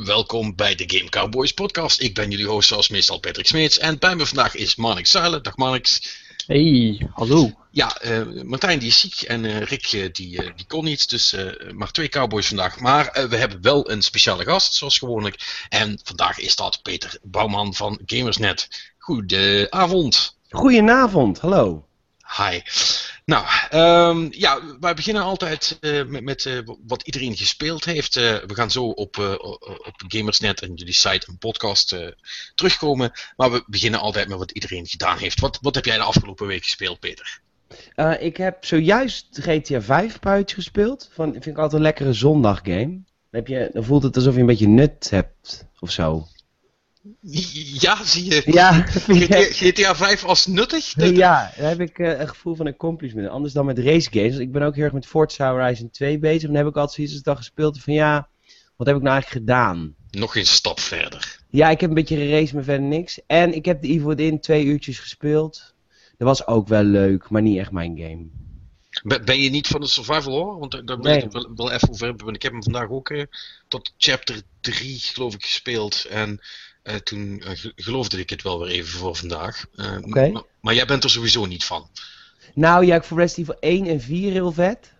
En welkom bij de Game Cowboys podcast. Ik ben jullie host zoals meestal Patrick Smeets en bij me vandaag is Marnix Zuilen. Dag Marnix. Hey, hallo. Ja, uh, Martijn die is ziek en uh, Rick uh, die, die kon niet, dus maar twee Cowboys vandaag. Maar we hebben wel een speciale gast, zoals gewoonlijk. En vandaag is dat Peter Bouwman van Gamersnet. Goedenavond. Goedenavond, hallo. Hi. Nou, um, ja, wij beginnen altijd uh, met, met uh, wat iedereen gespeeld heeft. Uh, we gaan zo op, op Gamersnet en jullie site en podcast terugkomen. Maar we beginnen altijd met wat iedereen gedaan heeft. Wat, wat heb jij de afgelopen week gespeeld, Peter? ik heb zojuist GTA 5 buiten gespeeld. Van, vind ik altijd een lekkere zondaggame. Dan, heb je, dan voelt het alsof je een beetje nut hebt of zo. Ja, zie je. Ja, GTA 5 als nuttig? Ja, daar heb ik uh, een gevoel van accomplishment. Anders dan met race games. Ik ben ook heel erg met Forza Horizon 2 bezig. Dan heb ik altijd zoiets als dag gespeeld van ja, wat heb ik nou eigenlijk gedaan? Nog een stap verder. Ja, ik heb een beetje geraced, maar verder niks. En ik heb de Evil Within twee uurtjes gespeeld. Dat was ook wel leuk, maar niet echt mijn game. Ben je niet van de survival horror? Want daar nee. ik wel, wel even over hebben. Want ik heb hem vandaag ook uh, tot chapter 3 geloof ik gespeeld. En uh, toen uh, geloofde ik het wel weer even voor vandaag. Uh, okay. maar, maar, jij bent er sowieso niet van. Nou ja, ik vond Resident Evil 1 en 4 heel vet.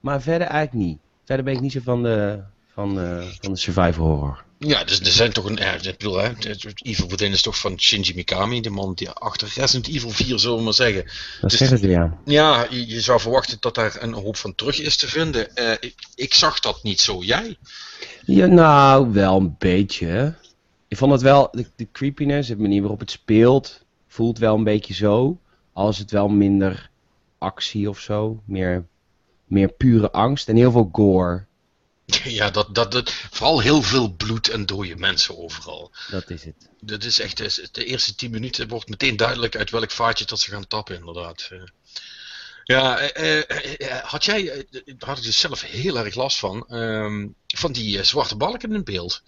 Maar verder eigenlijk niet. Verder ben ik niet zo van de, van, van de survival horror. Ja, dus er zijn toch een. Ja, ik bedoel, hè, Evil Within is toch van Shinji Mikami, de man die achter Resident Evil 4, zullen we maar zeggen. Dat dus, zeggen ze ja. Ja, je, je, zou verwachten dat daar een hoop van terug is te vinden. Uh, ik, ik, zag dat niet zo. Jij? Ja, nou, wel een beetje. Ik vond het wel, de, de creepiness, de manier waarop het speelt, voelt wel een beetje zo. Als het wel minder actie of zo. Meer, meer pure angst en heel veel gore. Ja, dat, dat, dat, vooral heel veel bloed en dode mensen overal. Dat is het. Dat is echt, de eerste tien minuten wordt meteen duidelijk uit welk vaatje dat ze gaan tappen, inderdaad. Ja, eh, eh, had jij, daar had ik dus zelf heel erg last van, ehm, van die zwarte balken in beeld.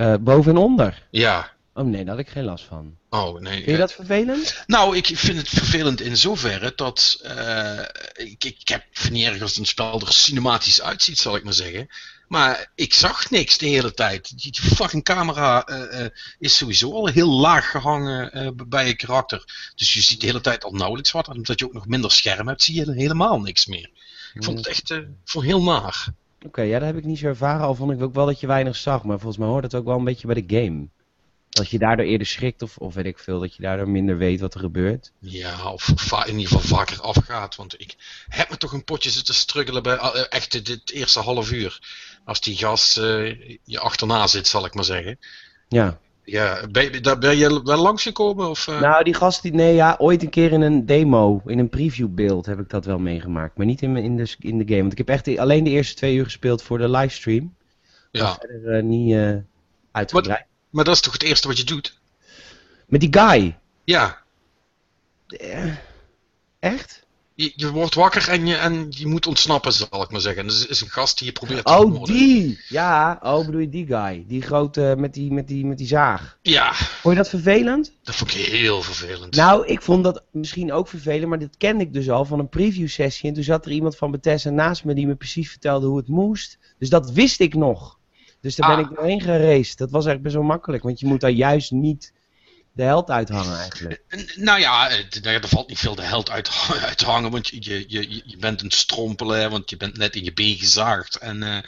Uh, boven en onder? Ja. Oh nee, daar had ik geen last van. Oh nee. Vind je dat vervelend? Nou, ik vind het vervelend in zoverre dat uh, ik, ik heb niet erg als een spel er cinematisch uitziet, zal ik maar zeggen. Maar ik zag niks de hele tijd. Die fucking camera uh, is sowieso al heel laag gehangen bij je karakter. Dus je ziet de hele tijd al nauwelijks wat. En omdat je ook nog minder scherm hebt, zie je helemaal niks meer. Ik vond het echt voor heel naar. Oké, ja, dat heb ik niet zo ervaren. Al vond ik ook wel dat je weinig zag. Maar volgens mij hoort het ook wel een beetje bij de game. Dat je daardoor eerder schrikt of, of weet ik veel, dat je daardoor minder weet wat er gebeurt. Ja, of in ieder geval vaker afgaat. Want ik heb me toch een potje zitten struggelen bij uh, echt dit eerste half uur. Als die gast uh, je achterna zit, zal ik maar zeggen. Ja. Ja, ben, daar ben je wel langsgekomen? Of, uh... Nou, die gast, die, nee, ja, ooit een keer in een demo, in een previewbeeld heb ik dat wel meegemaakt. Maar niet in, in, de, in de game. Want ik heb echt alleen de eerste twee uur gespeeld voor de livestream. Ja. Verder uh, niet uh, uitgebreid. Maar, maar, dat is toch het eerste wat je doet? Met die guy? Ja. Echt? Je, je, wordt wakker en je, en je moet ontsnappen, zal ik maar zeggen. Dus is een gast die je probeert te Oh, die! Ja, oh, bedoel je die guy? Die grote met die, met die, met die zaag. Ja. Vond je dat vervelend? Dat vond ik heel vervelend. Nou, ik vond dat misschien ook vervelend, maar dit kende ik dus al van een preview sessie. En toen zat er iemand van Bethesda naast me die me precies vertelde hoe het moest. Dus dat wist ik nog. Dus daar ben Ah. ik doorheen geraced. Dat was echt best wel makkelijk, want je moet daar juist niet de held uithangen eigenlijk. N- Nou ja, er valt niet veel de held uit, te hangen, want je, je, je, bent een strompelen, want je bent net in je been gezaagd. En, eh,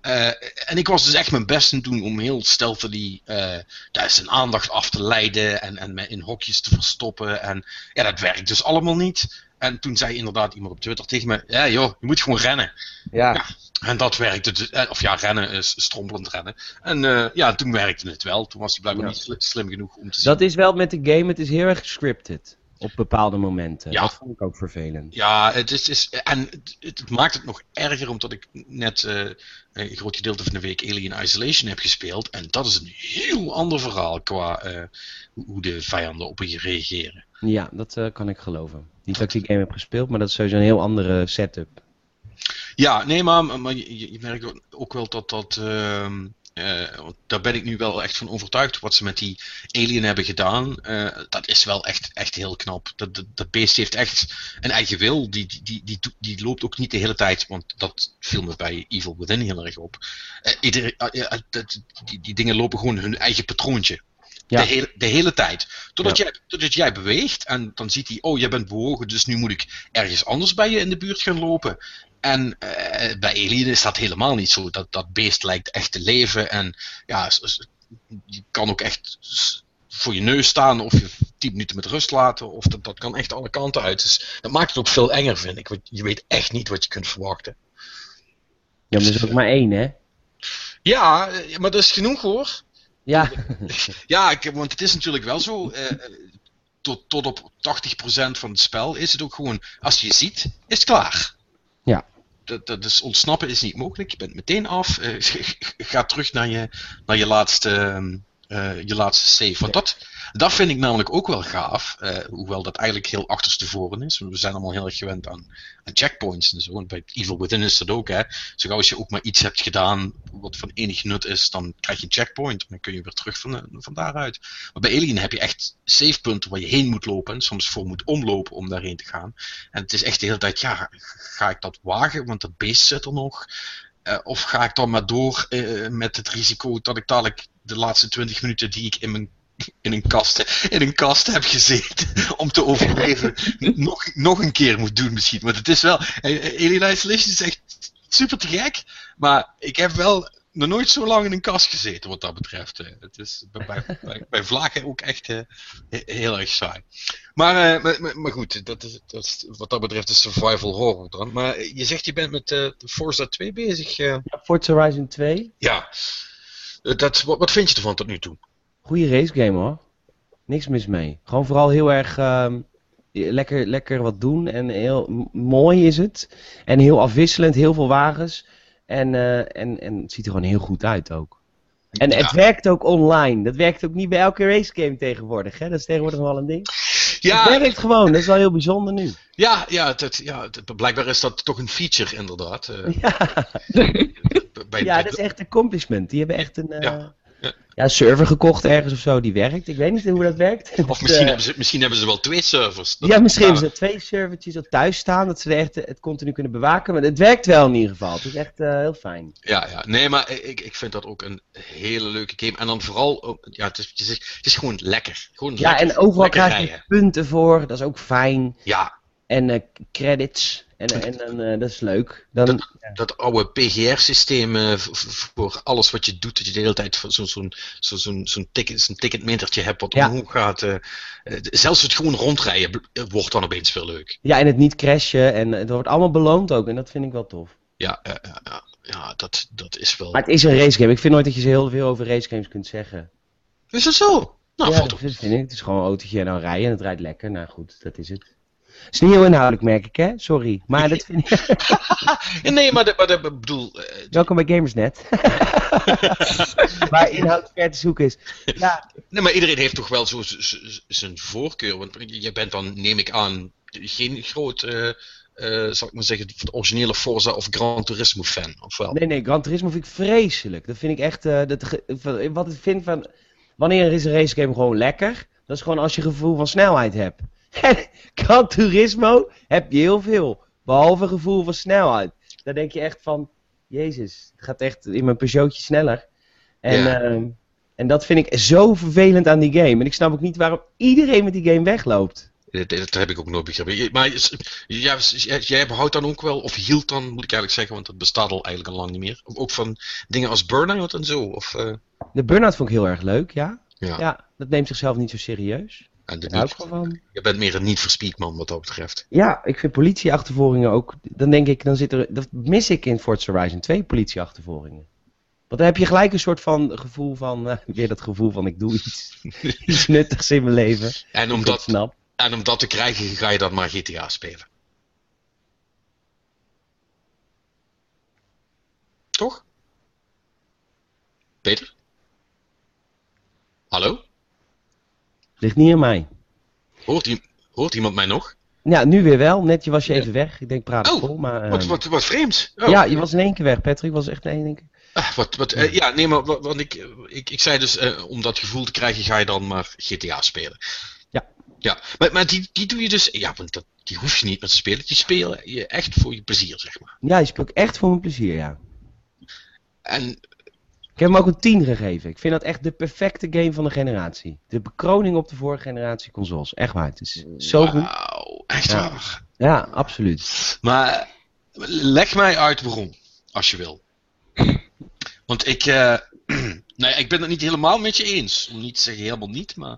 eh, en ik was dus echt mijn best aan doen om heel stealthily eh daar zijn aandacht af te leiden en, en me in hokjes te verstoppen. En ja, dat werkt dus allemaal niet. En toen zei inderdaad iemand op Twitter tegen me, ja joh, je moet gewoon rennen. Ja. Ja. En dat werkte, dus- eh, of ja, rennen is strompelend rennen. En eh, ja, toen werkte het wel. Toen was hij blijkbaar Ja. niet sli- slim genoeg om te zien. Dat is wel met de game, het is heel erg scripted. Op bepaalde momenten. Ja. Dat vond ik ook vervelend. Ja, het is, is en het, het maakt het nog erger omdat ik net eh, een groot gedeelte van de week Alien Isolation heb gespeeld. En dat is een heel ander verhaal qua hoe- de vijanden op je reageren. Ja, dat kan ik geloven. Die game heb gespeeld, maar dat is sowieso een heel andere setup. Ja, nee, maar, maar je, je- merkt ook- wel dat dat. ehm, eh, daar ben ik nu wel echt van overtuigd. Wat ze met die alien hebben gedaan, eh, dat is wel echt, echt heel knap. Dat, dat, beest heeft echt een eigen wil. Die, die, die, die, loopt ook niet de hele tijd, want dat viel me bij Evil Within heel erg op. Eh, die, die dingen lopen gewoon hun eigen patroontje. Ja. De, hele, de hele tijd. Totdat, Ja. jij, totdat jij beweegt en dan ziet hij, oh, jij bent bewogen, dus nu moet ik ergens anders bij je in de buurt gaan lopen. En eh, bij Alien is dat helemaal niet zo. Dat, dat beest lijkt echt te leven en ja, je kan ook echt voor je neus staan of je tien minuten met rust laten. Of dat, dat kan echt alle kanten uit. Dus dat maakt het ook veel enger, vind ik. Want je weet echt niet wat je kunt verwachten. Ja, maar er is ook maar één, hè? Ja, eh, maar dat is genoeg hoor. Ja. Ja, want het is natuurlijk wel zo. eh, eh, tot, tot op 80% van het spel is het ook gewoon, als je ziet, is het klaar. Ja. Dat, dat is, ontsnappen is niet mogelijk. Je bent meteen af. eh, ga terug naar je, naar je, laatste, ehm, eh, je laatste save. Want dat, dat vind ik namelijk ook wel gaaf. eh, hoewel dat eigenlijk heel achterstevoren is. We zijn allemaal heel erg gewend aan, aan checkpoints en zo. En bij Evil Within is dat ook. Hè. Zo gauw als je ook maar iets hebt gedaan wat van enig nut is, dan krijg je een checkpoint. En dan kun je weer terug van, eh, van daaruit. Maar bij Alien heb je echt savepunten waar je heen moet lopen. En soms voor moet omlopen om daarheen te gaan. En het is echt de hele tijd, ja, ga ik dat wagen? Want dat beest zit er nog. Eh, of ga ik dan maar door eh, met het risico dat ik dadelijk de laatste 20 minuten die ik in mijn in een kast, in een kast heb gezeten om te overleven, nog, nog een keer moet doen misschien. Want het is wel, eh, Alien Isolation is echt super te gek, maar ik heb wel nog nooit zo lang in een kast gezeten wat dat betreft. Het is bij, bij, bij, vlagen ook echt eh, he- heel erg saai. Maar, eh, maar, maar, maar goed, dat is, dat is wat dat betreft de survival horror dan. Maar je zegt je bent met eh Forza 2 bezig. Ja, Forza Horizon 2. ja, dat, wat, wat vind je ervan tot nu toe? Goeie racegame hoor. Niks mis mee. Gewoon vooral heel erg ehm, lekker, lekker wat doen. En heel mooi is het. En heel afwisselend, heel veel wagens. En, eh, en, en het ziet er gewoon heel goed uit ook. En het werkt ook online. Dat werkt ook niet bij elke racegame tegenwoordig. Hè? Dat is tegenwoordig wel een ding. Ja, Het werkt gewoon. Dat is wel heel bijzonder nu. Ja, ja, ja blijkbaar is dat toch een feature inderdaad. eh, Ja, bij, ja bij- dat is echt een accomplishment. Die hebben echt een eh, Ja, ja. server gekocht ergens of zo. Die werkt. Ik weet niet hoe dat werkt. Of Dat, misschien, eh, hebben ze, misschien hebben ze wel twee servers. Dat- ja, misschien hebben ze twee servertjes al thuis staan, dat ze er echt het continu kunnen bewaken. Maar het werkt wel in ieder geval. Het is echt eh, heel fijn. Ja, ja, nee, maar ik, ik vind dat ook een hele leuke game. En dan vooral, ja, het is, het is, het is gewoon lekker. Gewoon Ja, lekker, en overal krijg je punten voor, dat is ook fijn. Ja, En eh, credits, en, en, dan, eh, dat is leuk. Dan, dat oude PGR-systeem eh, voor alles wat je doet, dat je de hele tijd zo'n zo'n ticket, zo'n ticketmetertje hebt wat Ja. omhoog gaat. eh, zelfs het gewoon rondrijden wordt dan opeens veel leuk. ja, en het niet crashen, en het wordt allemaal beloond ook, en dat vind ik wel tof. Ja, ja, ja, dat, dat is wel... Maar het is een racegame, ik vind nooit dat je heel veel over racegames kunt zeggen. Is dat zo? Nou, ja, dat vind ik. Het is gewoon een autootje en dan rijden en het rijdt lekker. Nou goed, dat is het. Is niet heel inhoudelijk, merk ik, hè? Sorry. Maar dat vind ik... Nee, maar, ik bedoel, eh, Welkom bij Gamersnet. Waar inhoud ver te zoeken is. Ja, nee, maar iedereen heeft toch wel zo zijn voorkeur. Want je bent dan, neem ik aan, geen groot, eh, eh, zal ik maar zeggen, de originele Forza of Gran Turismo fan, of wel? nee, nee, Gran Turismo vind ik vreselijk. Dat vind ik echt... dat, wat ik vind van... Wanneer is een racegame gewoon lekker? Dat is gewoon als je gevoel van snelheid hebt. Gran Turismo heb je heel veel. Behalve gevoel van snelheid. Dan denk je echt van... Jezus, het gaat echt in mijn Peugeotje sneller. En, Ja. ehm, en dat vind ik zo vervelend aan die game. En ik snap ook niet waarom iedereen met die game wegloopt. Dat, dat heb ik ook nooit begrepen. Maar jij, behoudt dan ook wel, of hield dan, moet ik eigenlijk zeggen, want dat bestaat al eigenlijk al lang niet meer. Ook van dingen als Burnout en zo. Of, eh, De Burnout vond ik heel erg leuk, ja. ja. Ja, dat neemt zichzelf niet zo serieus. En de niet, van. je bent meer een niet verspied man wat dat betreft. Ja, ik vind politieachtervolgingen ook. Dan denk ik, dan zit er. Dat mis ik in Forza Horizon 2 politieachtervolgingen. Want dan heb je gelijk een soort van gevoel van. eh, weer dat gevoel van ik doe iets, iets nuttigs in mijn leven. En om, dat, snap. en om dat te krijgen, ga je dan maar GTA spelen. Toch? Peter? Hallo? Ligt niet aan mij. Hoort, i- hoort iemand mij nog? Ja, nu weer wel. Net je was je even weg. Ik denk praat Oh, vol, maar. Wat, ehm, wat, wat vreemd. Oh. Ja, je was in één keer weg, Patrick. Was echt in één keer. Ah, wat, wat, eh, ja, nee, maar wat, wat ik, ik, ik zei dus, eh, om dat gevoel te krijgen, ga je dan maar GTA spelen. Ja. Ja, maar, maar die, die doe je dus, ja, want dat, die hoef je niet met te spelen. Die spelen je echt voor je plezier, zeg maar. Ja, die speel ik echt voor mijn plezier, ja. En Ik heb hem ook een 10 gegeven. Ik vind dat echt de perfecte game van de generatie. De bekroning op de vorige generatie consoles. Echt waar. Het is zo goed. wauw, echt Ja. waar. Ja, absoluut. Maar leg mij uit waarom, als je wil. Want ik, ja, ik ben het niet helemaal met je eens. Om niet te zeggen helemaal niet, maar...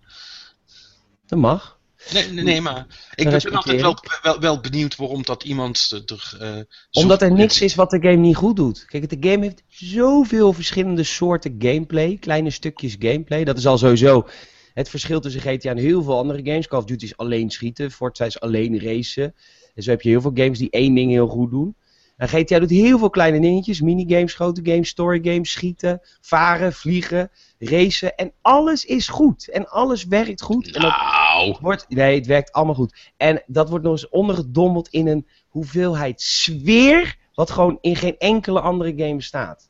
Dat mag. Nee, nee, nee maar ik ben altijd wel, wel, wel benieuwd waarom dat iemand er... eh, Omdat er niks is wat de game niet goed doet. Kijk, de game heeft zoveel verschillende soorten gameplay. Kleine stukjes gameplay. Dat is al sowieso het verschil tussen GTA en heel veel andere games. Call of Duty is alleen schieten. Forza is alleen racen. En zo heb je heel veel games die één ding heel goed doen. En GTA doet heel veel kleine dingetjes. Minigames, grote games, story games, schieten, varen, vliegen, racen. En alles is goed. En alles werkt goed. En dat Nou, wordt, nee, het werkt allemaal goed. En dat wordt nog eens ondergedompeld in een hoeveelheid sfeer. Wat gewoon in geen enkele andere game bestaat.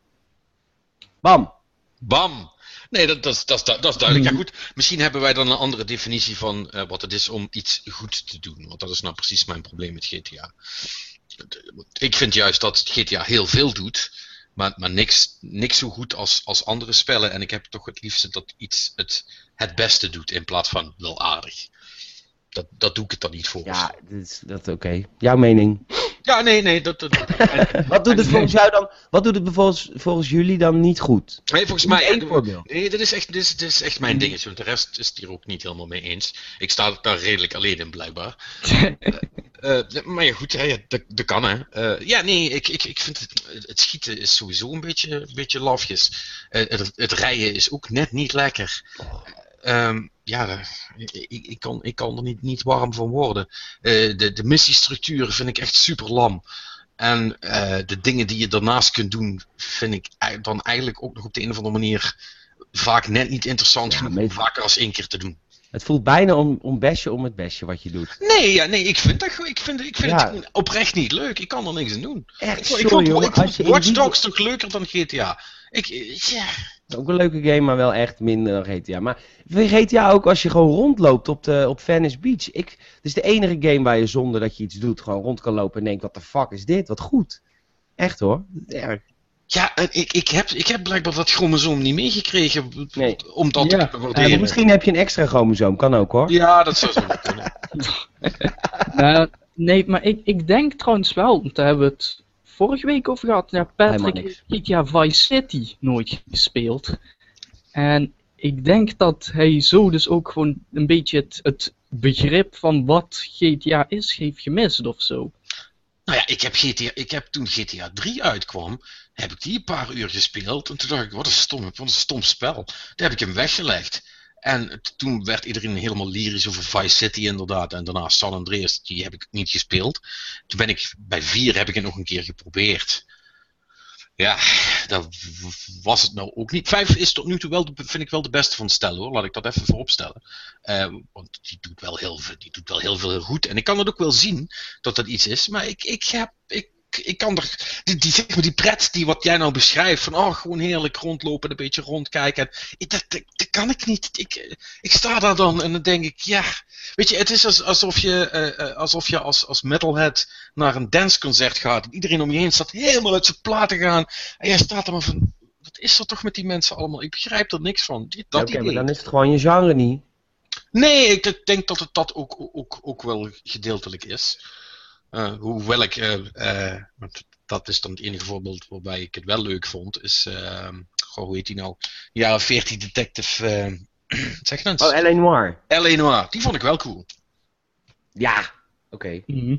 Bam. bam. Nee, dat, dat, is- dat, dat is duidelijk. Ja goed, misschien hebben wij dan een andere definitie van eh, wat het is om iets goed te doen. Want dat is nou precies mijn probleem met GTA. Ik vind juist dat GTA heel veel doet, maar, maar niks, niks zo goed als, als andere spellen. En ik heb toch het liefste dat iets het, het beste doet in plaats van wel aardig. Dat, dat doe ik het dan niet voor. Ja, dat is dat oké. Jouw mening. ja nee, nee. Dat, dat, Wat doet het volgens jou dan? Wat doet het volgens, volgens jullie dan niet goed? nee, volgens mij. één voorbeeld. Nee, dit is echt, dit is, dit is echt mijn dingetje. Want de rest is het hier ook niet helemaal mee eens. Ik sta daar redelijk alleen in, blijkbaar. Eh, maar ja, goed, ja, ja, dat, dat kan hè. Eh, ja, nee, ik, ik, ik vind het, het schieten is sowieso een beetje, een beetje lafjes. Eh, het, het rijden is ook net niet lekker. Ehm, ja, eh, ik, ik, kan, ik kan er niet, niet warm van worden. Eh, de, de missiestructuur vind ik echt super lam. En eh, de dingen die je daarnaast kunt doen, vind ik dan eigenlijk ook nog op de een of andere manier vaak net niet interessant Ja, genoeg om vaker als één keer te doen. Het voelt bijna om, om bestje om het bestje wat je doet. Nee, ja, nee, ik vind, dat, ik vind, ik vind Ja. het oprecht niet leuk. Ik kan er niks aan doen. Echt, Ik, sorry ik vond, jongen. ik vond Watch die- toch leuker dan GTA. Ik, ja. Ook een leuke game, maar wel echt minder dan GTA. Maar GTA ook als je gewoon rondloopt op, de, op Venice Beach. Ik, het is de enige game waar je zonder dat je iets doet gewoon rond kan lopen en denkt, wat de fuck is dit? Wat goed. Echt hoor. Erg. Ja, en ik, ik, heb, ik heb blijkbaar dat chromosoom niet meegekregen. Nee. Om dat Ja. te misschien heb je een extra chromosoom, kan ook hoor. Ja, dat zou zo kunnen. Nou, nee, maar ik, ik denk trouwens wel, want daar hebben we het vorige week over gehad. Ja, Patrick heeft GTA Vice City nooit gespeeld. En ik denk dat hij zo dus ook gewoon een beetje het, het begrip van wat GTA is, heeft gemist of zo. Nou ja, ik heb, GTA, ik heb toen GTA 3 uitkwam, heb ik die een paar uur gespeeld. En toen dacht ik, wat een stom, wat een stom spel. Daar heb ik hem weggelegd. En toen werd iedereen helemaal lyrisch over Vice City inderdaad. En daarna San Andreas, die heb ik niet gespeeld. Toen ben ik, bij 4 heb ik het nog een keer geprobeerd. Ja, dat was het nou ook niet. 5 is tot nu toe wel, de, vind ik wel de beste van het stel hoor. Laat ik dat even vooropstellen. Eh, want die doet, wel heel die doet wel heel veel goed. En ik kan het ook wel zien dat dat iets is. Maar ik, ik heb. Ik, ik kan er. Die, die, zeg maar, die pret die wat jij nou beschrijft. Van oh, gewoon heerlijk rondlopen, een beetje rondkijken. Ik- dat, dat, dat kan ik niet. Ik, ik sta daar dan en dan denk ik, ja. Weet je, het is als, alsof je, eh, eh, alsof je als, als metalhead naar een danceconcert gaat. En iedereen om je heen staat helemaal uit zijn platen gaan. En jij staat er maar van. Wat is er toch met die mensen allemaal? Ik begrijp er niks van. Die- Dat Oké, maar idee. dan is het gewoon je genre niet. Nee, ik denk dat het dat ook, ook, ook wel gedeeltelijk is. Eh, hoewel ik, eh, eh, want dat is dan het enige voorbeeld waarbij ik het wel leuk vond, is, eh, goh, hoe heet die nou? Ja, 14 Detective, eh, zeg je dat? Oh, L.A. Noir. L.A. Noir, die vond ik wel cool. Ja. Oké. Mhm.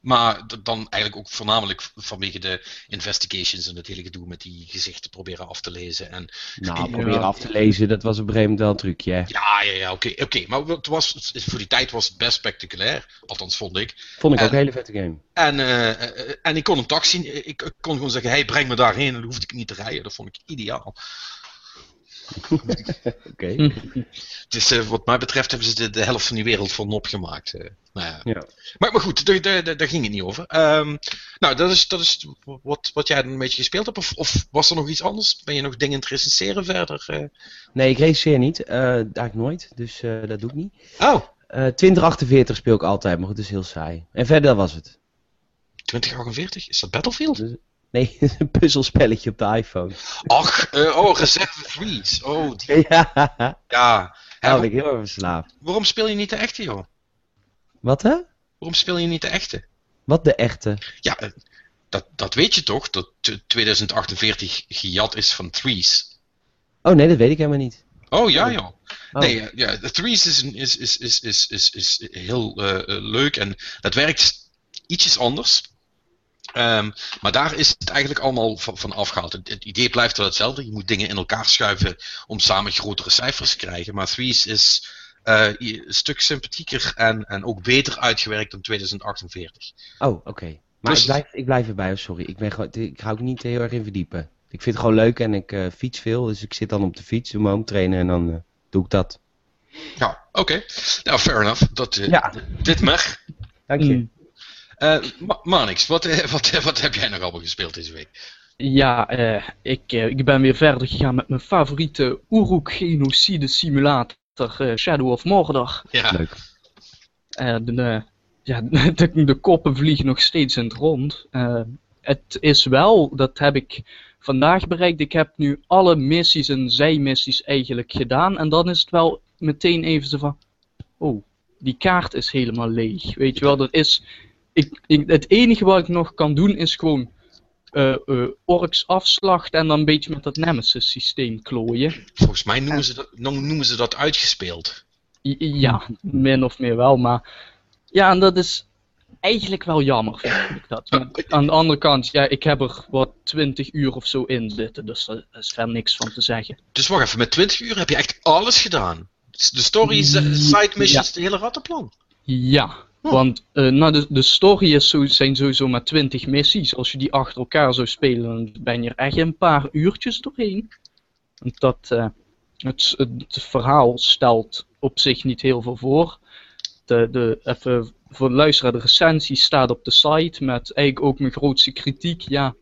Maar dan eigenlijk ook voornamelijk vanwege de investigations en het hele gedoe met die gezichten proberen af te lezen. En Nou, Ja. probeer af te lezen, dat was op een gegeven moment wel een trucje. hè. ja, ja, ja, oké, oké. Maar het was, voor die tijd was het best spectaculair, althans vond ik. Vond ik ook En- een hele vette game. En, eh, eh, en ik kon een taxi, ik, ik kon gewoon zeggen, hey, breng me daarheen en dan hoefde ik niet te rijden. Dat vond ik ideaal. Oké. Hm. Het is, eh, wat mij betreft hebben ze de, de helft van die wereld voor nop gemaakt. eh. nou ja. Ja. Maar, maar goed, daar, daar, ging het niet over. Ehm, nou, dat is, dat is wat, wat jij een beetje gespeeld hebt. Of, of was er nog iets anders? Ben je nog dingen te recenseren verder? eh? Nee, ik recenseer niet. eh eigenlijk nooit. Dus eh, dat doe ik niet. Oh, Eh 2048 speel ik altijd, maar goed, dat is heel saai. En verder was het. 2048? Is dat Battlefield? Nee, een puzzelspelletje op de iPhone. Ach, eh, oh, Reserve Threes. Oh, die, ja, ja. Daar ik heel erg verslaafd. waarom speel je niet de echte, joh? Wat hè? Waarom speel je niet de echte? Wat de echte? Ja, eh, dat, dat weet je toch, dat t- 2048 gejat is van Threes. Oh nee, dat weet ik helemaal niet. Oh ja, joh. Oh. Nee, ja, ja, de Threes is, is, is, is, is, is, is heel eh, eh, leuk en dat werkt ietsjes anders. Ehm, maar daar is het eigenlijk allemaal van, van afgehaald. Het, het idee blijft wel hetzelfde. Je moet dingen in elkaar schuiven om samen grotere cijfers te krijgen. Maar Threes is eh, een stuk sympathieker en, en ook beter uitgewerkt dan 2048. Oh, oké. Maar Dus- ik, blijf, ik blijf erbij, sorry. Ik, ben gewoon, ik ga ook niet heel erg in verdiepen. Ik vind het gewoon leuk en ik eh, fiets veel. Dus ik zit dan op de fiets, doe mijn home trainen en dan eh, doe ik dat. Ja, oké. Nou, fair enough. Dat, eh, Ja. Dit mag. Dank je. Hm. Eh Ma- Manix, wat, eh, wat, eh, wat heb jij nog allemaal gespeeld deze week? Ja, eh, ik, ik ben weer verder gegaan met mijn favoriete Uruk genocide simulator Shadow of Mordor. Ja, Leuk. Eh, de, ja, de, de koppen vliegen nog steeds in het rond. Het is wel, dat heb ik vandaag bereikt. Ik heb nu alle missies en zijmissies eigenlijk gedaan. En dan is het wel meteen even zo van. Oh, die kaart is helemaal leeg. Weet je wel, dat is. Ik, ik, het enige wat ik nog kan doen is gewoon. eh, eh, orks afslachten en dan een beetje met dat Nemesis systeem klooien. volgens mij noemen ze dat, no- noemen ze dat uitgespeeld. Ja, min of meer wel, maar ja, en dat is eigenlijk wel jammer, vind ik dat. Maar aan de andere kant, ja, ik heb er wat 20 uur of zo in zitten, dus daar is verder niks van te zeggen. Dus wacht even, met 20 uur heb je echt alles gedaan. De stories, eh, side missions, de hele rattenplan. Ja, Want eh, nou, de, de story is zijn sowieso maar 20 missies. Als je die achter elkaar zou spelen, dan ben je er echt een paar uurtjes doorheen. Want dat, eh, het, het verhaal stelt op zich niet heel veel voor. De, de, even voor de luisteraar, de recensie staat op de site met eigenlijk ook mijn grootste kritiek. Ja,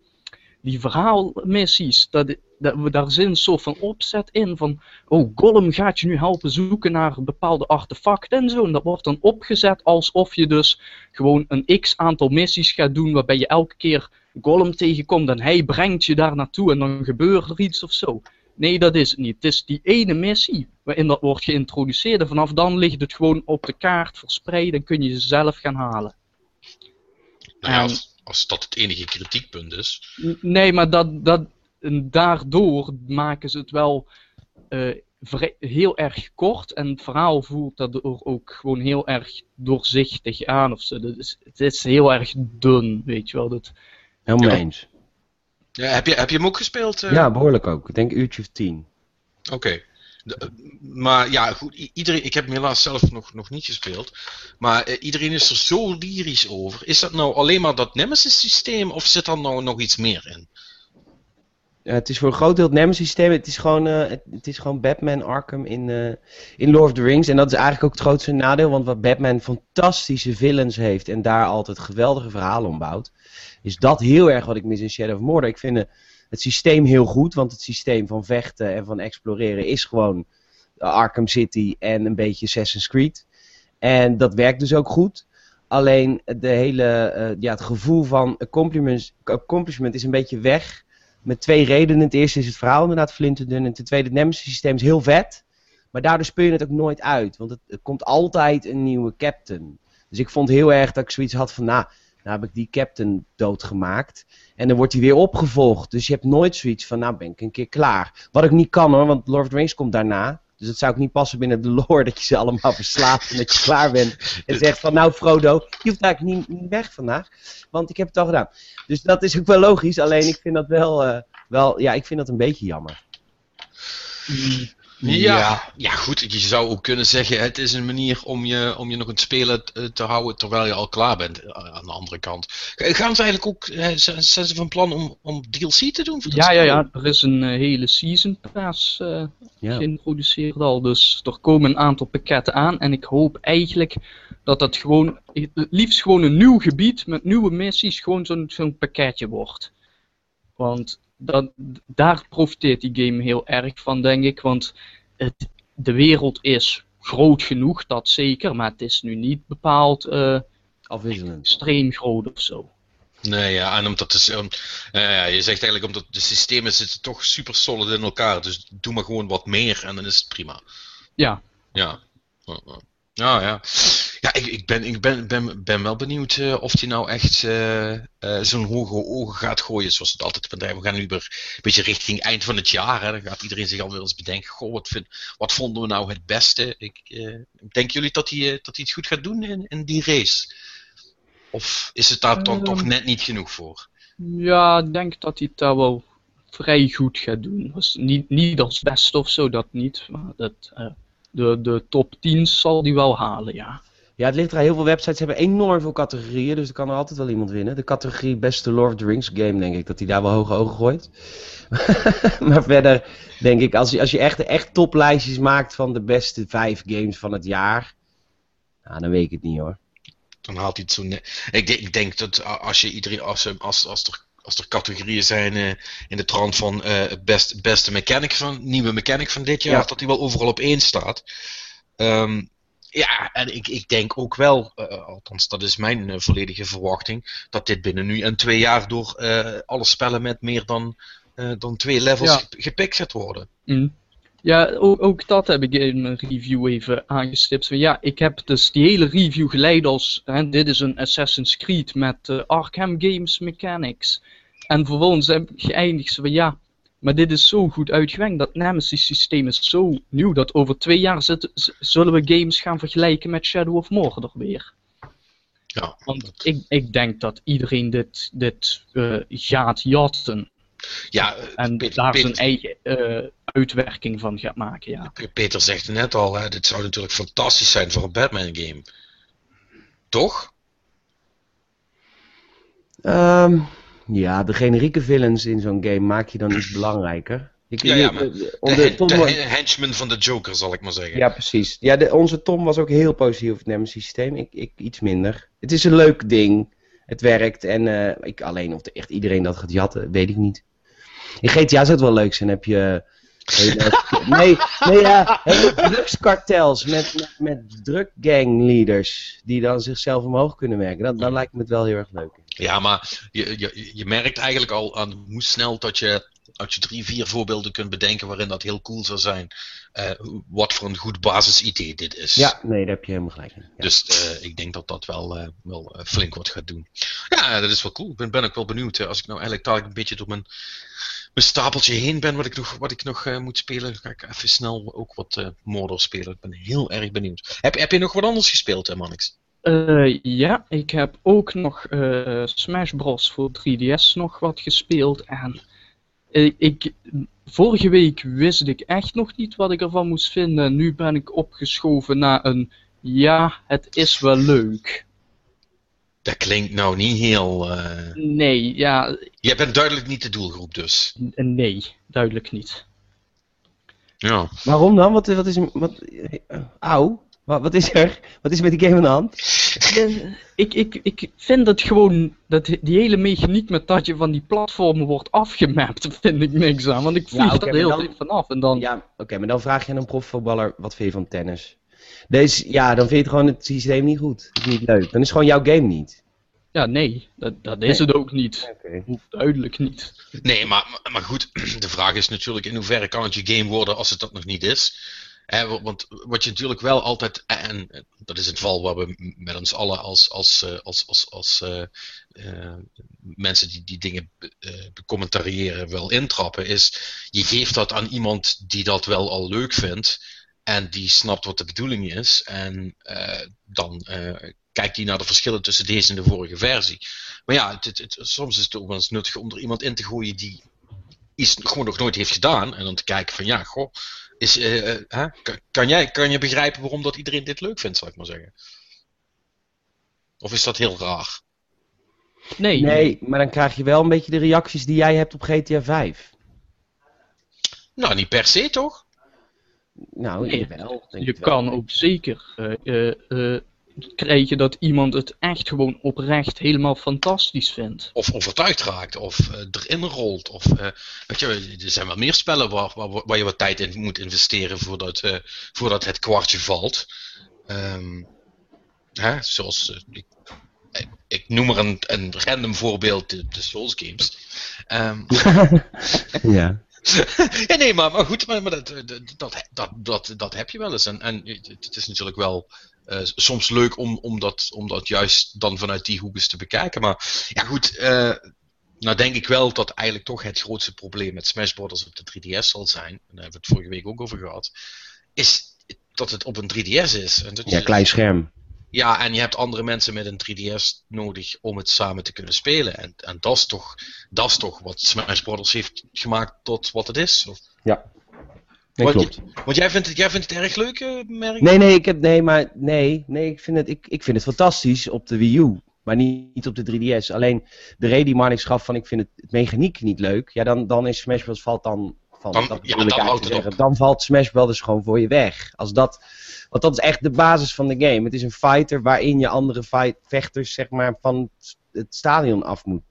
die verhaalmissies, dat, dat, daar zit een soort van opzet in van oh, Gollum gaat je nu helpen zoeken naar bepaalde artefacten en zo. En dat wordt dan opgezet alsof je dus gewoon een x aantal missies gaat doen waarbij je elke keer Gollum tegenkomt en hij brengt je daar naartoe en dan gebeurt er iets of zo. Nee, dat is het niet. Het is die ene missie waarin dat wordt geïntroduceerd en vanaf dan ligt het gewoon op de kaart verspreid en kun je ze zelf gaan halen. Nou ja, als, als dat het enige kritiekpunt is. Nee, maar dat, dat, en daardoor maken ze het wel eh, heel erg kort. En het verhaal voelt daardoor ook gewoon heel erg doorzichtig aan. Of zo. Dat is, het is heel erg dun, weet je wel. Dat, Helemaal Ja. eens. Ja, heb, je, heb je hem ook gespeeld? eh? Ja, behoorlijk ook. Ik denk een uurtje of tien. Oké. Maar ja, goed. Iedereen, ik heb hem helaas zelf nog, nog niet gespeeld. Maar eh, iedereen is er zo lyrisch over. Is dat nou alleen maar dat Nemesis systeem of zit er nou nog iets meer in? Ja, het is voor een groot deel het Nemesis systeem. Het is gewoon, eh, het, is gewoon Batman Arkham in, eh, in Lord of the Rings. En dat is eigenlijk ook het grootste nadeel. Want wat Batman fantastische villains heeft en daar altijd geweldige verhalen om bouwt. Is dat heel erg wat ik mis in Shadow of Mordor. Ik vind het systeem heel goed. Want het systeem van vechten en van exploreren is gewoon Arkham City en een beetje Assassin's Creed. En dat werkt dus ook goed. Alleen de hele, eh, ja, het gevoel van accomplishment, is een beetje weg. Met twee redenen. Het eerste is het verhaal inderdaad flinterdun. En ten tweede, het Nemesis systeem is heel vet. Maar daardoor speel je het ook nooit uit. Want het, er komt altijd een nieuwe captain. Dus ik vond heel erg dat ik zoiets had van... Nou, nou heb ik die captain doodgemaakt. En dan wordt hij weer opgevolgd. Dus je hebt nooit zoiets van... Nou ben ik een keer klaar. Wat ik niet kan hoor. Want Lord of the Rings komt daarna. Dus het zou ook niet passen binnen de lore dat je ze allemaal verslaat en dat je klaar bent. En zegt van nou Frodo, je hoeft eigenlijk niet, niet weg vandaag. Want ik heb het al gedaan. Dus dat is ook wel logisch. Alleen ik vind dat wel, eh, wel ja, ik vind dat een beetje jammer. Ja, ja, goed. Je zou ook kunnen zeggen: het is een manier om je, om je nog het spelen te, te houden terwijl je al klaar bent. eh, Aan de andere kant. Gaan ze eigenlijk ook. eh, Zijn zijn ze van plan om, om DLC te doen? voor Ja, ja, ja. Er is een eh, hele season pass eh, Ja. geïntroduceerd al. Dus er komen een aantal pakketten aan. En ik hoop eigenlijk dat dat gewoon, het liefst gewoon een nieuw gebied met nieuwe missies, gewoon zo'n zo'n pakketje wordt. Want dat, daar profiteert die game heel erg van, denk ik. Want het, de wereld is groot genoeg, dat zeker. Maar het is nu niet bepaald eh, Afwisselend. extreem groot of zo. Nee, ja, en omdat het, um, eh, ja, je zegt eigenlijk omdat de systemen zitten toch super solid in elkaar. Dus doe maar gewoon wat meer en dan is het prima. Ja, Ja. Ja, ja. Ja, ja. Ja, ik, ik, ben, ik ben, ben, ben wel benieuwd eh, of hij nou echt eh, eh, zo'n hoge ogen gaat gooien. Zoals het altijd bedrijven. We gaan nu weer een beetje richting eind van het jaar. Hè. Dan gaat iedereen zich alweer eens bedenken. Goh, wat, vind, wat vonden we nou het beste? Ik, denken jullie dat hij, dat hij het goed gaat doen in, in die race? Of is het daar dan Ehm. toch net niet genoeg voor? Ja, ik denk dat hij het daar wel vrij goed gaat doen. Niet, niet als beste of zo, dat niet. Maar dat, de, de top 10 zal hij wel halen, ja. Ja, het ligt er aan. Heel veel websites hebben enorm veel categorieën, dus er kan er altijd wel iemand winnen. De categorie beste Lord of the Rings game, denk ik, dat hij daar wel hoge ogen gooit. maar verder denk ik, als je, als je echt, echt toplijstjes maakt van de beste vijf games van het jaar, nou, dan weet ik het niet hoor. Dan haalt hij het zo net. Ik, denk- ik denk dat als je iedereen, als, als, als, er, als er categorieën zijn eh, in de trant van eh, het best, beste mechanic van, nieuwe mechanic van dit jaar, Ja. dat hij wel overal op één staat. Ehm, ja, en ik, ik denk ook wel, eh, althans dat is mijn volledige verwachting, dat dit binnen nu en twee jaar door alle spellen met meer dan, dan twee levels Ja. gep- gepikt gaat worden. Mm. Ja, ook, ook dat heb ik in mijn review even aangestipt. Ja, ik heb dus die hele review geleid als, hè, dit is een Assassin's Creed met eh, Arkham Games mechanics. En vervolgens heb ik geëindigd van, ja, maar dit is zo goed uitgewerkt, dat Nemesis systeem is zo nieuw, dat over twee jaar zullen we games gaan vergelijken met Shadow of Mordor weer. Ja, Want dat- ik, ik denk dat iedereen dit, dit eh, gaat jatten ja en daar zijn eigen eh, uitwerking van gaat maken, ja. Peter zegt het net al, hè, dit zou natuurlijk fantastisch zijn voor een Batman game. Toch? Ehm, ja, de generieke villains in zo'n game maak je dan iets belangrijker. Ik, Ja, maar om De, de- Tom henchman van de Joker, zal ik maar zeggen. Ja, precies. Ja, de, onze Tom was ook heel positief over het Nemesis systeem. Ik, ik iets minder. Het is een leuk ding. Het werkt. En eh, ik, alleen of de, echt iedereen dat gaat jatten, weet ik niet. In GTA zou het wel leuk zijn. Heb je... nee, nee, ja. drugskartels met, met. Die dan zichzelf omhoog kunnen werken. Dan, dan lijkt me het wel heel erg leuk. Ja, maar je, je, je merkt eigenlijk al aan hoe snel dat je, als je drie, vier voorbeelden kunt bedenken waarin dat heel cool zou zijn, eh, wat voor een goed basisidee dit is. Ja, nee, daar heb je helemaal gelijk in. Ja. Dus eh, ik denk dat dat wel, eh, wel flink wat gaat doen. Ja, dat is wel cool. Ik ben, ben ook wel benieuwd. als ik nou eigenlijk dadelijk een beetje door mijn, mijn stapeltje heen ben, wat ik nog, wat ik nog eh, moet spelen, ga ik even snel ook wat eh Mordor spelen. Ik ben heel erg benieuwd. Heb, heb je nog wat anders gespeeld, hè, Mannix? Eh, ja, ik heb ook nog Smash Bros. voor 3DS nog wat gespeeld. En ik, ik, vorige week wist ik echt nog niet wat ik ervan moest vinden. Nu ben ik opgeschoven naar een ja, het is wel leuk. Dat klinkt nou niet heel. eh, Nee, ja, Jij bent duidelijk niet de doelgroep, dus. n- nee, duidelijk niet. Ja. Waarom dan? Wat, wat is er... Wat, eh, auw? Wat, wat is er? Wat is met die game aan de hand? Ik, ik, ik vind het gewoon, dat die hele mechaniek met dat je van die platformen wordt afgemapt, vind ik niks aan. Want ik vlieg oké, er heel dan- tijd vanaf en dan... Ja, oké, maar dan vraag je aan een profvoetballer, wat vind je van tennis? Deze, ja, dan vind je het gewoon het systeem niet goed. Het is niet leuk. Dan is het gewoon jouw game niet. Ja, nee, dat, dat is het ook niet. Duidelijk niet. Nee, maar, maar- goed, de vraag is natuurlijk in hoeverre kan het je game worden als het dat nog niet is. Want wat je natuurlijk wel altijd, en eh, dat is het geval waar we met ons allen als, als, eh, als, als, als eh, eh, mensen die die dingen be- eh, becommentariëren wel intrappen, is je geeft dat aan iemand die dat wel al leuk vindt en die snapt wat de bedoeling is en eh, dan eh, kijkt hij naar de verschillen tussen deze en de vorige versie. Maar ja, het, het, het- soms is het ook wel eens nuttig om er iemand in te gooien die iets gewoon nog nooit heeft gedaan. En dan te kijken van ja, goh, is, eh, hè, kan, kan jij, kan je begrijpen waarom dat iedereen dit leuk vindt, zal ik maar zeggen? Of is dat heel raar? Nee, Nee, maar dan krijg je wel een beetje de reacties die jij hebt op GTA 5. Nou, niet per se toch? Nou, Nee, jawel. je wel. kan ook zeker eh, eh, eh, krijgen dat iemand het echt gewoon oprecht helemaal fantastisch vindt. Of overtuigd raakt, of erin rolt. Of, eh, weet je, er zijn wel meer spellen waar, waar, waar je wat tijd in moet investeren voordat, eh, voordat het kwartje valt. Ehm, hè, zoals, ik, ik- noem er een, een random voorbeeld, de, de Souls games. Ehm, Ja. ja, nee, maar, maar goed, maar, maar dat, dat, dat, dat, dat, dat heb je wel eens. En, en het is natuurlijk wel eh, soms leuk om, om, dat, om dat juist dan vanuit die hoek eens te bekijken. Maar ja, goed, eh, nou denk ik wel dat eigenlijk toch het grootste probleem met Smash Bros. op de 3DS zal zijn. En daar hebben we het vorige week ook over gehad. Is dat het op een 3DS is. En dat ja, klein scherm. Ja, en je hebt andere mensen met een 3DS nodig om het samen te kunnen spelen. En, en dat, is toch, dat is toch wat Smash Bros. heeft gemaakt tot wat het is. Of, Ja. Nee, want, klopt. je- want jij vindt het, jij vindt het erg leuk, eh, merk? Nee, nee, ik heb, nee, maar nee, nee ik, vind het, ik, ik vind het fantastisch op de Wii U. Maar niet, niet op de 3DS. Alleen de reden die Marnix gaf van ik vind het, het mechaniek niet leuk. Ja, dan, dan is Smash Bros. valt dan van. Dan- dat ja, dan houdt het zeggen. Dan valt Smash Bros. gewoon voor je weg. Als dat, want dat is echt de basis van de game. Het is een fighter waarin je andere fight, vechters zeg maar, van het- stadion af moet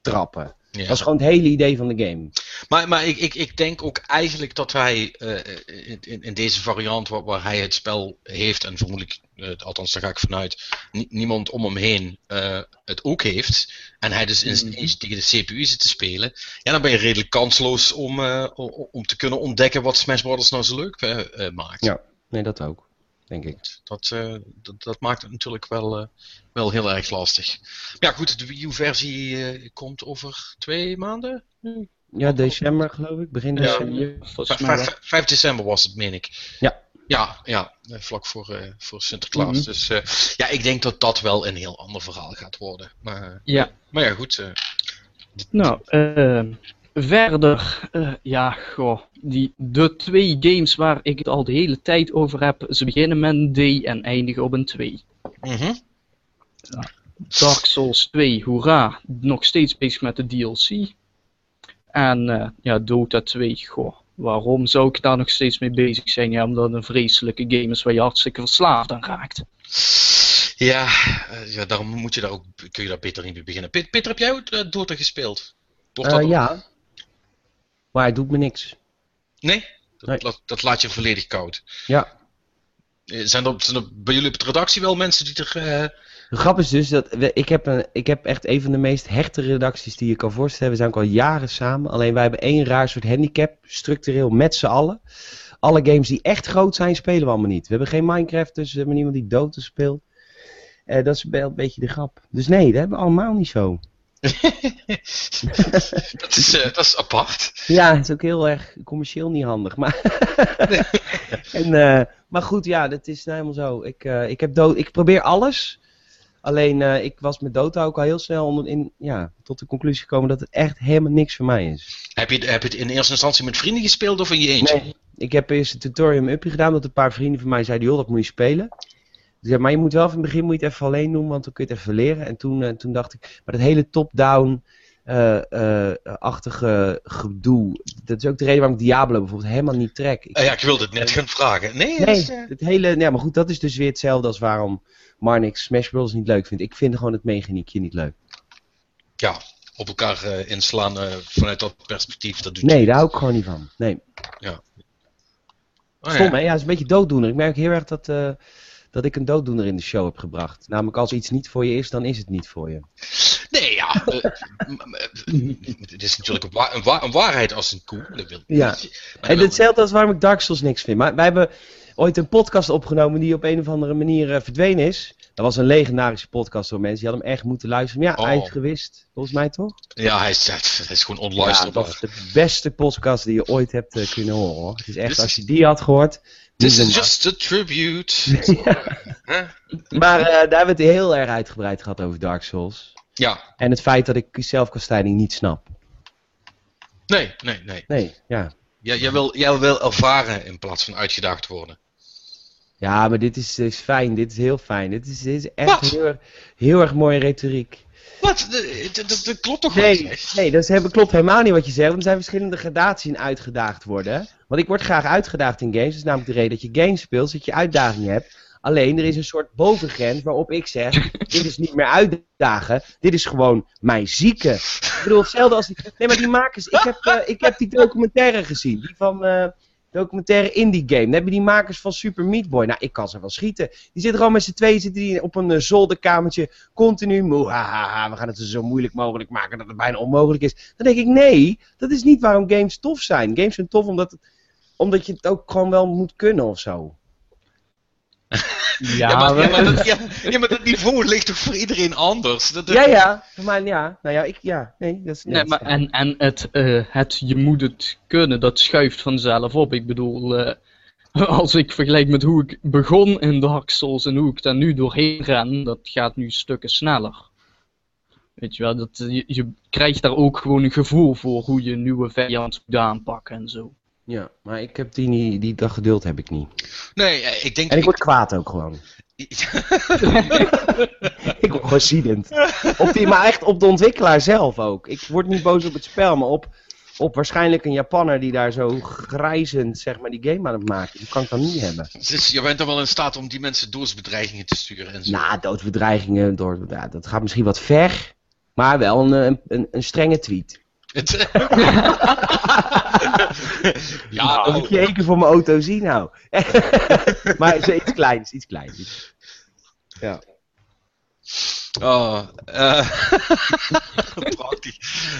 trappen. Ja. Dat is gewoon het hele idee van de game. Maar, maar ik, ik, ik denk ook eigenlijk dat hij eh, in, deze variant waar, waar hij het spel heeft, en vermoedelijk, eh, althans daar ga ik vanuit, nie- niemand om hem heen eh, het ook heeft, en hij dus in zijn eentje tegen de CPU zit te spelen, ja, dan ben je redelijk kansloos om, om, te kunnen ontdekken wat Smash Bros. nou zo leuk maakt. Ja. Nee, dat ook. Denk ik. Dat, eh, dat, dat maakt het natuurlijk wel, eh, wel heel erg lastig. Ja, goed, de Wii U-versie eh, komt over twee maanden. nu? Ja, december geloof ik. Begin Ja. december. Wel. vijf- 5 december was het, meen ik. Ja. Ja, ja vlak voor, eh, voor Sinterklaas. Mhm. Dus eh, ja, ik denk dat dat wel een heel ander verhaal gaat worden. Maar, Ja, maar ja, goed. eh, nou, eh, verder, eh, ja, goh, die, de twee games waar ik het al de hele tijd over heb, ze beginnen met een D en eindigen op een 2. mhm. Dark Souls 2, hoera, nog steeds bezig met de DLC. En eh, ja, Dota 2, goh, waarom zou ik daar nog steeds mee bezig zijn? Ja, omdat het een vreselijke game is waar je hartstikke verslaafd aan raakt. Ja, eh, ja, daarom moet je daar ook, kun je daar beter niet mee beginnen. Pet- Peter, heb jij ook Dota gespeeld? Wordt Eh, ja. Maar het doet me niks. Nee? Dat, Nee. Dat, dat laat je volledig koud. Ja. Eh, Zijn er, zijn er bij jullie op de redactie wel mensen die er... eh, De grap is dus dat we, ik, heb een, ik heb echt een van de meest hechte redacties die je kan voorstellen. We zijn ook al jaren samen. Alleen wij hebben één raar soort handicap, structureel met z'n allen. Alle games die echt groot zijn, spelen we allemaal niet. We hebben geen Minecraft, dus we hebben niemand die Dota speelt. Eh, dat is wel een beetje de grap. Dus nee, dat hebben we allemaal niet zo. dat, is, eh, dat is apart. Ja, het is ook heel erg commercieel niet handig. Maar, en, eh, maar goed, ja, dat is nou helemaal zo. Ik, eh, ik, heb dood, ik probeer alles. Alleen ik was met Dota ook al heel snel onder in, ja, tot de conclusie gekomen dat het echt helemaal niks voor mij is. Heb je, heb je het in eerste instantie met vrienden gespeeld of in je eentje? Nee, ik heb eerst een tutorial upje gedaan, dat een paar vrienden van mij zeiden, joh, dat moet je spelen. Zei, maar je moet wel van het begin moet je het even alleen doen, want dan kun je het even leren. En toen, eh, toen dacht ik, maar dat hele top-down eh, eh, achtige gedoe, dat is ook de reden waarom ik Diablo bijvoorbeeld helemaal niet trek. Ik ja, ik wilde het net gaan vragen. Nee, dat Nee, is, het hele, ja, maar goed, dat is dus weer hetzelfde als waarom Marnix Smash Bros. niet leuk vindt. Ik vind gewoon het mechaniekje niet leuk. ja, op elkaar inslaan vanuit dat perspectief. Dat doet Nee, daar hou ik gewoon niet van. Nee. Oh, Stom, ja. hè? Ja, het is een beetje dooddoener. Ik merk heel erg dat, dat ik een dooddoener in de show heb gebracht. Namelijk, als iets niet voor je is, dan is het niet voor je. Nee, ja. eh, het is natuurlijk een, wa- een, wa- een waarheid als een koe. Dat wil Ja. Dat En hetzelfde als waarom ik Dark Souls niks vind. Maar wij hebben ooit een podcast opgenomen die op een of andere manier eh, verdwenen is. Dat was een legendarische podcast door mensen. Die hadden hem echt moeten luisteren. Maar ja, Oh. hij is gewist. Volgens mij toch? Ja, hij is, hij is gewoon Ja, onluisterbaar. dat is de beste podcast die je ooit hebt eh, kunnen horen. Hoor. Het is echt, Dit als je die had gehoord. This moet is just a tribute. Huh? Maar eh, daar hebben we het heel erg uitgebreid gehad over Dark Souls. Ja, En het feit dat ik zelfkastijding niet snap. Nee, nee, nee. Nee, ja. Ja, jij, wil, jij wil ervaren in plaats van uitgedaagd worden. Ja, maar dit is, is fijn. Dit is heel fijn. Dit is, dit is echt heel, erg- heel erg mooie retoriek. Wat? Dat klopt toch Nee, niet? nee dat is- klopt helemaal niet wat je zegt. Want er zijn verschillende gradaties in uitgedaagd worden. Want ik word graag uitgedaagd in games. Dat is namelijk de reden dat je games speelt, zodat je uitdaging hebt. Alleen, er is een soort bovengrens waarop ik zeg, dit is niet meer uitdagen. Dit is gewoon mijn zieke. Ik bedoel, hetzelfde als die... Nee, maar die makers... Ik heb, eh, ik heb die documentaire gezien. Die van... eh, documentaire indie game. Dan heb je die makers van Super Meat Boy. Nou, ik kan ze wel schieten. Die zitten gewoon met z'n tweeën zitten die op een eh, zolderkamertje. Continu we gaan het zo moeilijk mogelijk maken dat het bijna onmogelijk is. Dan denk ik, nee, dat is niet waarom games tof zijn. Games zijn tof omdat, het, omdat je het ook gewoon wel moet kunnen of zo. Ja, Ja, maar, ja, we- maar dat, ja, ja, maar dat niveau ligt toch voor iedereen anders? Dat, dat- Ja, ja. Maar ja, nou ja, ik, ja. Nee, dat is Nee, maar en, en het, eh, het je moet het kunnen, dat schuift vanzelf op. Ik bedoel, eh, als ik vergelijk met hoe ik begon in Dark Souls en hoe ik daar nu doorheen ren, dat gaat nu stukken sneller. Weet je wel, dat, je, je krijgt daar ook gewoon een gevoel voor hoe je een nieuwe vijand moet aanpakken en zo. Ja, maar ik heb die niet, die, dat geduld heb ik niet. Nee, eh, ik denk... En ik word kwaad ook gewoon. Ik word gewoon ziedend. Op die, maar echt op de ontwikkelaar zelf ook. Ik word niet boos op het spel, maar op, op waarschijnlijk een Japanner die daar zo grijzend zeg maar, die game aan het maken. Die kan ik dan niet hebben. Dus je bent er wel in staat om die mensen doodsbedreigingen te sturen en zo. Nou, doodsbedreigingen, door, ja, dat gaat misschien wat ver. Maar wel een, een, een, een strenge tweet. Het- ja, Dat moet je één keer voor mijn auto zien nou. maar het is iets kleins, iets kleins. Iets- Ja. Oh, eh prachtig.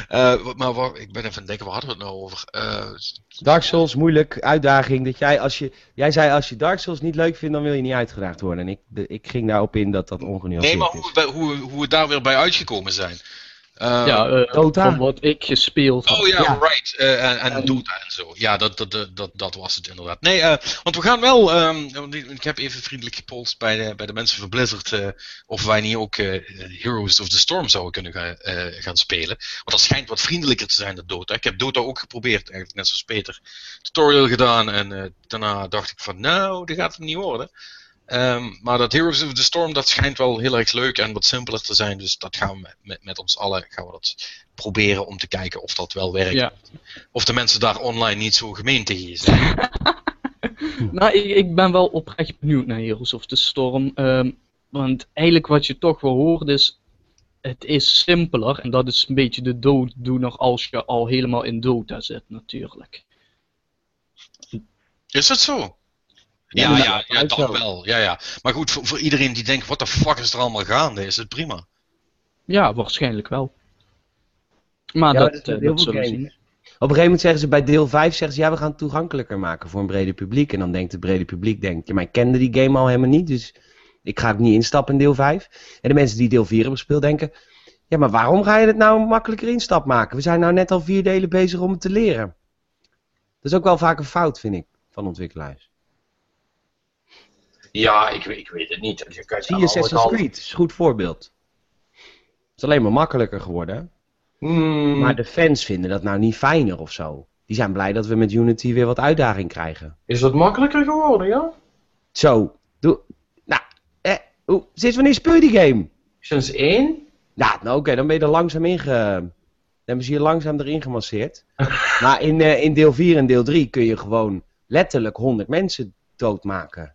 Eh, maar wat, ik ben even aan het denken, waar hadden we het nou over? Eh, Dark Souls, moeilijk, uitdaging. Dat jij, als je, jij zei als je Dark Souls niet leuk vindt, dan wil je niet uitgedaagd worden. En ik, de- ik ging daarop in dat dat ongenuanceerd nee, maar is. hoe, we- hoe, hoe we daar weer bij uitgekomen zijn. Eh, ja, eh, Dota. van wat ik gespeeld had. Oh ja, Ja. right. Eh, en, en Dota en zo. Ja, dat, dat, dat, dat, dat was het inderdaad. Nee, eh, want we gaan wel. ehm, want ik heb even vriendelijk gepolst bij de, bij de mensen van Blizzard. eh, of wij niet ook eh, Heroes of the Storm zouden kunnen gaan, eh, gaan spelen. Want dat schijnt wat vriendelijker te zijn dan Dota. Ik heb Dota ook geprobeerd, eigenlijk net zoals Peter. Tutorial gedaan en eh, daarna dacht ik van, nou, dat gaat het niet worden. Ehm, maar dat Heroes of the Storm, dat schijnt wel heel erg leuk en wat simpeler te zijn. Dus dat gaan we met, met, met ons allen gaan we dat proberen om te kijken of dat wel werkt. Ja. Of de mensen daar online niet zo gemeen tegen zijn. Nou, ik, ik ben wel oprecht benieuwd naar Heroes of the Storm. ehm, want eigenlijk wat je toch wel hoort is... Het is simpeler en dat is een beetje de dooddoener als je al helemaal in Dota zit natuurlijk. Is dat zo? Ja, Ja, ja, dat wel. Ja, ja. Maar goed, voor, voor iedereen die denkt, wat de fuck is er allemaal gaande, is het prima. Ja, waarschijnlijk wel. Maar Ja, dat, maar is eh, dat veel zullen we games. zien. Op een gegeven moment zeggen ze bij deel 5, zeggen ze ja, we gaan het toegankelijker maken voor een breder publiek. En dan denkt het brede publiek, denkt, ja, maar ik kende die game al helemaal niet, dus ik ga ook niet instappen in deel 5. En de mensen die deel 4 hebben gespeeld denken, ja, maar waarom ga je het nou een makkelijker instap maken? We zijn nou net al vier delen bezig om het te leren. Dat is ook wel vaak een fout, vind ik, van ontwikkelaars. Ja, ik, weet- ik weet het niet. Je kan Zie je Assassin's Creed, is een goed voorbeeld. Het is alleen maar makkelijker geworden? Hmm, Maar de fans vinden dat nou niet fijner of zo. Die zijn blij dat we met Unity weer wat uitdaging krijgen. Is het makkelijker geworden, ja? Zo, doe. Nou, eh, hoe, sinds wanneer speel je die game? Sinds één? Nou, nou oké, dan ben je er langzaam in ge... Dan hebben ze je langzaam erin gemasseerd. maar in, eh, in deel 4 en deel 3 kun je gewoon letterlijk 100 mensen doodmaken.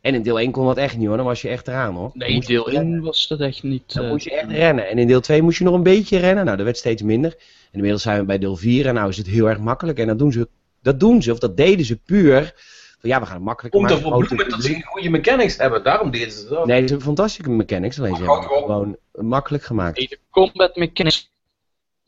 En in deel 1 kon dat echt niet hoor, dan was je echt eraan hoor. Nee, je deel rennen. 1 was dat echt niet... Dan eh, moest je echt rennen. En in deel 2 moest je nog een beetje rennen. Nou, dat werd steeds minder. En inmiddels zijn we bij deel 4 en nou is het heel erg makkelijk. En dat doen ze, dat doen ze of dat deden ze puur. Van ja, we gaan het makkelijker Om te maken. voor het verbloemen dat ze goede mechanics hebben. Daarom deden ze dat. Nee, ze hebben fantastische mechanics. Alleen ze hebben het gewoon- makkelijk gemaakt. Nee, de combat mechanics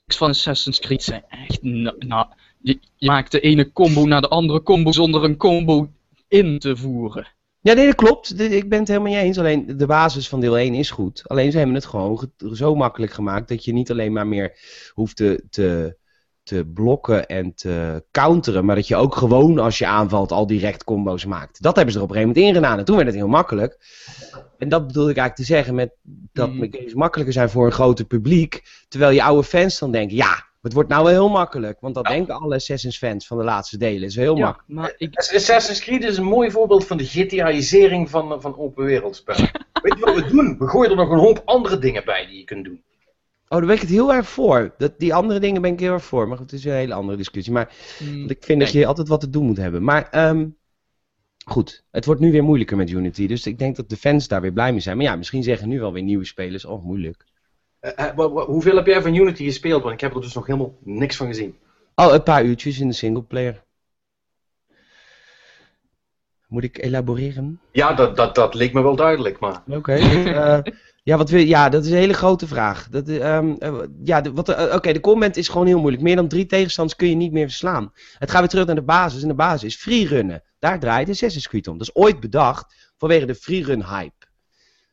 van Assassin's Creed zijn echt... Nou, je, je maakt de ene combo naar de andere combo zonder een combo in te voeren. Ja, nee, dat klopt. Ik ben het helemaal niet eens. Alleen de basis van deel 1 is goed. Alleen ze hebben het gewoon ge- zo makkelijk gemaakt dat je niet alleen maar meer hoeft te, te, te blokken en te counteren. Maar dat je ook gewoon als je aanvalt al direct combo's maakt. Dat hebben ze er op een gegeven moment ingedaan. En toen werd het heel makkelijk. En dat bedoelde ik eigenlijk te zeggen met dat mijn games makkelijker zijn voor een groter publiek. Terwijl je oude fans dan denken, ja, Het wordt nou wel heel makkelijk, want dat Ja. denken alle Assassin's fans van de laatste delen. Het is heel Ja, makkelijk. maar ik, Assassin's Creed is een mooi voorbeeld van de GTA'isering van, van open wereldspellen. Weet je wat we doen? We gooien er nog een hoop andere dingen bij die je kunt doen. Oh, daar ben ik het heel erg voor. Dat, die andere dingen ben ik heel erg voor. Maar goed, het is een hele andere discussie. Maar mm, ik vind dat je altijd wat te doen moet hebben. Maar ehm, goed, het wordt nu weer moeilijker met Unity. Dus ik denk dat de fans daar weer blij mee zijn. Maar ja, misschien zeggen nu wel weer nieuwe spelers, oh moeilijk. Eh, eh, hoeveel heb jij van Unity gespeeld? Want ik heb er dus nog helemaal niks van gezien. Oh, een paar uurtjes in de singleplayer. Moet ik elaboreren? Ja, dat, dat, dat leek me wel duidelijk, maar... Oké. eh, ja, wat wil, ja, dat is een hele grote vraag. Dat, eh, ehm, eh, ja, de, wat, Oké, de comment is gewoon heel moeilijk. Meer dan drie tegenstanders kun je niet meer verslaan. Het gaat weer terug naar de basis. En de basis is freerunnen. Daar draait Assassin's Creed om. Dat is ooit bedacht vanwege de freerun hype.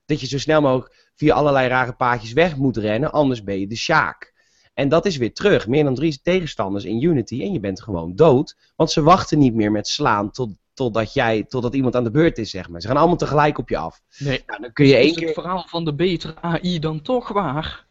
Dat je zo snel mogelijk via allerlei rare paadjes weg moet rennen, anders ben je de Sjaak. En dat is weer terug. Meer dan drie tegenstanders in Unity en je bent gewoon dood. Want ze wachten niet meer met slaan tot, totdat, jij, totdat iemand aan de beurt is, zeg maar. Ze gaan allemaal tegelijk op je af. nee, Nou, dan kun je één is keer... het verhaal van de betere AI dan toch waar?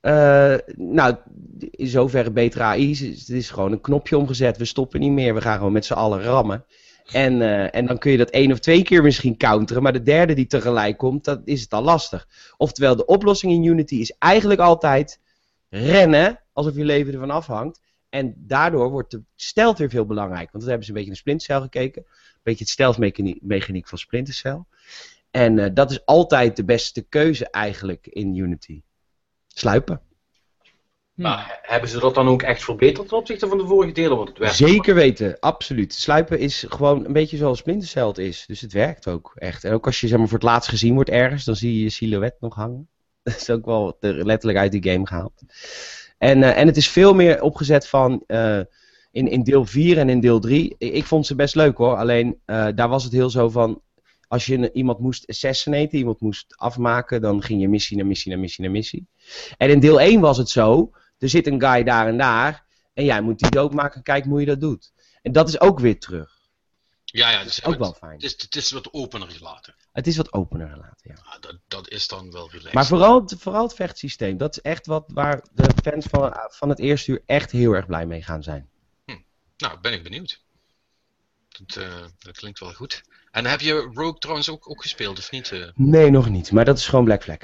Eh, nou, in zoverre betere AI. Het is gewoon een knopje omgezet. We stoppen niet meer. We gaan gewoon met z'n allen rammen. En, eh, en dan kun je dat één of twee keer misschien counteren. Maar de derde die tegelijk komt, dat is het al lastig. Oftewel, de oplossing in Unity is eigenlijk altijd rennen. Alsof je leven ervan afhangt. En daardoor wordt de stealth weer veel belangrijk. Want dan hebben ze een beetje naar Splinter Cell gekeken. Een beetje het stealth mechanie- mechaniek van Splinter Cell. En eh, dat is altijd de beste keuze eigenlijk in Unity. Sluipen. Hm. Nou, he- hebben ze dat dan ook echt verbeterd ten opzichte van de vorige delen? Want het werkt. Zeker weten, absoluut. Sluipen is gewoon een beetje zoals Splinter Cell het is. Dus het werkt ook echt. En ook als je zeg maar, voor het laatst gezien wordt ergens, dan zie je je silhouet nog hangen. Dat is ook wel er letterlijk uit die game gehaald. En, eh, en het is veel meer opgezet van eh, in, in deel 4 en in deel 3. Ik, vond ze best leuk hoor. Alleen eh, daar was het heel zo van. Als je iemand moest assassinaten, iemand moest afmaken, dan ging je missie naar missie naar missie naar missie. En in deel 1 was het zo. Er zit een guy daar en daar. En jij moet die doodmaken, kijk hoe je dat doet. En dat is ook weer terug. Ja, ja, dus Ook wel fijn. Het is, het is wat opener gelaten. Het is wat opener gelaten, ja. Ja, dat, dat is dan wel relaxed. Maar vooral, het- vooral het vechtsysteem. Dat is echt wat waar de fans van, van het eerste uur echt heel erg blij mee gaan zijn. Nou, ben ik benieuwd. Dat, eh, dat klinkt wel goed. En heb je Rogue trouwens ook, ook gespeeld, of niet? eh? Nee, nog niet. Maar dat is gewoon Black Flag.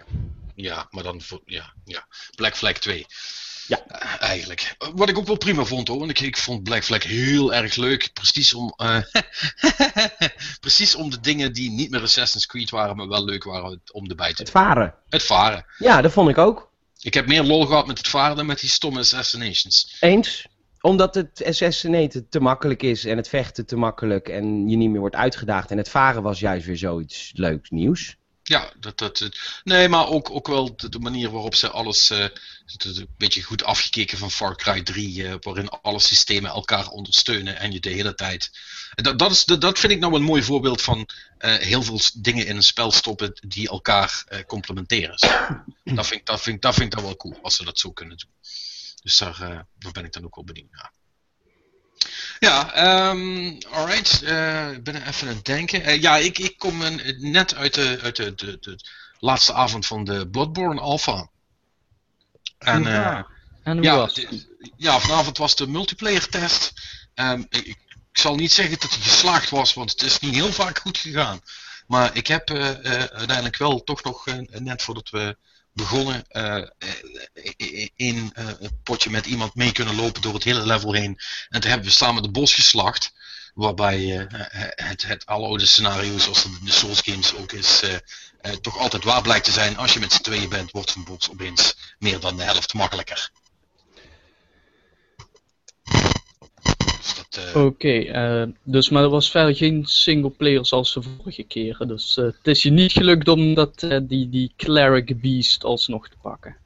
ja, maar dan voor, ja, ja. Black Flag 2. Ja. Eh, eigenlijk. Wat ik ook wel prima vond hoor, want ik, ik vond Black Flag heel erg leuk. Precies om, eh, precies om de dingen die niet meer Assassin's Creed waren, maar wel leuk waren om erbij te Het varen. Het varen. Ja, dat vond ik ook. Ik heb meer lol gehad met het varen dan met die stomme assassinations. Eens. Omdat het assassinaten te makkelijk is en het vechten te makkelijk en je niet meer wordt uitgedaagd. En het varen was juist weer zoiets leuks nieuws. Ja, dat, dat, het- nee, maar ook, ook wel de, manier waarop ze alles, eh, een beetje goed afgekeken van Far Cry 3, eh, waarin alle systemen elkaar ondersteunen en je de hele tijd. Dat, dat, is, dat, dat vind ik nou een mooi voorbeeld van eh, heel veel dingen in een spel stoppen die elkaar eh, complementeren. dat, vind dat, vind, dat vind ik dan wel cool, als ze dat zo kunnen doen. Dus daar, eh, daar ben ik dan ook wel benieuwd naar. Ja, ehm alright. eh, ik ben even aan het denken. Eh, ja, ik, ik kom eh, net uit, de, uit de, de, de laatste avond van de Bloodborne Alpha. En Ja. En hoe ja, was het het? ja, vanavond was de multiplayer test. Ehm, ik, ik zal niet zeggen dat hij geslaagd was, want het is niet heel vaak goed gegaan. Maar ik heb uiteindelijk wel toch nog, net voordat we begonnen, eh, eh, in eh, een potje met iemand mee kunnen lopen door het hele level heen. En toen hebben we samen de bos geslacht. Waarbij eh, het, het aloude scenario, zoals het de Souls games ook is, eh, eh, toch altijd waar blijkt te zijn. Als je met z'n tweeën bent, wordt zo'n bos opeens meer dan de helft makkelijker. Dus dat, eh, Oké, eh, dus maar er was verder geen singleplayer zoals de vorige keren. Dus eh, het is je niet gelukt om dat, eh, die, die Cleric Beast alsnog te pakken.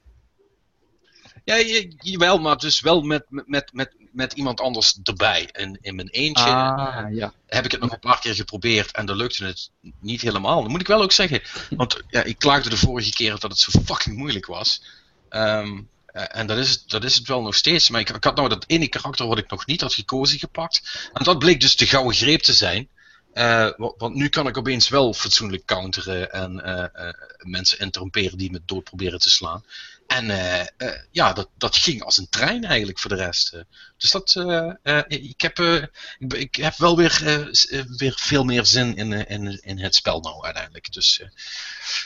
Ja, je, jawel, maar dus wel met, met, met, met iemand anders erbij. En in mijn eentje Ah, ja. heb ik het nog een paar keer geprobeerd en dan lukte het niet helemaal. Dat moet ik wel ook zeggen. Want ja, ik klaagde de vorige keer dat het zo fucking moeilijk was. Ehm, eh, en dat is, dat is het wel nog steeds. Maar ik, had nou dat ene karakter wat ik nog niet had gekozen gepakt. En dat bleek dus de gouden greep te zijn. Eh, wa- want nu kan ik opeens wel fatsoenlijk counteren en eh, eh, mensen interromperen die me dood proberen te slaan. En eh, eh, ja, dat, dat ging als een trein eigenlijk voor de rest. eh. Dus dat, eh, eh, ik, heb, eh, ik, ik heb wel weer, eh, eh, weer veel meer zin in, eh, in, in het spel nou uiteindelijk. Dus eh,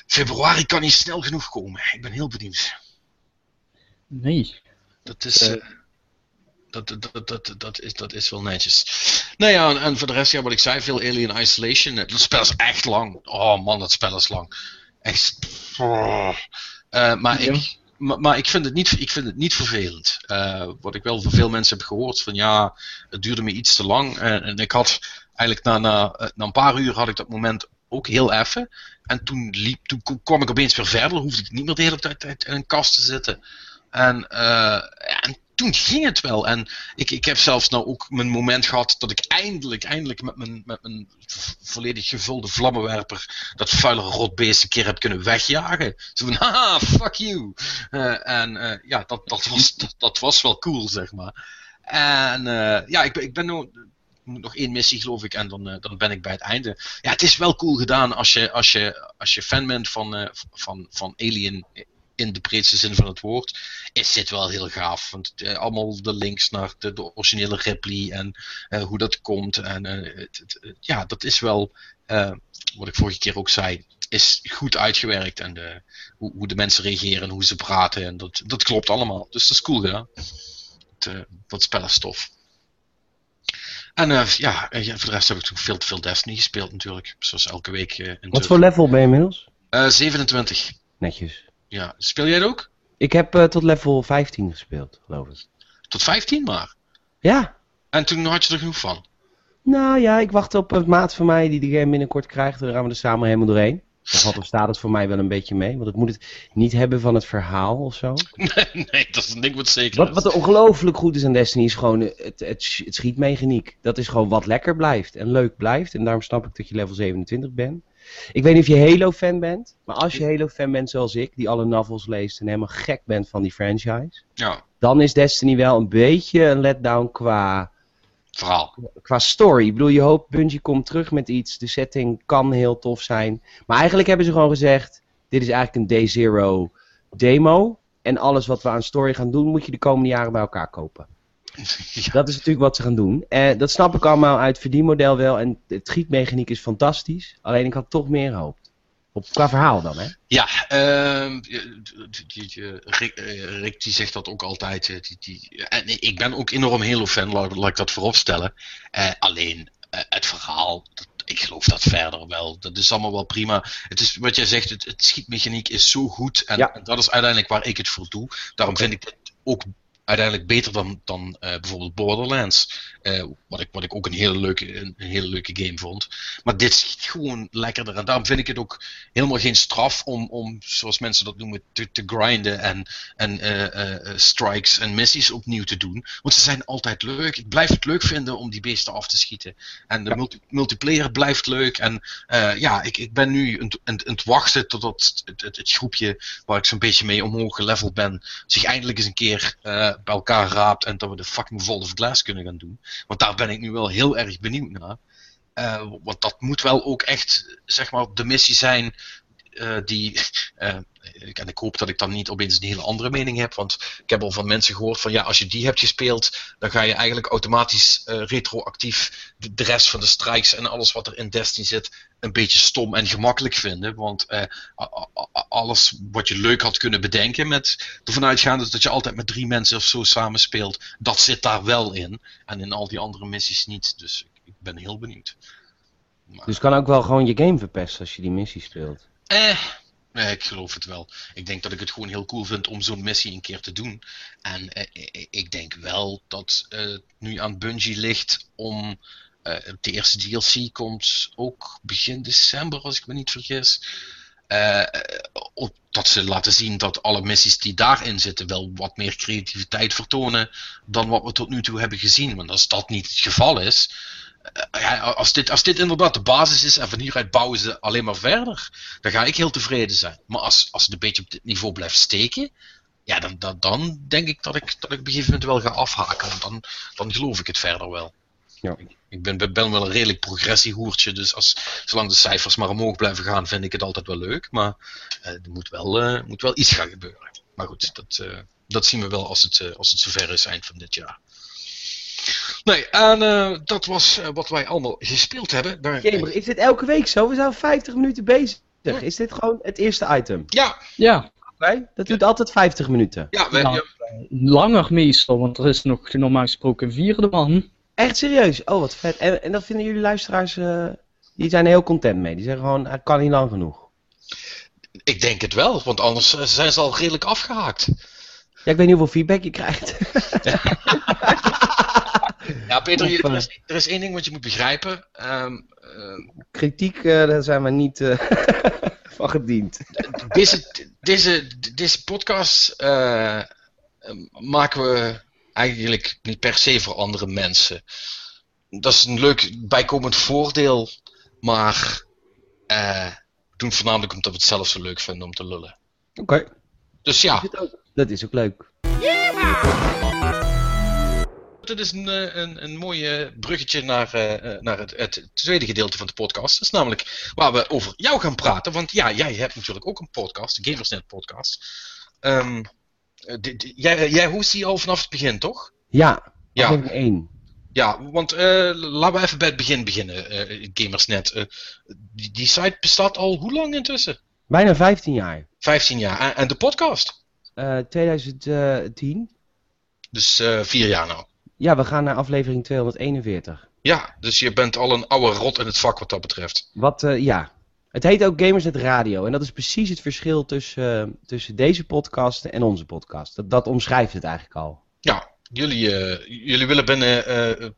februari kan niet snel genoeg komen. Ik ben heel benieuwd. Nee. Dat is, Eh. eh, dat, dat, dat, dat, dat, is, dat is wel netjes. Nou ja, en, en voor de rest, ja, wat ik zei, veel Alien Isolation. Het spel is echt lang. Oh man, dat spel is lang. Echt. Eh, maar, Ja. ik, maar, maar ik, vind het niet, ik vind het niet vervelend. Eh, wat ik wel van veel mensen heb gehoord, van ja, het duurde me iets te lang. En, en ik had eigenlijk na, na, eh, na een paar uur had ik dat moment ook heel even. En toen, liep, toen kwam ik opeens weer verder, hoefde ik niet meer de hele tijd in een kast te zitten. En, eh, en toen ging het wel. En ik, ik heb zelfs nou ook mijn moment gehad dat ik eindelijk, eindelijk met mijn, met mijn volledig gevulde vlammenwerper dat vuile rotbeest een keer heb kunnen wegjagen. Zo van, haha, fuck you. Eh, en eh, ja, dat, dat, was, dat, dat was wel cool, zeg maar. En ja, ik ik ben nu nog één missie geloof ik en dan, dan ben ik bij het einde. Ja, het is wel cool gedaan als je, als je, als je fan bent van, van, van Alien in de breedste zin van het woord, is dit wel heel gaaf. Want eh, allemaal de links naar de, de originele Ripley en eh, hoe dat komt. En eh, het, ja, dat is wel, wat ik vorige keer ook zei, is goed uitgewerkt. En de, hoe, hoe de mensen reageren en hoe ze praten. En dat, dat klopt allemaal. Dus dat is cool gedaan. Het, dat spel is tof. En eh, ja, voor de rest heb ik toen veel te veel Destiny gespeeld natuurlijk. Zoals elke week. Wat voor level ben je inmiddels? Eh, 27. Netjes. Ja, speel jij het ook? Ik heb eh, tot level 15 gespeeld, geloof ik. Tot 15 maar. Ja. En toen had je er genoeg van. Nou ja, ik wacht op een maat van mij die de game binnenkort krijgt. Dan gaan we er samen helemaal doorheen. Dan valt of staat het voor mij wel een beetje mee. Want het moet het niet hebben van het verhaal of zo. nee, nee, dat is een ding wat zeker Wat, is. wat ongelooflijk goed is aan Destiny is gewoon het, het, het schietmechaniek. Dat is gewoon wat lekker blijft en leuk blijft. En daarom snap ik dat je level 27 bent. Ik weet niet of je Halo-fan bent. Maar als je Halo-fan bent zoals ik, die alle novels leest en helemaal gek bent van die franchise. Ja, Dan is Destiny wel een beetje een letdown qua, verhaal. qua story. Ik bedoel, je hoopt Bungie komt terug met iets. De setting kan heel tof zijn. Maar eigenlijk hebben ze gewoon gezegd, dit is eigenlijk een Day Zero demo. En alles wat we aan story gaan doen, moet je de komende jaren bij elkaar kopen. ja. Dat is natuurlijk wat ze gaan doen. Eh, dat snap ik allemaal uit het verdienmodel wel. En het schietmechaniek is fantastisch. Alleen ik had toch meer gehoopt. Op, qua verhaal dan, hè? Ja, ehm, Rick, eh, Rick die zegt dat ook altijd. eh, Die, die, en ik ben ook enorm Halo-fan, laat, laat ik dat voorop stellen. Eh, alleen het verhaal, dat, ik geloof dat verder wel. Dat is allemaal wel prima. Het is wat jij zegt, het, het schietmechaniek is zo goed. En, Ja. en dat is uiteindelijk waar ik het voor doe. Daarom vind ik het ook uiteindelijk beter dan, dan eh, bijvoorbeeld Borderlands. Eh, wat, ik, wat ik ook een hele, leuke, een, een hele leuke game vond. Maar dit schiet gewoon lekkerder. En daarom vind ik het ook helemaal geen straf om, om zoals mensen dat noemen, te, te grinden en, en eh, eh, strikes en missies opnieuw te doen. Want ze zijn altijd leuk. Ik blijf het leuk vinden om die beesten af te schieten. En de multi- multiplayer blijft leuk. En ja, ik, ik ben nu aan het- wachten totdat het, het, het groepje waar ik zo'n beetje mee omhoog geleveld ben, zich eindelijk eens een keer bij elkaar raapt en dat we de fucking Vault of Glass kunnen gaan doen. Want daar ben ik nu wel heel erg benieuwd naar. Eh, want dat moet wel ook echt, zeg maar, de missie zijn eh, die. eh, en ik hoop dat ik dan niet opeens een hele andere mening heb. Want ik heb al van mensen gehoord van ja, als je die hebt gespeeld, dan ga je eigenlijk automatisch eh, retroactief de, rest van de strikes en alles wat er in Destiny zit, een beetje stom en gemakkelijk vinden. Want alles wat je leuk had kunnen bedenken met ervan uitgaande dat je altijd met drie mensen of zo samen speelt, dat zit daar wel in. En in al die andere missies niet. Dus ik, ik ben heel benieuwd. Maar- Dus kan ook wel gewoon je game verpesten als je die missie speelt. Eh, ik geloof het wel. Ik denk dat ik het gewoon heel cool vind om zo'n missie een keer te doen. En eh, ik- ik denk wel dat eh, het nu aan Bungie ligt om. eh, de eerste DLC komt ook begin december, als ik me niet vergis. Eh, eh, op- dat ze laten zien dat alle missies die daarin zitten wel wat meer creativiteit vertonen dan wat we tot nu toe hebben gezien. Want als dat niet het geval is, eh, ja, als, dit, als dit inderdaad de basis is en van hieruit bouwen ze alleen maar verder, dan ga ik heel tevreden zijn. Maar als, als het een beetje op dit niveau blijft steken, ja, dan, dan, dan denk ik dat, ik dat ik op een gegeven moment wel ga afhaken. Want dan, dan geloof ik het verder wel. Ja. Ik, ben, ben wel een redelijk progressiehoertje, dus als, zolang de cijfers maar omhoog blijven gaan, vind ik het altijd wel leuk. Maar eh, er moet wel, eh, moet wel iets gaan gebeuren. Maar goed, dat, eh, dat zien we wel als het, eh, als het zover is eind van dit jaar. Nee, en eh, dat was eh, wat wij allemaal gespeeld hebben. Daar, Gamer, is dit elke week zo? We zijn 50 minuten bezig. Is dit gewoon het eerste item? ja, Ja, dat duurt altijd 50 minuten. ja, we, Ja. ja, langer meestal, want er is nog normaal gesproken een vierde man. Echt serieus? Oh, wat vet. En, en dat vinden jullie luisteraars, eh, die zijn er heel content mee. Die zeggen gewoon, het kan niet lang genoeg. ik denk het wel, want anders zijn ze al redelijk afgehaakt. Ja, ik weet niet hoeveel feedback je krijgt. Ja, Peter, Of, eh, er, is, er is één ding wat je moet begrijpen. Ehm, eh, Kritiek, eh, daar zijn we niet eh, van gediend. deze, deze, deze podcast eh, eh, maken we eigenlijk niet per se voor andere mensen. Dat is een leuk bijkomend voordeel, maar eh, we doen het voornamelijk omdat we het zelf zo leuk vinden om te lullen. Oké. Dus ja, Dat is ook leuk. Dit is een, eh, een, een mooi bruggetje naar, eh, eh, naar het, het tweede gedeelte van de podcast. Dat is namelijk waar we over jou gaan praten. Want ja, jij hebt natuurlijk ook een podcast, de Gamersnet podcast. Ehm, eh, jij, jij hoest die al vanaf het begin, toch? Ja, Ja. 1. Ja, want laten we even bij het begin beginnen, Gamersnet. Die, die site bestaat al hoe lang intussen? Bijna 15 jaar. 15 jaar. En, en de podcast? Eh 2010. Dus vier jaar nou. Ja, we gaan naar aflevering 241. Ja, dus je bent al een oude rot in het vak wat dat betreft. Wat, eh, ja. Het heet ook Gamersnet Radio. En dat is precies het verschil tussen, eh, tussen deze podcast en onze podcast. Dat, dat omschrijft het eigenlijk al. Ja, jullie, eh, jullie willen binnen,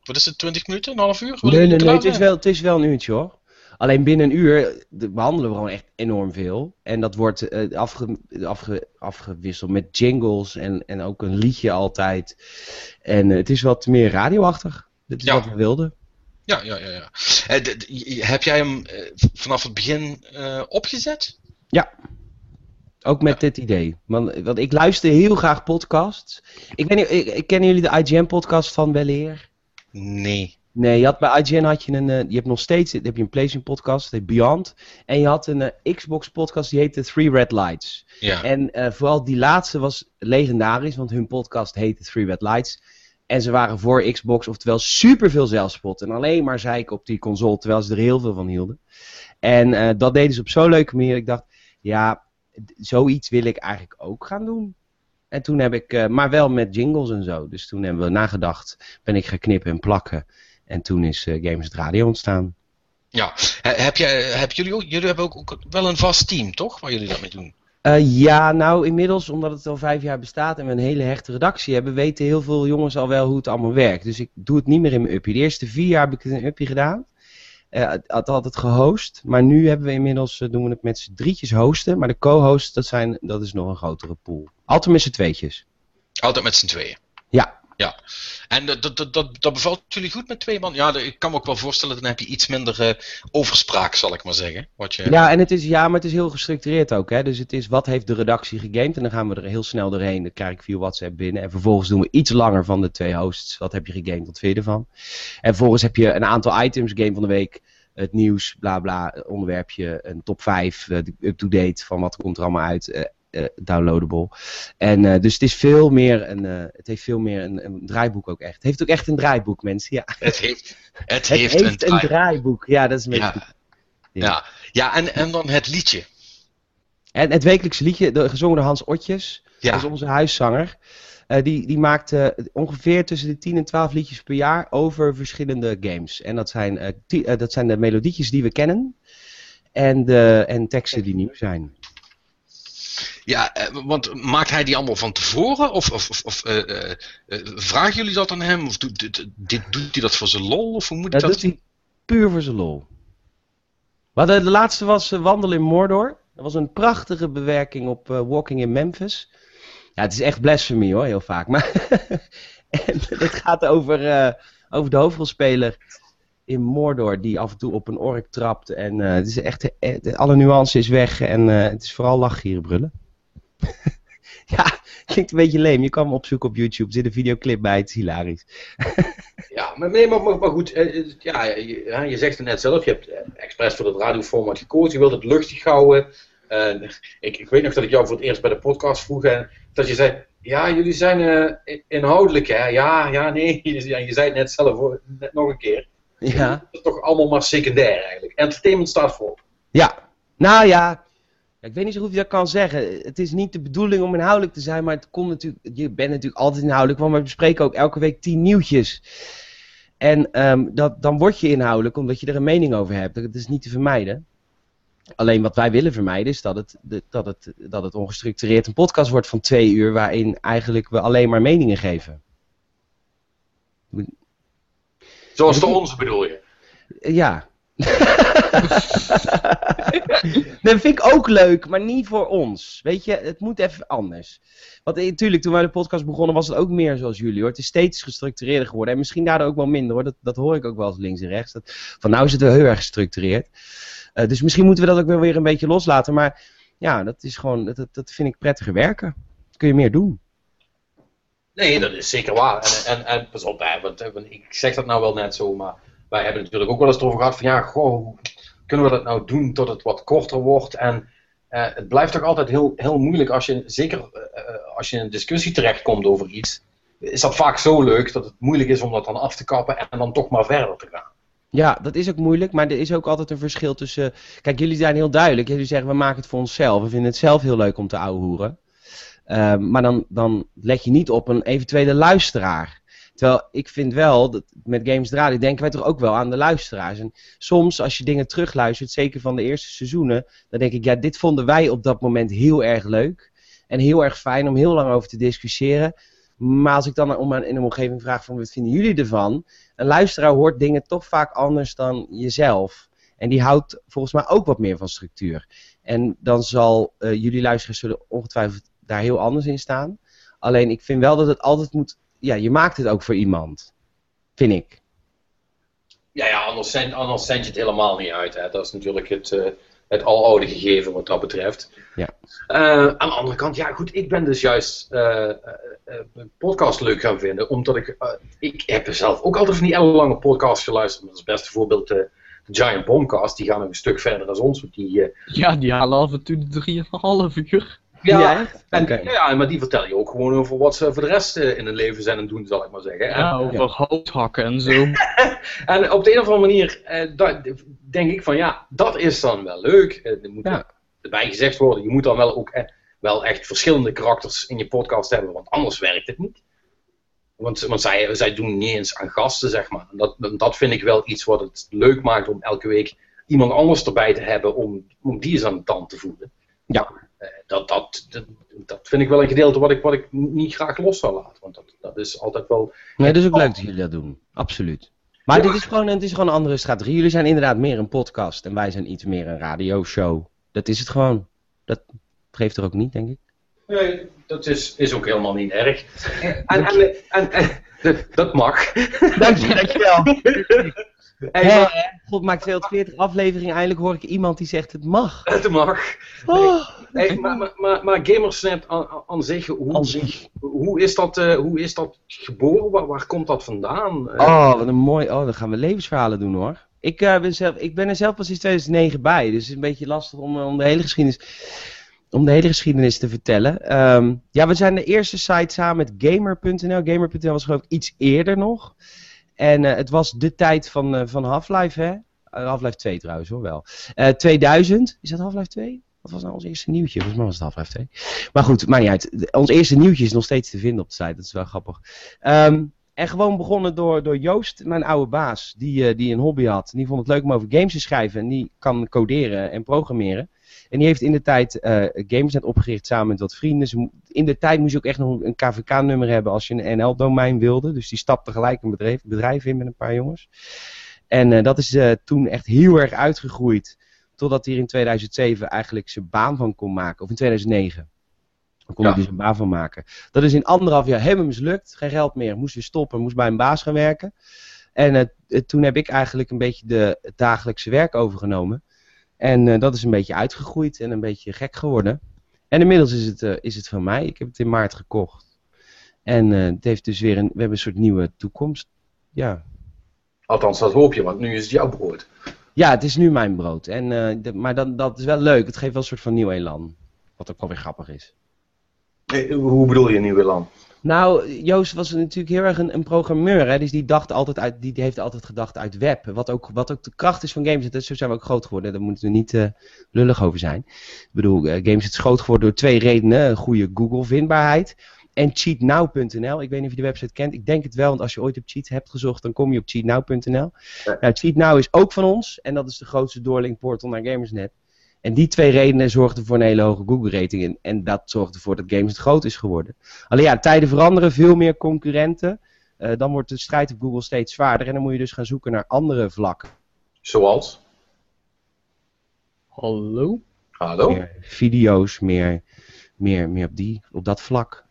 wat is het, 20 minuten, een half uur? Nee, nee, nee. Het is, wel, het is wel een uurtje hoor. Alleen binnen een uur de- behandelen we gewoon echt enorm veel. En dat wordt eh, afge, afge, afgewisseld met jingles en, en ook een liedje altijd. En eh, het is wat meer radioachtig. Dat is Ja. wat we wilden. Ja, ja, ja. ja. Eh, heb jij hem vanaf het begin opgezet? Ook met dit idee. Want, want ik luister heel graag podcasts. Ik, weet niet, ik, ik kennen jullie de IGN-podcast van Weleer? Nee. Nee, je had bij IGN had je een, eh, je hebt nog steeds, heb je een PlayStation podcast, dat heet Beyond. En je had een eh, Xbox podcast, die heette Three Red Lights. Ja. En eh, vooral die laatste was legendarisch, want hun podcast heette Three Red Lights. En ze waren voor Xbox, oftewel superveel zelfspot. En alleen maar zeiken op die console, terwijl ze er heel veel van hielden. En dat deden ze op zo'n leuke manier. Ik dacht, ja, zoiets wil ik eigenlijk ook gaan doen. En toen heb ik, maar wel met jingles en zo. Dus toen hebben we nagedacht, ben ik gaan knippen en plakken. En toen is eh, Games het Radio ontstaan. ja. He- heb jij, heb jullie, ook, jullie hebben ook, wel een vast team, toch? Waar jullie dat mee doen? Eh, ja, nou inmiddels, omdat het al vijf jaar bestaat en we een hele hechte redactie hebben, weten heel veel jongens al wel hoe het allemaal werkt. Dus ik doe het niet meer in mijn uppie. De eerste vier jaar heb ik het in een uppie gedaan. Het had altijd gehost, maar nu hebben we inmiddels, doen we het met z'n drietjes hosten. Maar de co-hosts, dat, zijn, dat is nog een grotere pool. Altijd met z'n tweetjes. Altijd met z'n tweeën. Ja. Ja. En dat, dat, dat, dat, dat bevalt jullie goed met twee man? Ja, ik kan me ook wel voorstellen, dan heb je iets minder eh, overspraak, zal ik maar zeggen. Wat je... Ja, en het is, ja, maar het is heel gestructureerd ook. Hè? Dus het is wat heeft de redactie gegamed. En dan gaan we er heel snel doorheen. Dat krijg ik via WhatsApp binnen. En vervolgens doen we iets langer van de twee hosts. Wat heb je gegamed? Wat vind je ervan? En vervolgens heb je een aantal items. Game van de week, het nieuws, bla bla. Onderwerpje, een top 5. eh, up-to-date van wat komt er allemaal uit. eh, eh, downloadable. En eh, dus het is veel meer een, eh, het heeft veel meer een, een draaiboek ook echt. Het heeft ook echt een draaiboek, mensen. Ja. Het heeft, het Het heeft, heeft, een een, draai. draaiboek. Ja, dat is een beetje Ja, ja. ja en, en dan het liedje. En het wekelijkse liedje, de, gezongen door Hans Otjes, Ja. dat is onze huiszanger. Eh, die, die maakt eh, ongeveer tussen de 10 en 12 liedjes per jaar over verschillende games. En dat zijn, eh, eh, dat zijn de melodietjes die we kennen. En, de, en teksten die nieuw zijn. Ja, eh, want maakt hij die allemaal van tevoren? Of, of, of, of eh, eh, vragen jullie dat aan hem? Of doet, dit, dit, doet hij dat voor zijn lol? Of hoe moet ik Dat doet hij puur voor zijn lol. Maar de, de laatste was eh, Wandelen in Mordor. Dat was een prachtige bewerking op Walking in Memphis. Ja, het is echt blasphemy hoor, heel vaak. Maar en het gaat over, over de hoofdrolspeler in Mordor die af en toe op een ork trapt. En eh, het is echt, eh, alle nuance is weg en eh, het is vooral lachgieren brullen. ja, Klinkt een beetje leem. Je kan hem opzoeken op YouTube. Er zit een videoclip bij. Het is hilarisch. Ja, maar, nee, maar, maar, goed, eh, eh, ja, je, je zegt het net zelf, je hebt eh, expres voor het radioformat gekozen, je wilt het luchtig houden. Eh, ik, ik weet nog dat ik jou voor het eerst bij de podcast vroeg en dat je zei, ja, jullie zijn eh, inhoudelijk, hè? Ja, ja, nee, je, je zei het net zelf, net nog een keer. Ja. Dat is toch allemaal maar secundair eigenlijk. Entertainment staat voor. Ja. Nou ja. Ik weet niet zo goed of je dat kan zeggen. Het is niet de bedoeling om inhoudelijk te zijn, maar het komt natuurlijk, je bent natuurlijk altijd inhoudelijk, want we bespreken ook elke week tien nieuwtjes. En ehm, dat, dan word je inhoudelijk omdat je er een mening over hebt. Dat is niet te vermijden. Alleen wat wij willen vermijden is dat het, dat het, dat het ongestructureerd een podcast wordt van twee uur waarin eigenlijk we alleen maar meningen geven. Zoals de onze bedoel je. Eh, Ja. dat vind ik ook leuk, maar niet voor ons. Weet je, het moet even anders. Want natuurlijk, toen wij de podcast begonnen, was het ook meer zoals jullie hoor. Het is steeds gestructureerder geworden. En misschien daardoor ook wel minder hoor. Dat, dat hoor ik ook wel eens links en rechts. Dat, van nou is het wel heel erg gestructureerd. Eh, dus misschien moeten we dat ook wel weer een beetje loslaten. Maar ja, dat is gewoon, dat, dat vind ik prettiger werken. Dat kun je meer doen. Nee, dat is zeker waar. En, en, en pas op, hè, want, ik zeg dat nou wel net zo, maar wij hebben natuurlijk ook wel eens erover gehad van ja, goh, kunnen we dat nou doen tot het wat korter wordt? En eh, het blijft toch altijd heel, heel moeilijk als je, zeker eh, eh, als je in een discussie terechtkomt over iets, is dat vaak zo leuk dat het moeilijk is om dat dan af te kappen en dan toch maar verder te gaan. Ja, dat is ook moeilijk, maar er is ook altijd een verschil tussen... Kijk, jullie zijn heel duidelijk. Jullie zeggen, we maken het voor onszelf. We vinden het zelf heel leuk om te ouwehoeren. Ehm, maar dan, dan leg je niet op een eventuele luisteraar. Terwijl ik vind wel, dat met Games Radio denken wij toch ook wel aan de luisteraars. En soms, als je dingen terugluistert, zeker van de eerste seizoenen... dan denk ik, ja, dit vonden wij op dat moment heel erg leuk. En heel erg fijn om heel lang over te discussiëren. Maar als ik dan om in een omgeving vraag van, wat vinden jullie ervan? een luisteraar hoort dingen toch vaak anders dan jezelf. En die houdt volgens mij ook wat meer van structuur. En dan zal eh, jullie luisteraars zullen ongetwijfeld daar heel anders in staan. Alleen ik vind wel dat het altijd moet. Ja, je maakt het ook voor iemand. Vind ik. Ja, ja anders, zend, anders zend je het helemaal niet uit. Hè. Dat is natuurlijk het, eh, het aloude gegeven wat dat betreft. Ja. Eh, aan de andere kant, ja goed, ik ben dus juist eh, eh, eh, podcast leuk gaan vinden. Omdat ik, ik heb zelf ook altijd van die ellenlange podcasts geluisterd. Dat is voorbeeld de Giant Bombcast. Die gaan nog een stuk verder dan ons. Die, eh, Ja, die halen af en toe de 3,5 uur. Ja, en, ja, maar die vertel je ook gewoon over wat ze voor de rest eh, in hun leven zijn en doen, zal ik maar zeggen. En- Ja, over hout hakken en zo. En op de een of andere manier eh, denk ik van ja, dat is dan wel leuk. Eh, er moet Ja. erbij gezegd worden, je moet dan wel ook eh, wel echt verschillende karakters in je podcast hebben, want anders werkt het niet. Want, want zij, zij doen niet eens aan gasten, zeg maar. En dat, dat vind ik wel iets wat het leuk maakt om elke week iemand anders erbij te hebben om, om die eens aan de tand te voelen. Ja. Eh, dat, dat, dat, dat vind ik wel een gedeelte wat ik, wat ik niet graag los zou laten. Want dat, dat is altijd wel Nee, het is ook leuk dat jullie dat doen. Absoluut. Maar Ja. dit is gewoon, het is gewoon een andere strategie. Jullie zijn inderdaad meer een podcast en wij zijn iets meer een radioshow. Dat is het gewoon. Dat geeft er ook niet, denk ik. Nee, dat is, is ook helemaal niet erg. En, en, en, en- dat- dat mag. Dank je, dankjewel. Hey, maar, God maakt 240 afleveringen. Eindelijk hoor ik iemand die zegt het mag. het mag. Oh. Hey, maar, maar, maar, maar Gamersnet aan, aan zich, hoe, Aan zich. hoe, is dat, eh, hoe is dat geboren? Waar, waar komt dat vandaan? Eh, Oh, wat een mooi. Oh, dan gaan we levensverhalen doen hoor. Ik, eh, ben, zelf, ik ben er zelf pas sinds 2009 bij. Dus het is een beetje lastig om, om, de, hele geschiedenis, om de hele geschiedenis te vertellen. Ehm, ja, we zijn de eerste site samen met Gamer.nl. Gamer.nl was geloof ik iets eerder nog. En eh, het was de tijd van, eh, van Half-Life, hè? Eh, Half-Life 2 trouwens hoor wel. Eh 2000, is dat Half-Life 2? Wat was nou ons eerste nieuwtje? Volgens mij was het Half-Life 2. Maar goed, maakt niet uit. Ons eerste nieuwtje is nog steeds te vinden op de site. Dat is wel grappig. Ehm, en gewoon begonnen door, door Joost, mijn oude baas, die, die een hobby had. Die vond het leuk om over games te schrijven. En die kan coderen en programmeren. En die heeft in de tijd eh Gamesnet opgericht samen met wat vrienden. In de tijd moest je ook echt nog een KVK-nummer hebben als je een NL-domein wilde. Dus die stapte gelijk een bedrijf, bedrijf in met een paar jongens. En eh, dat is eh, toen echt heel erg uitgegroeid. Totdat hij er in 2007 eigenlijk zijn baan van kon maken. Of in 2009. Dan kon Ja. hij dus een baan van maken. Dat is in anderhalf jaar helemaal mislukt. Geen geld meer. Moest weer stoppen. Moest bij een baas gaan werken. En toen heb ik eigenlijk een beetje de, het dagelijkse werk overgenomen. En eh, dat is een beetje uitgegroeid en een beetje gek geworden. En inmiddels is het, eh, is het van mij. Ik heb het in maart gekocht. En eh, het heeft dus weer een, we hebben een soort nieuwe toekomst. Ja. Althans, dat hoop je, want nu is het jouw brood. Ja, het is nu mijn brood. En, de- maar dan, dat is wel leuk. Het geeft wel een soort van nieuw elan. Wat ook wel weer grappig is. Eh, Hoe bedoel je nieuw land? Nou, Joost was natuurlijk heel erg een, een programmeur. Hè? Dus die, dacht altijd uit, die, die heeft altijd gedacht uit web. Wat ook, wat ook de kracht is van games. Dat, zo zijn we ook groot geworden. Daar moeten we niet eh, lullig over zijn. Ik bedoel, eh, games is groot geworden door twee redenen. Een goede Google vindbaarheid. En cheatnow.nl. Ik weet niet of je de website kent. Ik denk het wel, want als je ooit op cheat hebt gezocht, dan kom je op cheatnow.nl. Ja. Nou, cheatnow is ook van ons. En dat is de grootste doorlinkportal naar Gamersnet. En die twee redenen zorgden voor een hele hoge Google-rating. En, en dat zorgde ervoor dat Games het groot is geworden. Alleen ja, tijden veranderen, veel meer concurrenten. Eh, dan wordt de strijd op Google steeds zwaarder. En dan moet je dus gaan zoeken naar andere vlakken. Zoals? Hallo? Hallo? Meer video's, meer, meer, meer op, die, op dat vlak.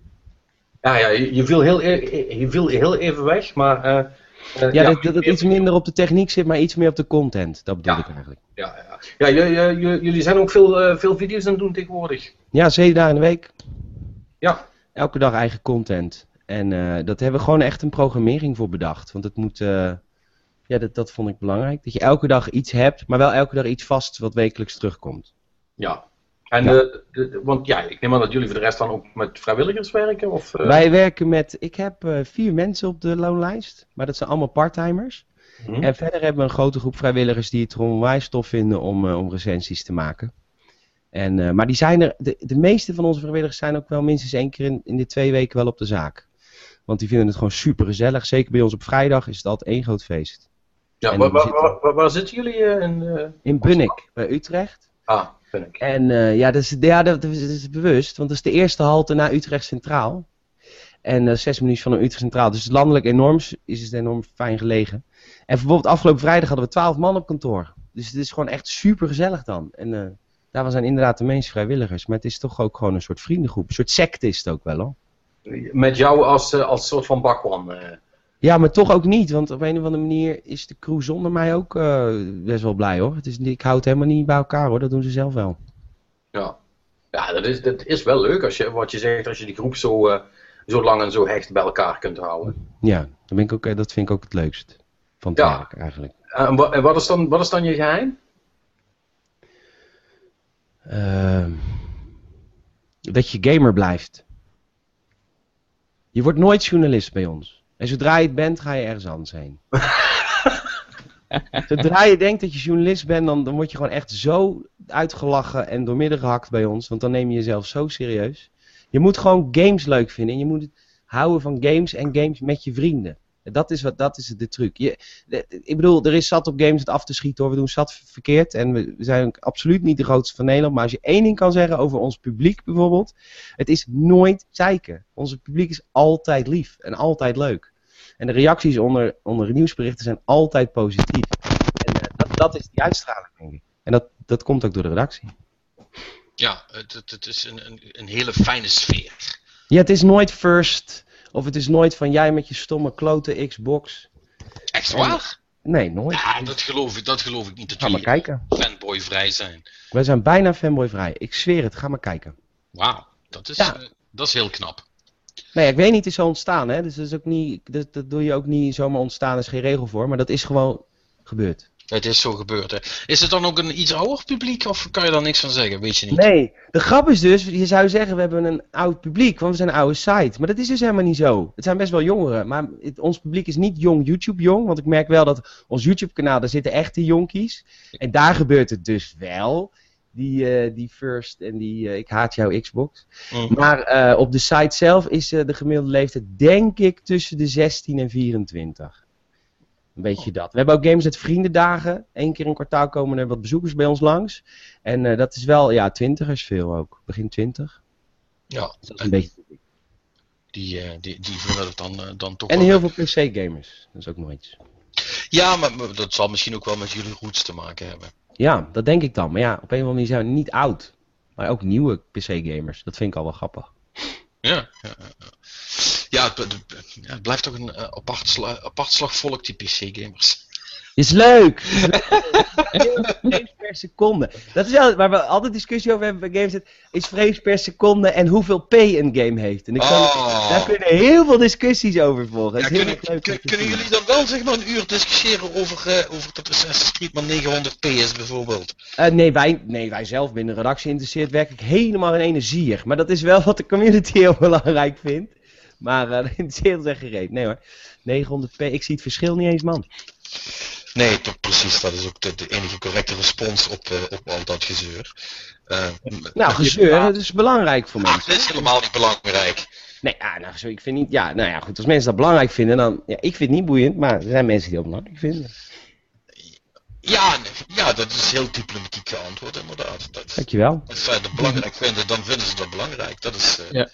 Ja, ja je, je viel heel, e- je viel heel even weg, maar... eh, eh, Ja, dat, dat het iets minder op de techniek zit, maar iets meer op de content. Dat bedoel Ja. ik eigenlijk. Ja, ja. ja jullie zijn ook veel, eh, veel video's aan het doen tegenwoordig. Ja, zeven dagen in de week. Ja. Elke dag eigen content. En eh dat hebben we gewoon echt een programmering voor bedacht. Want het moet... ja, dat, dat vond ik belangrijk. Dat je elke dag iets hebt, maar wel elke dag iets vast wat wekelijks terugkomt. Ja. En, Ja. de- de- de- want ja, ik neem aan dat jullie voor de rest dan ook met vrijwilligers werken? Of, eh, Wij werken met... Ik heb eh, vier mensen op de loonlijst. Maar dat zijn allemaal parttimers. hm? En verder hebben we een grote groep vrijwilligers die het gewoon onwijs tof vinden om, eh, om recensies te maken. En, eh, maar die zijn er, de, de meeste van onze vrijwilligers zijn ook wel minstens één keer in, in de twee weken wel op de zaak. Want die vinden het gewoon super gezellig. Zeker bij ons op vrijdag is het altijd één groot feest. ja, waar, waar, zitten- waar, waar- zitten jullie eh, in? eh? In Bunnik, bij Utrecht. Ah. En eh, ja, dat is, ja dat, is, dat is bewust, want dat is de eerste halte naar Utrecht Centraal. En eh, zes minuutjes van Utrecht Centraal. Dus landelijk enorm, is het enorm fijn gelegen. En bijvoorbeeld afgelopen vrijdag hadden we twaalf man op kantoor. Dus het is gewoon echt super gezellig dan. En eh, daar zijn inderdaad de meeste vrijwilligers. Maar het is toch ook gewoon een soort vriendengroep. Een soort secte is het ook wel hoor. Met jou als, als soort van bakwan. Ja, maar toch ook niet. Want op een of andere manier is de crew zonder mij ook eh, best wel blij hoor. Het is, ik houd het helemaal niet bij elkaar hoor. Dat doen ze zelf wel. Ja, ja dat, is, dat is wel leuk als je, wat je zegt, als je die groep zo, eh, zo lang en zo hecht bij elkaar kunt houden. Ja, dat, ben ik ook, eh, dat vind ik ook het leukst van het Ja. werk eigenlijk. En, wa- en wat, is dan, wat is dan je geheim? Ehm, dat je gamer blijft. Je wordt nooit journalist bij ons. En zodra je het bent, ga je ergens anders heen. zodra je denkt dat je journalist bent, dan, dan word je gewoon echt zo uitgelachen en doormidden gehakt bij ons. Want dan neem je jezelf zo serieus. Je moet gewoon games leuk vinden. En je moet houden van games en games met je vrienden. Dat is, wat, dat is de truc. Je, ik bedoel, er is zat op games het af te schieten hoor. We doen zat verkeerd. En we, zijn ook absoluut niet de grootste van Nederland. Maar als je één ding kan zeggen over ons publiek bijvoorbeeld. Het is nooit zeiken. Onze publiek is altijd lief. En altijd leuk. En de reacties onder, onder nieuwsberichten zijn altijd positief. En eh, dat, dat is die uitstraling denk ik. En dat, dat komt ook door de redactie. Ja, het, het, het is een, een, een hele fijne sfeer. Ja, het is nooit first. Of het is nooit van jij met je stomme klote Xbox. Echt waar? Nee, nooit. Ja, dat geloof ik, dat geloof ik niet. Dat Ga maar kijken. fanboy-vrij zijn. Wij zijn bijna fanboyvrij. Ik zweer het, ga maar kijken. Wauw, dat, is, Ja. eh, dat is heel knap. Nee, ik weet niet, het is zo ontstaan, hè. Dus dat, is ook niet, dat, dat doe je ook niet zomaar ontstaan, er is geen regel voor. Maar dat is gewoon gebeurd. Het is zo gebeurd, hè. Is het dan ook een iets ouder publiek of kan je daar niks van zeggen? Weet je niet. Nee, de grap is dus, je zou zeggen we hebben een oud publiek, want we zijn een oude site. Maar dat is dus helemaal niet zo. Het zijn best wel jongeren, maar het- ons publiek is niet jong YouTube jong. Want ik merk wel dat ons YouTube kanaal, daar zitten echte jonkies. En daar gebeurt het dus wel. Die, eh, die first en die eh, ik haat jouw Xbox. Mm. Maar eh, op de site zelf is de gemiddelde leeftijd denk ik tussen de 16 en 24. Een beetje dat. We hebben ook Games met Vriendendagen. Eén keer in een kwartaal komen er wat bezoekers bij ons langs. En eh, dat is wel, ja, twintigers veel ook. Begin 20. Ja, Dat is een en beetje... die, eh, die, die het dan, eh, dan toch En heel veel PC-gamers. Dat is ook nog iets. Ja, maar, maar dat zal misschien ook wel met jullie roots te maken hebben. Ja, dat denk ik dan. Maar ja, op een of andere manier zijn we niet oud. Maar ook nieuwe PC-gamers. Dat vind ik al wel grappig. Ja, ja, ja, ja. het, het- ja, het blijft toch een eh, apart, sla, apart slagvolk, die PC-gamers. Is leuk! Is leuk. frames per seconde. Dat is wel waar we altijd discussie over hebben bij Games. Is frames per seconde en hoeveel P een game heeft. En ik kan, Oh. daar kunnen heel veel discussies over volgen. Ja, kunnen, kun- jullie dan wel zeg maar een uur discussiëren over, eh, over dat Assassin's Creed maar 900p is bijvoorbeeld? Eh, nee, wij, nee, wij zelf binnen de redactie interesseert werkelijk helemaal in energie. Maar dat is wel wat de community heel belangrijk vindt. Maar dat interesseert ons echt gereed. Nee hoor, 900p, ik zie het verschil niet eens man. Nee, toch precies. Dat is ook de, de enige correcte respons op, eh, op al dat gezeur. Eh, Nou, gezeur, het is belangrijk voor Ah, mensen. dat is helemaal niet belangrijk. Nee, ja, nou, zo, ik vind niet, ja, nou ja, goed, als mensen dat belangrijk vinden, dan, ja, ik vind het niet boeiend, maar er zijn mensen die dat belangrijk vinden. Ja, nee, ja, dat is heel diplomatiek geantwoord inderdaad. Dat, Dankjewel. als zij dat belangrijk vinden, dan vinden ze dat belangrijk. Dat is... eh Ja.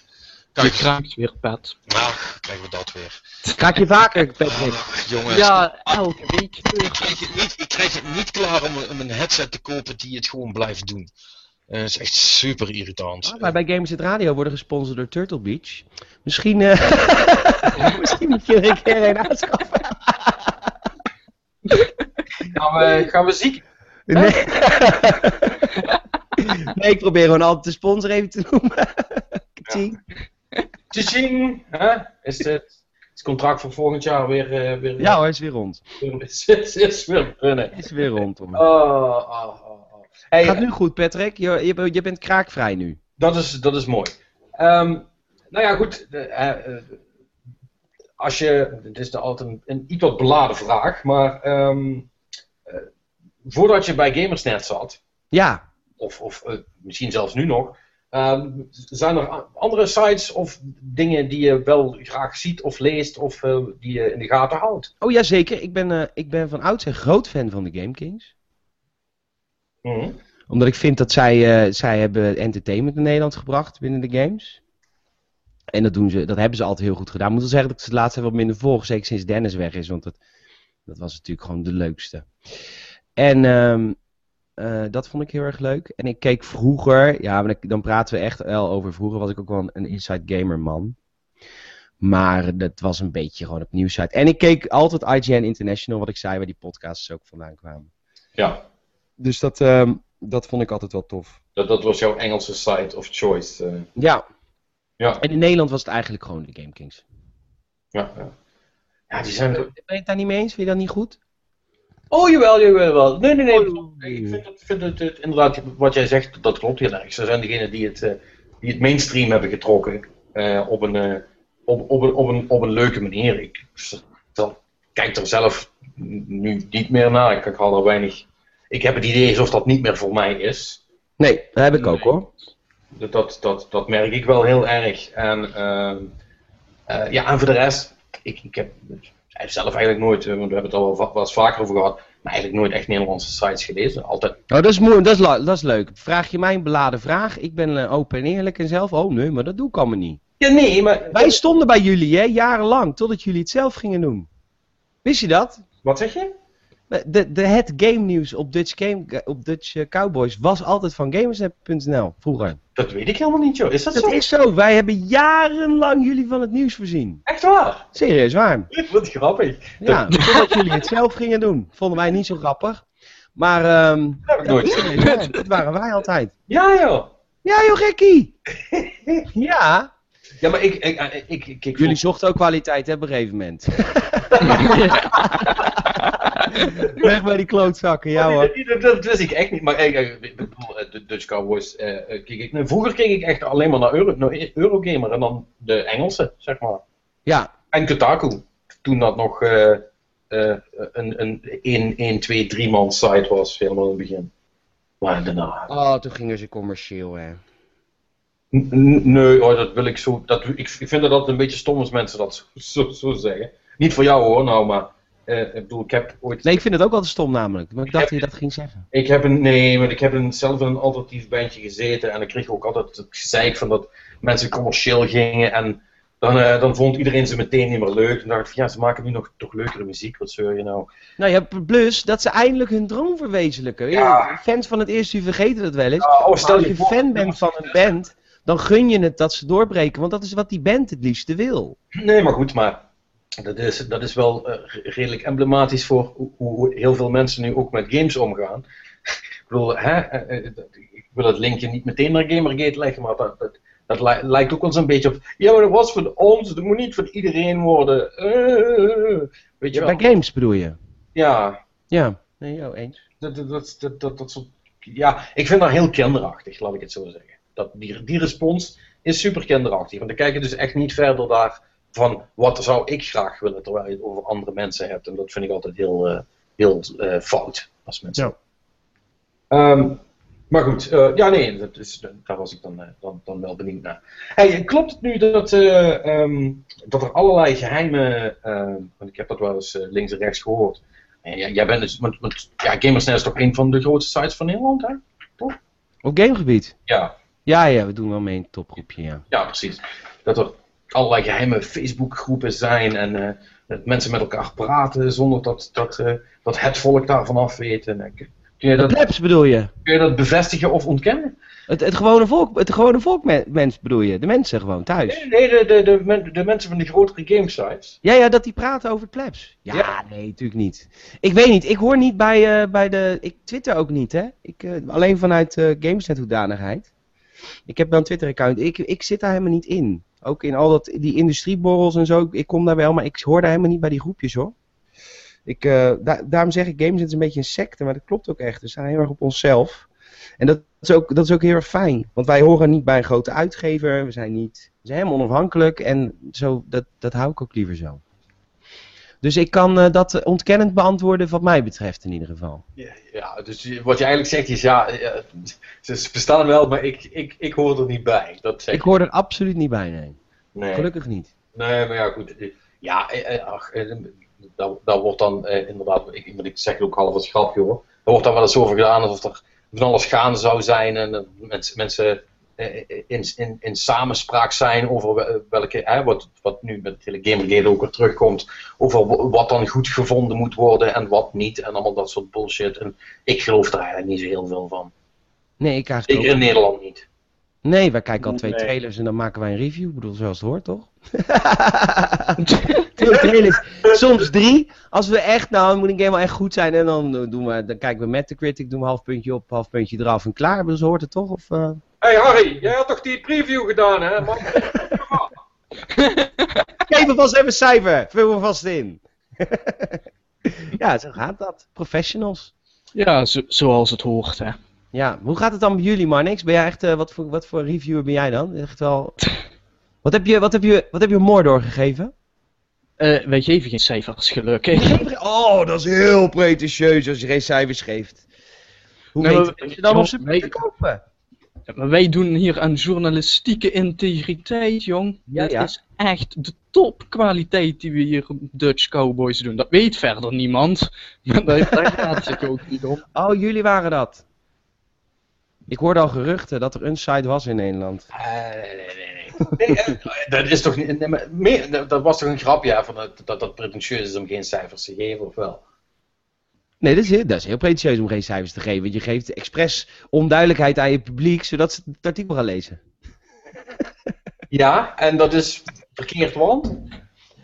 Je Kijk, kraakt weer, Pat. ach, krijgen we dat weer. Kraak je vaker, Patrick? Ach, jongens. Ja, elke week Ik krijg, het niet, ik krijg het niet klaar om, om een headset te kopen die het gewoon blijft doen. Eh, dat is echt super irritant. Ah, wij bij Games het Radio worden gesponsord door Turtle Beach. Misschien, eh misschien moet je er een keer een aanschaffen. Gaan we, gaan we ziek? Nee. nee, ik probeer gewoon altijd de sponsor even te noemen. Kaching. Tjing! Hè? Is het, contract voor volgend jaar weer, eh, weer, Ja hoor, is weer rond. is, is, is weer runnen? Is weer rond. Hoor. Oh, oh, oh, oh. Hey, Gaat nu goed, Patrick. Je, je, je bent kraakvrij nu. Dat is, dat is mooi. Ehm, nou ja, goed. eh, eh, als je, dit is altijd een, een iets wat beladen vraag, maar ehm, eh, voordat je bij Gamersnet zat, Ja, of, of eh, misschien zelfs nu nog, ehm, zijn er andere sites of dingen die je wel graag ziet of leest of eh, die je in de gaten houdt? oh ja zeker. Ik ben, eh, ik ben van oudsher groot fan van de Game Kings. Mhm. Omdat ik vind dat zij, eh, zij hebben entertainment in Nederland gebracht binnen de games. En dat, doen ze, dat hebben ze altijd heel goed gedaan. Ik moet wel zeggen dat ik ze het laatst even wat minder volg. Zeker sinds Dennis weg is. Want dat, dat was natuurlijk gewoon de leukste. En ehm, eh, dat vond ik heel erg leuk. En ik keek vroeger. Ja, maar dan praten we echt wel over vroeger. Was ik ook wel een, een inside gamer man. Maar dat was een beetje gewoon op nieuwsite. En ik keek altijd IGN International. Wat ik zei waar die podcasts ook vandaan kwamen. Ja, Dus dat, ehm, dat vond ik altijd wel tof. dat, dat was jouw Engelse site of choice. eh. Ja. ja, En in Nederland was het eigenlijk gewoon de Game Kings. ja, ja. Ja, die zijn... Ben je het daar niet mee eens? Vind je dat niet goed? Oh, jawel, jawel. wel. Nee, nee, nee. Oh, Ik vind, het, vind het, het- inderdaad, wat jij zegt, dat klopt heel erg. Ze zijn degenen die het, eh, die het mainstream hebben getrokken eh, op, een, eh, op, op, een, op, een, op een leuke manier. Ik stel- kijk er zelf nu niet meer naar. Ik, ik haal er weinig. Ik heb het idee alsof dat niet meer voor mij is. Nee, dat heb ik ook Nee. hoor. Dat, dat, dat, dat merk ik wel heel erg. En, ehm, eh, ja, en voor de rest, ik, ik heb zelf eigenlijk nooit, eh, want we hebben het al wel eens vaker over gehad, maar eigenlijk nooit echt Nederlandse sites gelezen. Altijd Nou, dat is, mooi, dat, is dat is leuk. Vraag je mij een beladen vraag? Ik ben eh, open en eerlijk en zelf. Oh nee, maar dat doe ik allemaal niet. Ja, nee, maar. Wij stonden bij jullie, hè, jarenlang, totdat jullie het zelf gingen doen. Wist je dat? Wat zeg je? De, de, het game nieuws op Dutch, game, op Dutch eh, Cowboys was altijd van gamersnet.nl vroeger. Dat weet ik helemaal niet, joh. Is dat, Dat zo? is zo. Wij hebben jarenlang jullie van het nieuws voorzien. Echt waar? Serieus waar. Wat grappig. Ja, totdat jullie het zelf gingen doen. Vonden wij niet zo grappig. Maar ehm Dat heb ik nooit waar. dat waren wij altijd. Ja, joh. Ja joh, gekkie. Ja. Ja, maar ik. ik, ik, ik, ik, ik Jullie zochten ook kwaliteit hè, op een gegeven moment. Weg bij die klootzakken, ja hoor. Dat, dat wist ik echt niet. Maar ik, bedoel, eh, de Dutch Cowboys. eh, eh, keek ik, vroeger keek ik echt alleen maar naar, Euro, naar Eurogamer en dan de Engelse, zeg maar. Ja, En Kotaku. Toen dat nog eh, eh, een, een 1, 1, 2, 3 man site was, helemaal in het begin. Maar daarna. oh, toen gingen ze commercieel hè. Nee, oh, dat wil ik zo. Dat, ik, ik vind dat altijd een beetje stom als mensen dat zo, zo, zo zeggen. Niet voor jou hoor, nou, maar. Eh, ik bedoel, ik heb ooit. Nee, ik vind het ook altijd stom namelijk. Maar ik dacht dat je dat ging zeggen. Ik heb een. Nee, maar ik heb een, zelf in een alternatief bandje gezeten. En ik kreeg ook altijd het gezeik van dat mensen commercieel gingen. En dan, eh, dan vond iedereen ze meteen niet meer leuk. En dacht ik van ja, ze maken nu nog toch leukere muziek. Wat zeur je nou? Nou ja, plus dat ze eindelijk hun droom verwezenlijken. Ja. Fans van het eerste uur vergeten dat wel eens. Ja, oh, stel als je je fan bent van een band, dan gun je het dat ze doorbreken. Want dat is wat die band het liefste wil. Nee, maar goed, maar. Dat is, dat is wel eh, redelijk emblematisch voor hoe, hoe heel veel mensen nu ook met games omgaan. ik bedoel, hè, eh, eh, ik wil het linkje niet meteen naar Gamergate leggen, maar dat, dat, dat li- lijkt ook wel zo'n beetje op. Ja, maar dat was voor ons, dat moet niet voor iedereen worden. Weet je Ja, wel? bij games bedoel je? Ja, Ja, nee, jou eens. dat, dat, dat, dat, dat, dat soort, ja, ik vind dat heel kinderachtig, laat ik het zo zeggen. Dat, die, die respons is super kinderachtig. Want dan kijk je dus echt niet verder daar van wat zou ik graag willen, terwijl je het over andere mensen hebt. En dat vind ik altijd heel, eh, heel eh, fout als mensen. Ja. Ehm, maar goed, eh, ja nee, dat is, daar was ik dan, dan, dan wel benieuwd naar. Hey, klopt het nu dat, eh, ehm, dat er allerlei geheime, ehm, want ik heb dat wel eens links en rechts gehoord. En jij, jij bent dus, want, want ja, Gamersnet is toch een van de grootste sites van Nederland, hè? Op gamegebied? Ja, Ja, ja, we doen wel mee in het topgroepje, ja. ja, precies. Dat er allerlei geheime Facebookgroepen zijn en eh, dat mensen met elkaar praten zonder dat, dat, eh, dat het volk daarvan af weet. En, eh, kun, je De dat, plebs bedoel je? kun je dat bevestigen of ontkennen? Het, het gewone volk, het gewone volk me- mens bedoel je? De mensen gewoon, thuis? Nee, nee de, de, de, men- de mensen van die grotere gamesites. Ja, ja, dat die praten over plebs. Ja, Ja. nee, natuurlijk niet. Ik weet niet, ik hoor niet bij, bij de... Ik twitter ook niet, hè. Ik, alleen vanuit Gamesnet hoedanigheid. Ik heb wel een Twitter-account. Ik, ik zit daar helemaal niet in. Ook in al dat, die industrieborrels en zo. Ik kom daar wel, maar ik hoor daar helemaal niet bij die groepjes, hoor. Ik, eh, da- daarom zeg ik, Gamesnet is een beetje een secte, maar dat klopt ook echt. We staan heel erg op onszelf. En dat is, ook, dat is ook heel erg fijn. Want wij horen niet bij een grote uitgever. We zijn niet... We zijn helemaal onafhankelijk. En zo, dat, dat hou ik ook liever zo. Dus ik kan eh, dat ontkennend beantwoorden wat mij betreft in ieder geval. Ja, ja, dus wat je eigenlijk zegt is ja, eh, ze bestaan wel, maar ik, ik, ik hoor er niet bij. Dat zeg Ik hoor er absoluut niet bij, nee. nee. Gelukkig niet. Nee, maar ja, goed. eh, Ja, ach, daar, daar wordt dan eh, inderdaad, ik, maar ik zeg het ook half als grapje hoor. Daar wordt dan wel eens over gedaan alsof er van alles gaande zou zijn en dat mensen, mensen in, in, in samenspraak zijn over wel- welke, hè, wat, wat nu met hele Gamergate ook weer terugkomt, over wat dan goed gevonden moet worden en wat niet en allemaal dat soort bullshit. En ik geloof daar eigenlijk niet zo heel veel van. Nee, ik eigenlijk Zeker ook. in Nederland niet. Nee, wij kijken al twee Nee. trailers en dan maken wij een review. Ik bedoel, zoals het hoort, toch? twee trailers. Soms drie. Als we echt, nou, moet een game wel echt goed zijn. En dan, eh, doen we, dan kijken we met de critic, doen we half puntje op, half puntje eraf en klaar. Ik bedoel, zo hoort het toch? Of, eh? Hey Harry, jij had toch die preview gedaan hè? Man? Geef me vast even een cijfer. Vul me vast in. ja, zo gaat dat. Professionals. Ja, zo, zoals het hoort, hè. Ja, hoe gaat het dan bij jullie, Marnix? Ben jij echt, eh, wat, voor, wat voor reviewer ben jij dan? Echt wel... Wat heb je, wat heb je, wat heb je Mordor gegeven? Eh, wij geven geen cijfers, gelukkig. Oh, dat is heel pretentieus als je geen cijfers geeft. Hoe Nee, weet maar- je dan of ze kopen? Maar wij doen hier aan journalistieke integriteit, jong. Ja, dat ja. is echt de topkwaliteit die we hier op Dutch Cowboys doen. Dat weet verder niemand. Maar daar, daar gaat het ook niet om. Oh, jullie waren dat. Ik hoorde al geruchten dat er een site was in Nederland. Eh, nee, nee, nee, nee. eh, dat is toch niet. nee, maar meer, dat- was toch een grapje hè, van dat, dat dat pretentieus is om geen cijfers te geven, of wel? Nee, dat is, heel, dat is heel pretentieus om geen cijfers te geven. Want je geeft expres onduidelijkheid aan je publiek, zodat ze het artikel gaan lezen. Ja, en dat is verkeerd, want.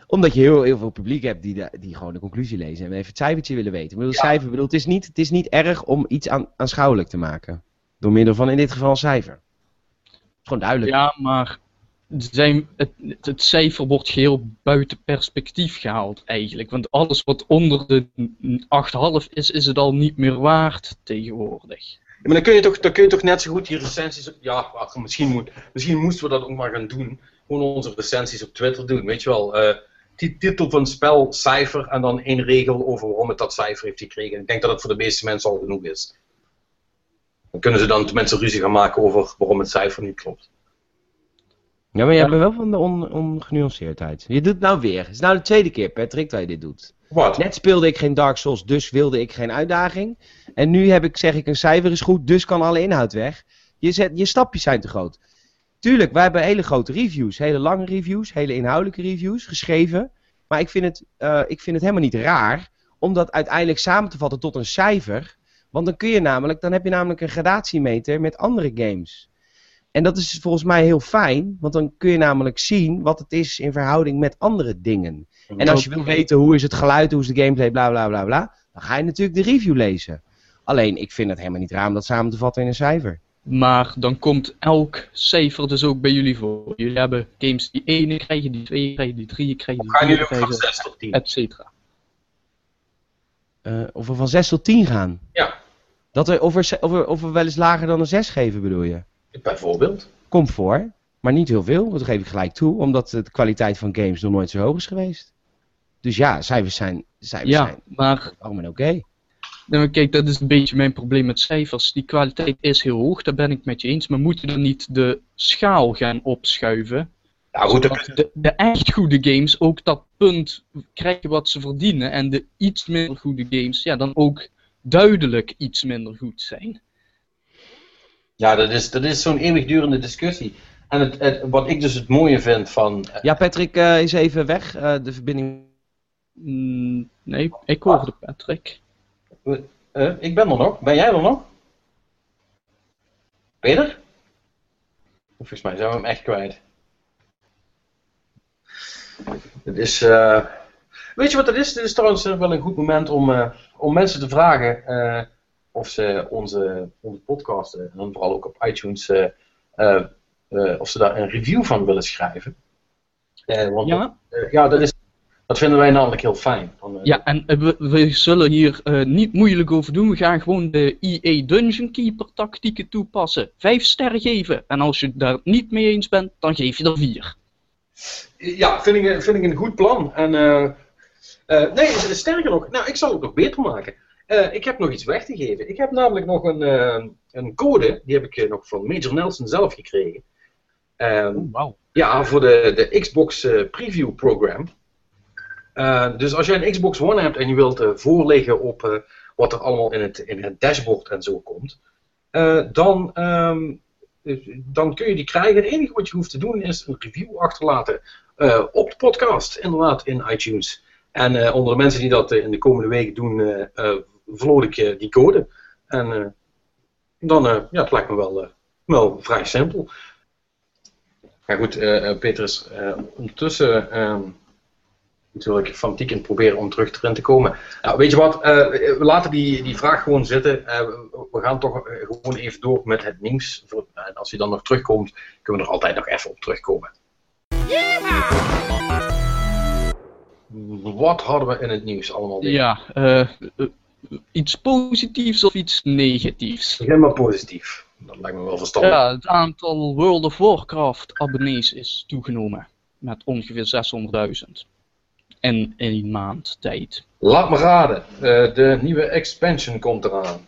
Omdat je heel, heel veel publiek hebt die, de- die gewoon de conclusie lezen en even het cijfertje willen weten. Ik bedoel, Ja. cijfer, ik bedoel, het, is niet, het is niet erg om iets aan, aanschouwelijk te maken. Door middel van in dit geval een cijfer. Het is gewoon duidelijk. Ja, maar het, het cijfer wordt geheel buiten perspectief gehaald eigenlijk. Want alles wat onder de 8,5 is, is het al niet meer waard tegenwoordig. Maar dan kun, je toch, dan kun je toch net zo goed die recensies. Ja, ach, misschien, moet, misschien moesten we dat ook maar gaan doen. Gewoon onze recensies op Twitter doen. Weet je wel, eh, ti- titel van spel, cijfer en dan één regel over waarom het dat cijfer heeft gekregen. Ik denk dat het voor de meeste mensen al genoeg is. Dan kunnen ze dan mensen ruzie gaan maken over waarom het cijfer niet klopt. Ja, maar jij bent wel van de on, ongenuanceerdheid. Je doet het nou weer. Het is nou de tweede keer, Patrick, dat je dit doet. Wat? Net speelde ik geen Dark Souls, dus wilde ik geen uitdaging. En nu heb ik, zeg ik, een cijfer is goed, dus kan alle inhoud weg. Je, zet, je stapjes zijn te groot. Tuurlijk, wij hebben hele grote reviews, hele lange reviews, hele inhoudelijke reviews geschreven. Maar ik vind het, eh, ik vind het helemaal niet raar om dat uiteindelijk samen te vatten tot een cijfer. Want dan kun je namelijk, dan heb je namelijk een gradatiemeter met andere games. En dat is volgens mij heel fijn, want dan kun je namelijk zien wat het is in verhouding met andere dingen. En als je wil weten hoe is het geluid, hoe is de gameplay, bla bla bla bla, dan ga je natuurlijk de review lezen. Alleen, ik vind het helemaal niet raar om dat samen te vatten in een cijfer. Maar dan komt elk cijfer dus ook bij jullie voor. Jullie hebben games die 1 krijgen, die 2 krijgen, die 3 krijgen, die gaan 4 jullie ook van krijgen, 6 tot 10? et cetera. Eh, of we van 6 tot 10 gaan. Ja, Dat we, of, we, of, we, of we wel eens lager dan een 6 geven, bedoel je? Bijvoorbeeld. Komt voor, maar niet heel veel. Dat geef ik gelijk toe, omdat de kwaliteit van games nog nooit zo hoog is geweest. Dus ja, cijfers zijn, cijfers Ja, zijn maar oké. nou, kijk, dat is een beetje mijn probleem met cijfers. Die kwaliteit is heel hoog, daar ben ik met je eens. Maar moet je dan niet de schaal gaan opschuiven? Nou goed, zodat de, de echt goede games ook dat punt krijgen wat ze verdienen. En de iets minder goede games, ja, dan ook duidelijk iets minder goed zijn. Ja dat is, dat is zo'n eeuwigdurende discussie. En het, het, wat ik dus het mooie vind van... eh, Ja, Patrick eh, is even weg. Eh, de verbinding. Mm, nee, ik hoorde Patrick. eh, ik ben er nog. Ben jij er nog? Peter? Volgens mij zijn we hem echt kwijt. Het is... eh, Weet je wat het is? Dit is trouwens wel een goed moment om, eh, om mensen te vragen eh, of ze onze, onze podcast, eh, en dan vooral ook op iTunes, eh, eh, of ze daar een review van willen schrijven. Eh, want Ja, eh, ja, dat, is, dat vinden wij namelijk heel fijn. Van, ja en we, we zullen hier eh, niet moeilijk over doen. We gaan gewoon de EA Dungeon Keeper tactieken toepassen. Vijf sterren geven. En als je het daar niet mee eens bent, dan geef je er vier. Ja, vind ik, vind ik een goed plan. En, eh, eh, nee, sterker nog, nou, ik zal het nog beter maken. Eh, ik heb nog iets weg te geven. Ik heb namelijk nog een, eh, een code, die heb ik eh, nog van Major Nelson zelf gekregen. Wauw. ja, voor de, de Xbox Preview Program. Dus als jij een Xbox One hebt en je wilt voorleggen op wat er allemaal in het, in het dashboard en zo komt, dan, ehm, dan kun je die krijgen. Het enige wat je hoeft te doen is een review achterlaten op de podcast, inderdaad, in iTunes. En onder de mensen die dat in de komende weken doen, verloot ik eh, die code. En eh, dan, eh, ja, het lijkt me wel, wel vrij simpel. Ja goed, eh, ondertussen ehm, natuurlijk fanatiek in proberen om terug erin te komen. Nou, weet je wat, we laten die, die vraag gewoon zitten. We, gaan toch gewoon even door met het nieuws. En als hij dan nog terugkomt, kunnen we er altijd nog even op terugkomen. Wat hadden we in het nieuws allemaal? Ja, eh, iets positiefs of iets negatiefs? Begin maar positief. Dat lijkt me wel verstandig. Ja, het aantal World of Warcraft abonnees is toegenomen. Met ongeveer 600.000. In één maand tijd. Laat me raden, eh, de nieuwe expansion komt eraan.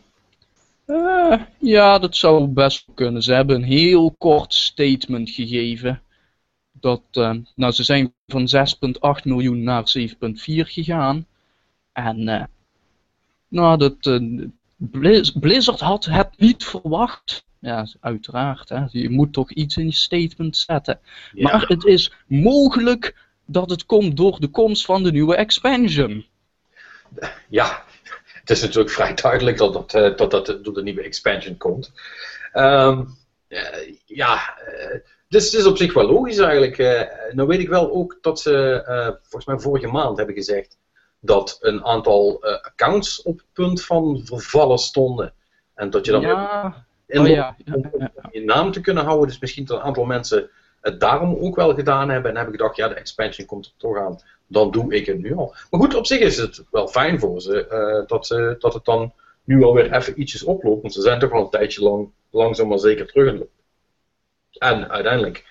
Eh, ja, dat zou best wel kunnen. Ze hebben een heel kort statement gegeven. Dat, eh, nou, ze zijn van 6,8 miljoen naar 7,4 gegaan. En, eh, nou, dat, eh, Blizz- Blizzard had het niet verwacht. Ja, uiteraard. Hè. Je moet toch iets in je statement zetten. Ja. Maar het is mogelijk dat het komt door de komst van de nieuwe expansion. Ja, het is natuurlijk vrij duidelijk dat dat, eh, dat, dat door de nieuwe expansion komt. Ehm, eh, ja, dus het is op zich wel logisch eigenlijk. Nou weet ik wel ook dat ze volgens mij vorige maand hebben gezegd dat een aantal eh, accounts op het punt van vervallen stonden. En dat je dan Ja, in oh ja, om je naam te kunnen houden. Dus misschien dat een aantal mensen het daarom ook wel gedaan hebben. En hebben gedacht, ja, de expansion komt er toch aan. Dan doe ik het nu al. Maar goed, op zich is het wel fijn voor ze eh, dat, ze dat het dan nu alweer even ietsjes oploopt. Want ze zijn toch al een tijdje lang, langzaam maar zeker terug. in En uiteindelijk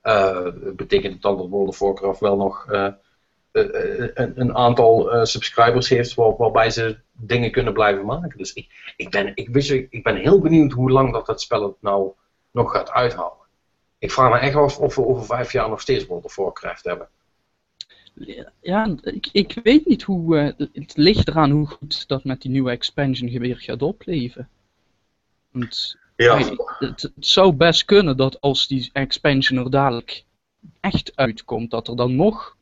eh, betekent het dan dat World of Warcraft wel nog een, een aantal eh, subscribers heeft waar, waarbij ze dingen kunnen blijven maken. Dus ik, ik, ben, ik, wist, ik ben heel benieuwd hoe lang dat, dat spel het nou nog gaat uithouden. Ik vraag me echt af of we over vijf jaar nog steeds World of Warcraft hebben. Ja, ik, ik weet niet hoe. eh, het ligt eraan hoe goed dat met die nieuwe expansion weer gaat opleven. Want Ja, het zou best kunnen dat als die expansion er dadelijk echt uitkomt, dat er dan nog,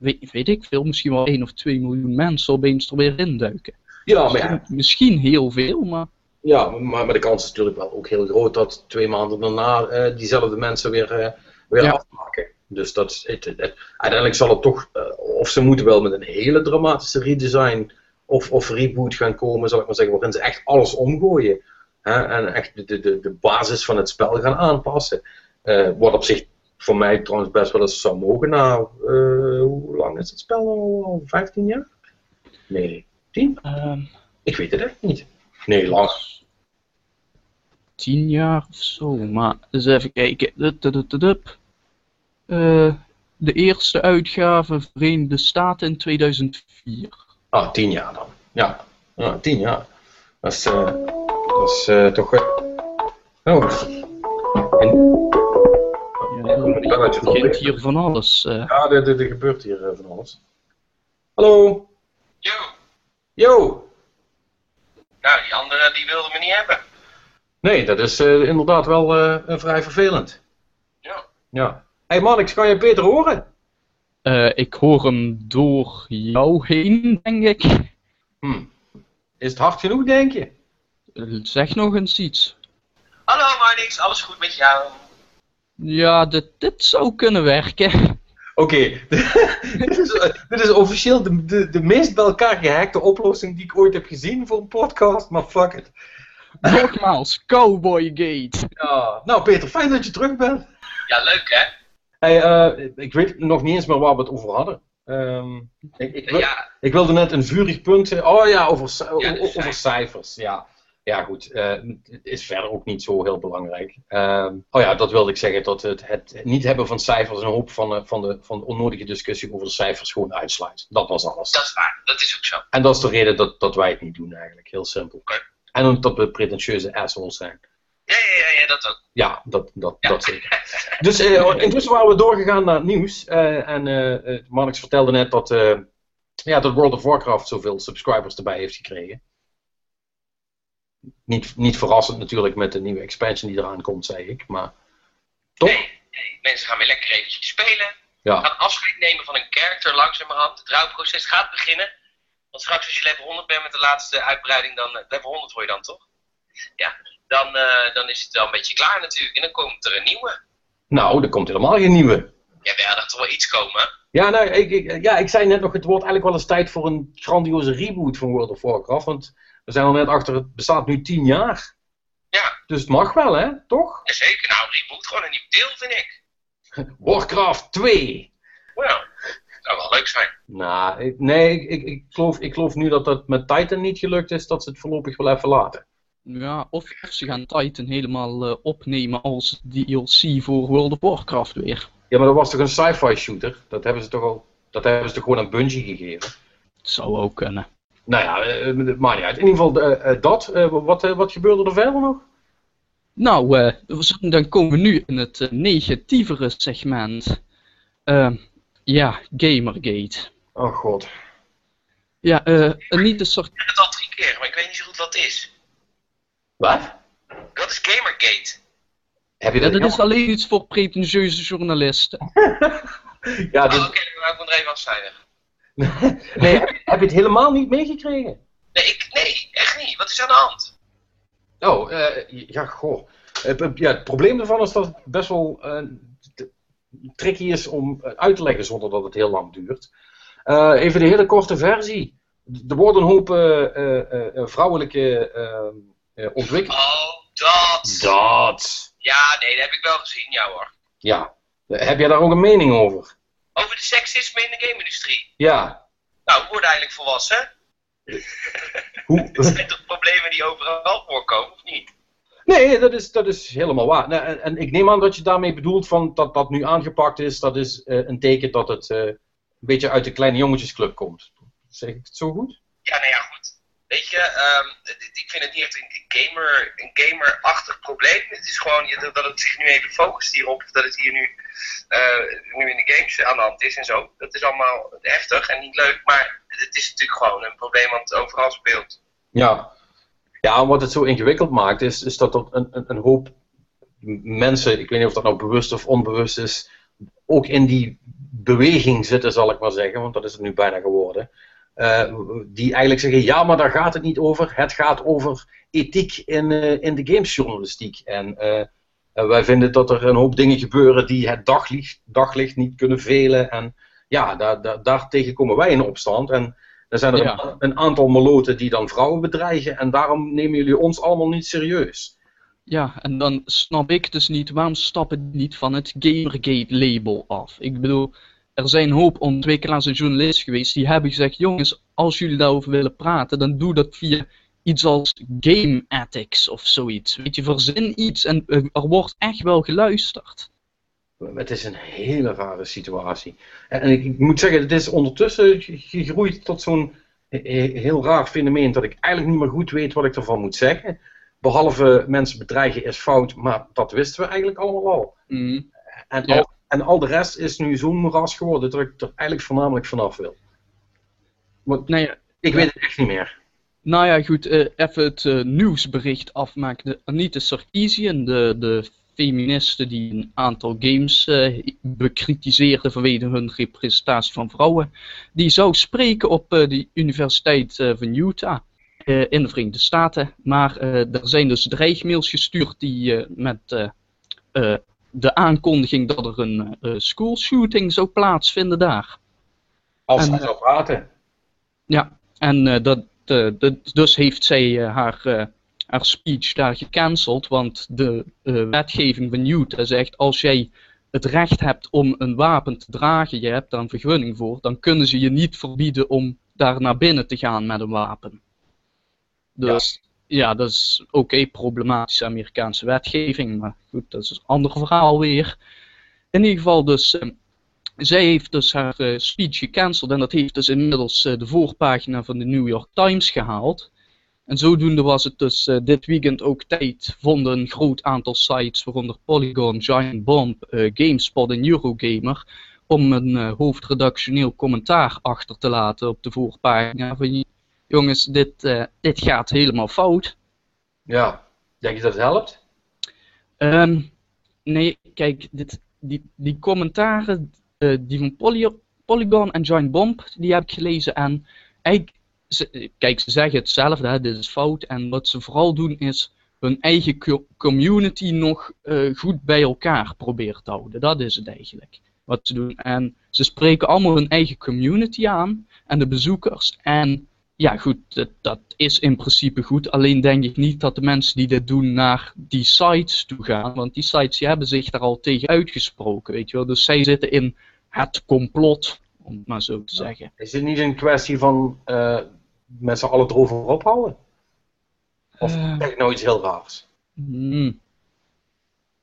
weet, weet ik veel, misschien wel 1 of 2 miljoen mensen opeens er weer induiken. ja maar ja, Misschien heel veel, maar Ja, maar, maar de kans is natuurlijk wel ook heel groot dat twee maanden daarna eh, diezelfde mensen weer, eh, weer Ja. afmaken. Dus dat, is- het, het- het- uiteindelijk zal het toch, eh, of ze moeten wel met een hele dramatische redesign of, of reboot gaan komen, zal ik maar zeggen, waarin ze echt alles omgooien. Hè, en echt de, de, de, de basis van het spel gaan aanpassen. Eh, wat op zich voor mij trouwens best wel eens zou mogen. Nou, eh, hoe lang is het spel al? Al 15 jaar? Nee, 10? Ehm, Ik weet het echt niet. Nee, lang. tien jaar of zo. Maar eens even kijken. Eh, de eerste uitgave Verenigde Staten in 2004. Ah, tien jaar dan. Ja, ja tien jaar. Dat is, eh, dat is toch... Oh. En, uit je er begint fabriek. hier van alles. eh. Ja, er, er, er gebeurt hier eh, van alles. Hallo. Yo, Yo. nou die andere die wilde me niet hebben. Nee, dat is eh, inderdaad wel eh, vrij vervelend. Ja. Ja. Hé hey man, ik kan je beter horen. Eh, ik hoor hem door jou heen, denk ik. Hm. Is het hard genoeg, denk je? Eh, Zeg nog eens iets. Hallo Marnix, alles goed met jou? Ja, dit, dit zou kunnen werken. Oké, dit, is, eh, dit is officieel de, de, de meest bij elkaar gehackte oplossing die ik ooit heb gezien voor een podcast, maar fuck it. Nogmaals, Cowboy Gate. Ja. Nou Peter, fijn dat je terug bent. Ja, leuk hè? Hey, eh, ik weet nog niet eens meer waar we het over hadden. Ehm, ik, ik, wil- Ja, ik wilde net een vurig punt. eh, Oh ja, over, ci- Ja, de o- over cijfers. Ja, ja goed. eh, het is verder ook niet zo heel belangrijk. Ehm, oh ja, dat wilde ik zeggen. Dat het, het niet hebben van cijfers een hoop van, eh, van, de, van de onnodige discussie over de cijfers gewoon uitsluit. Dat was alles. dat is waar, dat is ook zo. En dat is de reden dat, dat wij het niet doen eigenlijk. Heel simpel. En omdat we pretentieuze assholes zijn. Ja, ja, ja, ja dat ook. Ja, dat, dat, Ja. dat zeker. Dus eh, intussen waren we doorgegaan naar het nieuws. eh, en Marnix vertelde net dat, ja, dat World of Warcraft zoveel subscribers erbij heeft gekregen. Niet, niet verrassend natuurlijk met de nieuwe expansion die eraan komt, zei ik. Maar toch? Nee, nee, mensen gaan weer lekker eventjes spelen. Ja. Gaan afscheid nemen van een character langzamerhand. Het rouwproces gaat beginnen. Want straks als je level 100 bent met de laatste uitbreiding, dan eh, level 100 word je dan toch? Ja, dan, eh, dan is het wel een beetje klaar natuurlijk. En dan komt er een nieuwe. Nou, er komt helemaal geen nieuwe. Ja, wel, er toch wel iets komen. Ja, nou, ik, ik, ja, ik zei net nog, het wordt eigenlijk wel eens tijd voor een grandioze reboot van World of Warcraft. Want we zijn al net achter, het bestaat nu tien jaar. Ja, Dus het mag wel, hè? Toch? ja, zeker. Nou, reboot gewoon een nieuw deel, vind ik. Warcraft 2. Nou, zou wel leuk zijn. Nou, ik- nee, ik, ik, ik, geloof, ik geloof nu dat dat met Titan niet gelukt is, dat ze het voorlopig wel even laten. Ja, of, of ze gaan Titan helemaal eh, opnemen als DLC voor World of Warcraft weer. Ja, maar dat was toch een sci-fi shooter? Dat hebben ze toch al, dat hebben ze toch gewoon aan Bungie gegeven? Zou ook kunnen. Nou ja, eh, het maakt niet uit. In ieder geval eh, eh, dat. Eh, wat, eh, wat gebeurde er verder nog? Nou, eh, dan komen we nu in het eh, negatievere segment. Eh, ja, Gamergate. Oh god. Ja, eh, niet een soort... Ik heb het al drie keer, maar ik weet niet zo goed wat het is. Wat? Wat is Gamergate? Heb je Ja, dat? dat is alleen iets voor pretentieuze journalisten. Ja, Oh, dus- oké, dan wou ik er even. nee, heb, je- heb je het helemaal niet meegekregen? Nee, ik, nee, echt niet. Wat is aan de hand? Oh, eh, ja, goh. Ja, het probleem ervan is dat het best wel eh, tricky is om eh, uit te leggen zonder dat het heel lang duurt. Even de hele korte versie. Er worden een hoop vrouwelijke ontwikkelingen. Oh, dat. Dat. Ja, nee, dat heb ik wel gezien, ja hoor. Ja. Heb jij daar ook een mening over? Over de seksisme in de game-industrie. Ja. Nou, we worden eigenlijk volwassen. Hoe? Dat zijn toch problemen die overal voorkomen, of niet? Nee, dat is, dat is helemaal waar. Nou, en, en ik neem aan dat je daarmee bedoelt van dat dat nu aangepakt is. Dat is eh, een teken dat het eh, een beetje uit de kleine jongetjesclub komt. Zeg ik het zo goed? Ja, nou ja, goed. Weet je, ehm, ik vind het niet echt een gamer, een gamer-achtig probleem. Het is gewoon dat het zich nu even focust hierop. Dat het hier nu, eh, nu in de games aan de hand is en zo. Dat is allemaal heftig en niet leuk. Maar het is natuurlijk gewoon een probleem wat overal speelt. Ja. Ja, en wat het zo ingewikkeld maakt is, is dat er een, een, een hoop mensen, ik weet niet of dat nou bewust of onbewust is, ook in die beweging zitten, zal ik maar zeggen, want dat is het nu bijna geworden. Eh, die eigenlijk zeggen, ja, maar daar gaat het niet over. Het gaat over ethiek in, eh, in de gamesjournalistiek. En eh, eh, wij vinden dat er een hoop dingen gebeuren die het daglicht, daglicht niet kunnen velen. En ja, daar, daar, daartegen komen wij in opstand. En er zijn er Ja. een, een aantal meloten die dan vrouwen bedreigen. En daarom nemen jullie ons allemaal niet serieus. Ja, en dan snap ik dus niet, waarom stappen die niet van het Gamergate-label af? Ik bedoel, er zijn een hoop ontwikkelaars en journalisten geweest die hebben gezegd, jongens, als jullie daarover willen praten, dan doe dat via iets als Game Ethics of zoiets. Weet je, verzin iets en eh, er wordt echt wel geluisterd. Het is een hele rare situatie. En, en ik, ik moet zeggen, het is ondertussen ge- gegroeid tot zo'n he- he- heel raar fenomeen dat ik eigenlijk niet meer goed weet wat ik ervan moet zeggen. Behalve mensen bedreigen is fout, maar dat wisten we eigenlijk allemaal al. En, Ja. al, en al de rest is nu zo'n moeras geworden dat ik er eigenlijk voornamelijk vanaf wil. Want Nou ja, ik weet het echt niet meer. Nou ja, goed, eh, even het eh, nieuwsbericht afmaken. De Anita Sarkeesian, de, de feministe die een aantal games eh, bekritiseerde vanwege hun representatie van vrouwen, die zou spreken op de Universiteit van Utah in de Verenigde Staten. Maar er zijn dus dreigmails gestuurd die met de aankondiging dat er een eh school shooting zou plaatsvinden daar. Als En, hij zou praten. Ja, en eh, dat, eh, dat- dus heeft zij haar, haar speech daar gecanceld, want de wetgeving van Utah zegt als jij het recht hebt om een wapen te dragen, je hebt daar een vergunning voor, dan kunnen ze je niet verbieden om daar naar binnen te gaan met een wapen. Dus ja, dat is oké, problematische Amerikaanse wetgeving, maar goed, dat is een ander verhaal weer. In ieder geval dus, eh, zij heeft dus haar eh, speech gecanceld en dat heeft dus inmiddels eh, de voorpagina van de New York Times gehaald. En zodoende was het dus eh, dit weekend ook tijd, vonden een groot aantal sites, waaronder Polygon, Giant Bomb, GameSpot en Eurogamer, om een hoofdredactioneel commentaar achter te laten op de voorpagina van jongens, dit, eh, dit gaat helemaal fout. Ja. Denk je dat het helpt? Ehm, nee, kijk, dit, die, die commentaren, eh, die van Poly- Polygon en Giant Bomb, die heb ik gelezen. En eigenlijk, ze, kijk, ze zeggen hetzelfde, hè, dit is fout. En wat ze vooral doen is hun eigen co- community nog eh, goed bij elkaar proberen te houden. Dat is het eigenlijk. Wat ze doen. En ze spreken allemaal hun eigen community aan en de bezoekers. En ja, goed, dat, dat is in principe goed. Alleen denk ik niet dat de mensen die dit doen naar die sites toe gaan. Want die sites die hebben zich daar al tegen uitgesproken, weet je wel. Dus zij zitten in het complot, om het maar zo te zeggen. Is het niet een kwestie van eh, met z'n allen erover ophouden? Of Eh. zeg ik nou iets heel raars? Hmm.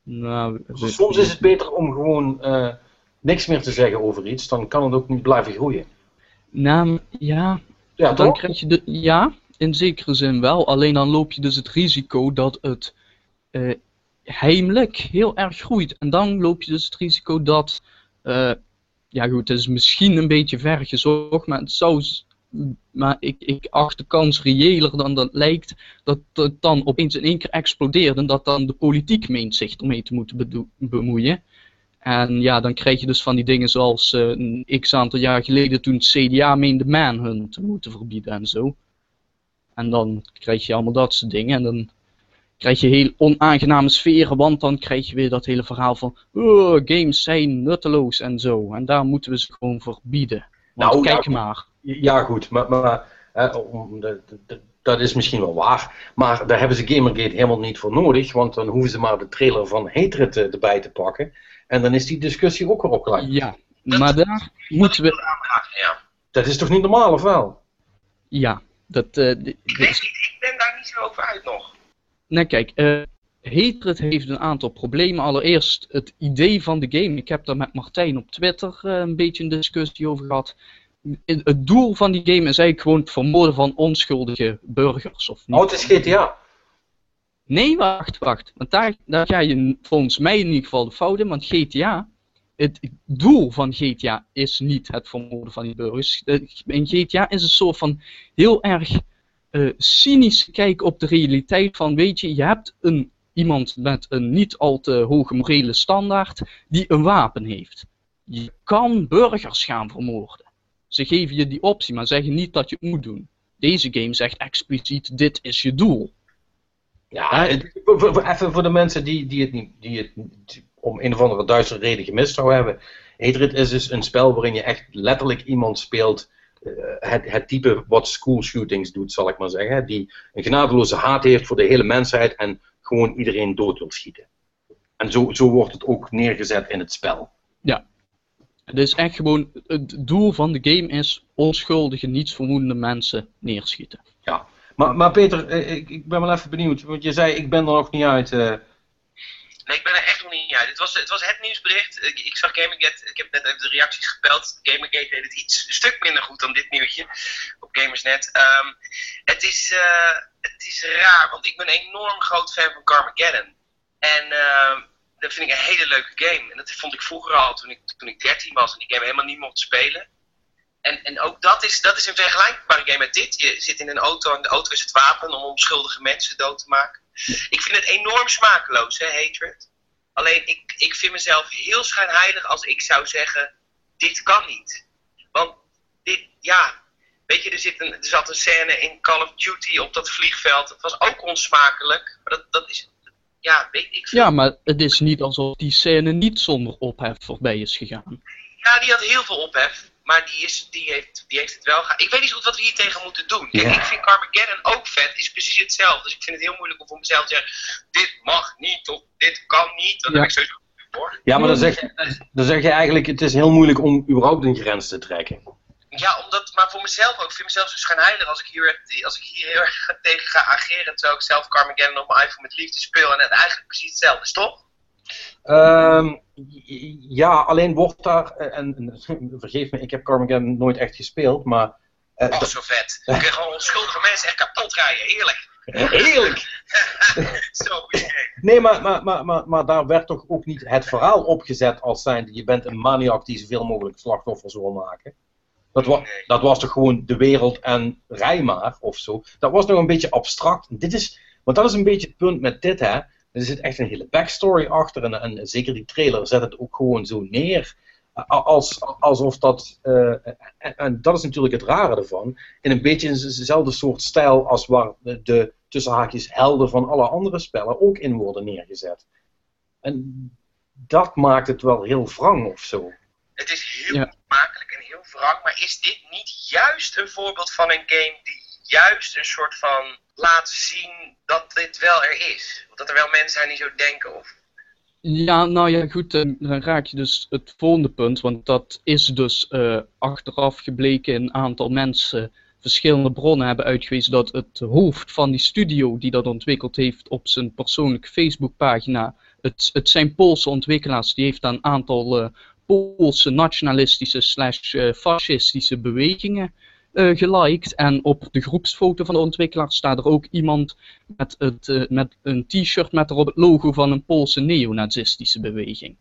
Nou, Soms is het beter om gewoon eh, niks meer te zeggen over iets, dan kan het ook niet blijven groeien. Nou, ja, Ja, dan toch? krijg je de, ja, in zekere zin wel. Alleen dan loop je dus het risico dat het eh, heimelijk heel erg groeit. En dan loop je dus het risico dat, eh, ja goed, het is misschien een beetje ver gezocht, maar het zou, maar ik, ik acht de kans reëler dan dat lijkt, dat het dan opeens in één keer explodeert en dat dan de politiek meent zich ermee te moeten bemoeien. En ja, dan krijg je dus van die dingen zoals eh, een x aantal jaar geleden toen het CDA meende manhunt te moeten verbieden en zo. En dan krijg je allemaal dat soort dingen. En dan krijg je heel onaangename sferen, want dan krijg je weer dat hele verhaal van oh, games zijn nutteloos en zo. En daar moeten we ze gewoon verbieden. Want Nou, kijk ja, maar. Ja, goed, maar, maar eh, om de- dat is misschien wel waar. Maar daar hebben ze Gamergate helemaal niet voor nodig, want dan hoeven ze maar de trailer van Hatred eh, erbij te pakken. En dan is die discussie ook weer opgeleid. Ja, maar daar moeten we... Ja. Dat is toch niet normaal, of wel? Ja, dat... eh, di- Ik, dit weet is- niet, ik ben daar niet zo over uit nog. Nee, kijk, eh Hatred heeft een aantal problemen. Allereerst het idee van de game. Ik heb daar met Martijn op Twitter eh, een beetje een discussie over gehad. Het doel van die game is eigenlijk gewoon het vermoorden van onschuldige burgers. Of niet. Oh, het is GTA. Nee, wacht, wacht. Want daar, daar ga je volgens mij in ieder geval de fout in. Want GTA, het doel van GTA is niet het vermoorden van die burgers. Eh, In GTA is een soort van heel erg eh cynische kijk op de realiteit van, weet je, je hebt een, iemand met een niet al te hoge morele standaard die een wapen heeft. Je kan burgers gaan vermoorden. Ze geven je die optie, maar zeggen niet dat je het moet doen. Deze game zegt expliciet, dit is je doel. Ja, het- even voor de mensen die, die het niet, die het om een of andere duistere reden gemist zou hebben. Hatred is dus een spel waarin je echt letterlijk iemand speelt. eh, het, het type wat school shootings doet, zal ik maar zeggen. Die een genadeloze haat heeft voor de hele mensheid en gewoon iedereen dood wil schieten. En zo, zo wordt het ook neergezet in het spel. Het is echt gewoon, het doel van de game is onschuldige, nietsvermoedende mensen neerschieten. Maar, maar Peter, eh, ik, ik ben wel even benieuwd. Want je zei, ik ben er nog niet uit. eh, Nee, ik ben er echt nog niet uit. Het was, het was het nieuwsbericht. Ik, ik zag Gamergate, ik heb net even de reacties gepeld. Gamergate deed het iets een stuk minder goed dan dit nieuwtje op Gamersnet. Ehm, het, is, eh, het is raar, want ik ben een enorm groot fan van Carmageddon. En ehm, dat vind ik een hele leuke game. En dat vond ik vroeger al toen ik, toen ik 13 was en die game helemaal niet mocht spelen. En, en ook dat is, dat is een vergelijkbare game met dit. Je zit in een auto en de auto is het wapen om onschuldige mensen dood te maken. Ik vind het enorm smakeloos, hè, Hatred. Alleen ik, ik vind mezelf heel schijnheilig als ik zou zeggen: dit kan niet. Want dit, ja. Weet je, er, zit een, er zat een scène in Call of Duty op dat vliegveld. Dat was ook onsmakelijk. Maar dat, dat is. Ja, weet ik veel. Ja, maar het is niet alsof die scène niet zonder ophef voorbij is gegaan. Ja, die had heel veel ophef. Maar die, is, die, heeft, die heeft het wel gehad. Ik weet niet zo goed wat we hier tegen moeten doen. Kijk, ik vind Carmageddon ook vet. Is precies hetzelfde. Dus ik vind het heel moeilijk om voor mezelf te zeggen: dit mag niet of dit kan niet. Dat Ja. heb ik sowieso voor. ja, maar dan zeg, je, dan zeg je eigenlijk, het is heel moeilijk om überhaupt een grens te trekken. Ja, omdat, maar voor mezelf ook. Ik vind mezelf zo schijnheilig als ik hier, als ik hier heel erg tegen ga ageren. Terwijl ik zelf Carmageddon op mijn iPhone met liefde speel. En het eigenlijk precies hetzelfde is, toch? Ehm, ja, alleen wordt daar, eh, en, en vergeef me, ik heb Carmageddon nooit echt gespeeld, maar eh, Oh, zo vet. Kun je gewoon onschuldige mensen echt kapot rijden. Heerlijk. heerlijk! zo. Nee, maar, maar, maar, maar, maar daar werd toch ook niet het verhaal opgezet als zijnde, je bent een maniak die zoveel mogelijk slachtoffers wil maken. Dat, wa Nee. dat was toch gewoon de wereld en rij maar, of zo. Dat was nog een beetje abstract. Dit is, want dat is een beetje het punt met dit, hè. Er zit echt een hele backstory achter en, en zeker die trailer zet het ook gewoon zo neer. Als, alsof dat, eh, en, en dat is natuurlijk het rare ervan, in een beetje dezelfde soort stijl als waar de, de tussen haakjes helden van alle andere spellen ook in worden neergezet. En dat maakt het wel heel wrang of zo. Het is heel Ja. Wrang. Maar is dit niet juist een voorbeeld van een game die juist een soort van laat zien dat dit wel er is? Dat er wel mensen zijn die zo denken. Of... Ja, nou ja, goed, dan dan raak je dus het volgende punt, want dat is dus eh, achteraf gebleken een aantal mensen, verschillende bronnen hebben uitgewezen dat het hoofd van die studio die dat ontwikkeld heeft op zijn persoonlijke Facebookpagina, het, het zijn Poolse ontwikkelaars, die heeft een aantal eh, Poolse nationalistische slash eh, fascistische bewegingen eh, geliked. En op de groepsfoto van de ontwikkelaars staat er ook iemand met, het, eh, met een t-shirt met erop het logo van een Poolse neonazistische beweging.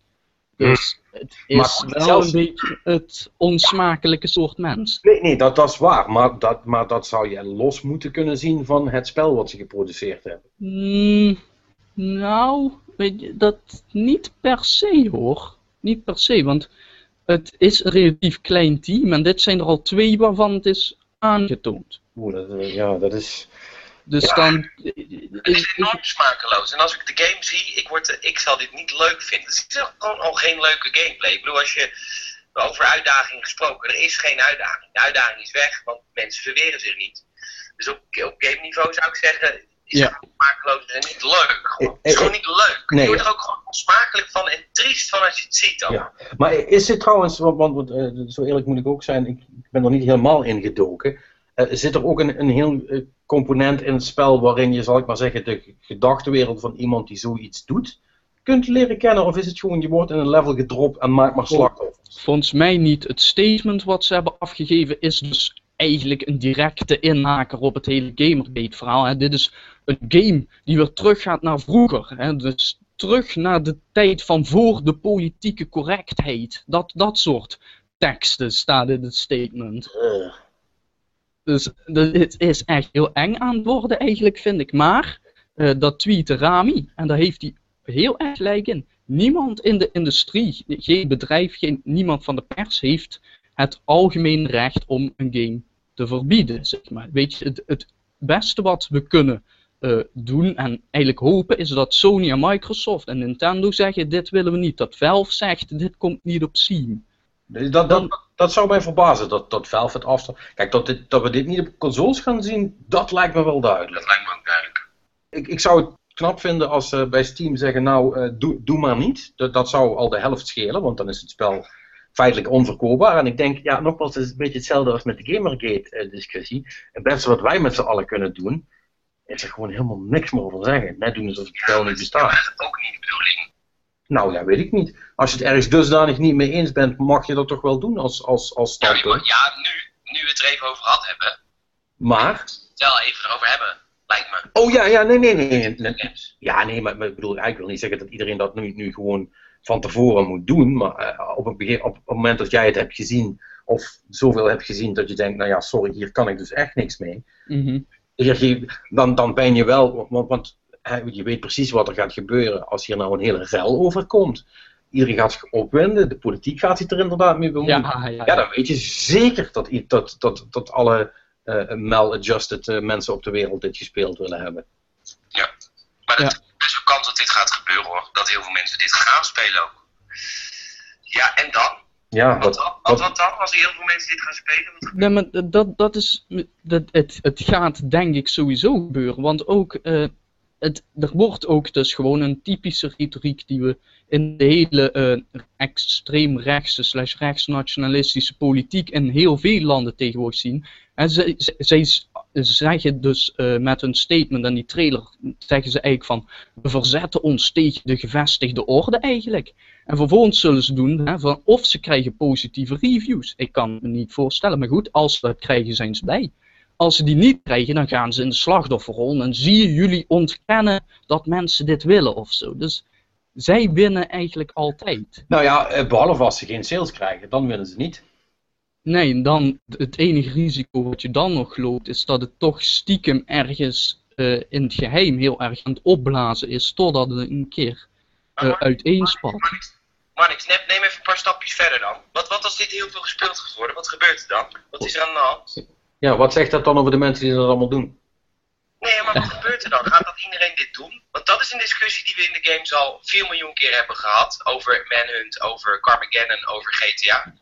Dus het is Maar wel zelfs- een beetje het onsmakelijke soort mens. Nee, nee dat, dat is waar. Maar dat, maar dat zou je los moeten kunnen zien van het spel wat ze geproduceerd hebben. Hmm, nou, weet je, dat niet per se hoor. Niet per se, want het is een relatief klein team en dit zijn er al twee waarvan het is aangetoond. Oeh, dat, eh, ja, dat is. Dus dan. Het is enorm smakeloos. En als ik de game zie, ik, word, ik zal dit niet leuk vinden. Het is gewoon al geen leuke gameplay. Ik bedoel, als je over uitdaging gesproken, er is geen uitdaging. De uitdaging is weg, want mensen verweren zich niet. Dus op, op game niveau zou ik zeggen, is Ja. het gewoon smakeloos en niet leuk. Gewoon. Eh, Het is eh, gewoon niet leuk. nee, je wordt ja. er ook gewoon onsmakelijk van en triest van als je het ziet dan. Ja. Maar is dit trouwens, want, want eh, zo eerlijk moet ik ook zijn, ik ik ben er niet helemaal in gedoken. Eh, zit er ook een, een heel component in het spel waarin je, zal ik maar zeggen, de gedachtenwereld van iemand die zoiets doet, kunt leren kennen? Of is het gewoon, je wordt in een level gedropt en maakt maar slachtoffers? Volgens mij niet. Het statement wat ze hebben afgegeven is dus eigenlijk een directe inhaker op het hele Gamergate verhaal. Hè. Dit is een game die weer teruggaat naar vroeger. Hè. Dus terug naar de tijd van voor de politieke correctheid. Dat, dat soort teksten staat in het statement. Eh, Dus de- het is echt heel eng aan het worden eigenlijk, vind ik. Maar, eh, dat tweette Rami, en daar heeft hij heel erg gelijk in. Niemand in de industrie, geen bedrijf, geen, niemand van de pers heeft het algemeen recht om een game te verbieden. Zeg maar. Weet je, het, het beste wat we kunnen eh, doen en eigenlijk hopen is dat Sony en Microsoft en Nintendo zeggen: dit willen we niet. Dat Valve zegt: dit komt niet op Steam. Dus Dat, dat, dat zou mij verbazen, dat, dat Valve het afstand... Kijk, dat, dit, dat we dit niet op consoles gaan zien, dat lijkt me wel duidelijk. Dat lijkt me ook duidelijk. Ik, ik zou het knap vinden als ze bij Steam zeggen, nou, eh, doe, doe maar niet. Dat, dat zou al de helft schelen, want dan is het spel feitelijk onverkoopbaar. En ik denk, ja, nogmaals, het is een beetje hetzelfde als met de Gamergate-discussie. Het beste wat wij met z'n allen kunnen doen, is er gewoon helemaal niks meer over zeggen. Net doen alsof het spel niet Dat is bestaat. ook niet de bedoeling. Nou ja, weet ik niet. Als je het ergens dusdanig niet mee eens bent, mag je dat toch wel doen als, als, als Ja, standpunt. ja nu, nu we het er even over gehad hebben, Maar, wel even erover hebben, lijkt me. oh ja, ja, nee, nee, nee. nee, nee. Ja, nee, maar, maar ik bedoel, ik wil niet zeggen dat iedereen dat nu, nu gewoon van tevoren moet doen. Maar eh, op, het begin, op het moment dat jij het hebt gezien, of zoveel hebt gezien dat je denkt, nou ja, sorry, hier kan ik dus echt niks mee. Mhm. Hier Dan, dan ben je wel, want, want je weet precies wat er gaat gebeuren als hier nou een hele rel over komt. Iedereen gaat zich opwinden, de politiek gaat zich er inderdaad mee bemoeien. Ja, ja, Ja, dan weet je zeker dat, dat, dat, dat alle eh mal-adjusted eh, mensen op de wereld dit gespeeld willen hebben. Maar Ja. Is ook kans dat dit gaat gebeuren hoor. Dat heel veel mensen dit gaan spelen ook. Ja, en dan? Ja, Wat, wat, dan? wat- Wat, wat dan? Als heel veel mensen dit gaan spelen? Wat Nee, maar dat, dat is, dat, het, het gaat denk ik sowieso gebeuren. Want ook, eh, het, er wordt ook dus gewoon een typische retoriek die we in de hele eh, extreem rechtse slash rechtsnationalistische politiek in heel veel landen tegenwoordig zien. En zij, zij, zeggen dus eh, met hun statement en die trailer, zeggen ze eigenlijk van, we verzetten ons tegen de gevestigde orde eigenlijk. En vervolgens zullen ze doen, hè, van, of ze krijgen positieve reviews. Ik kan me niet voorstellen, maar goed, als ze dat krijgen zijn ze blij. Als ze die niet krijgen, dan gaan ze in de slachtofferrol en zie je jullie ontkennen dat mensen dit willen of zo. Dus zij winnen eigenlijk altijd. nou ja, eh, behalve als ze geen sales krijgen, dan winnen ze niet. Nee, dan het enige risico wat je dan nog loopt, is dat het toch stiekem ergens eh, in het geheim heel erg aan het opblazen is, totdat het een keer eh uiteenspat. Marnix, neem, neem even een paar stapjes verder dan. Wat, wat als dit heel veel gespeeld gaat worden? Wat gebeurt er dan? Wat is er aan de hand? Ja, wat zegt dat dan over de mensen die dat allemaal doen? Nee, maar wat gebeurt er dan? Gaat dat iedereen dit doen? Want dat is een discussie die we in de games al 4 miljoen keer hebben gehad. Over Manhunt, over Carmageddon, over GTA.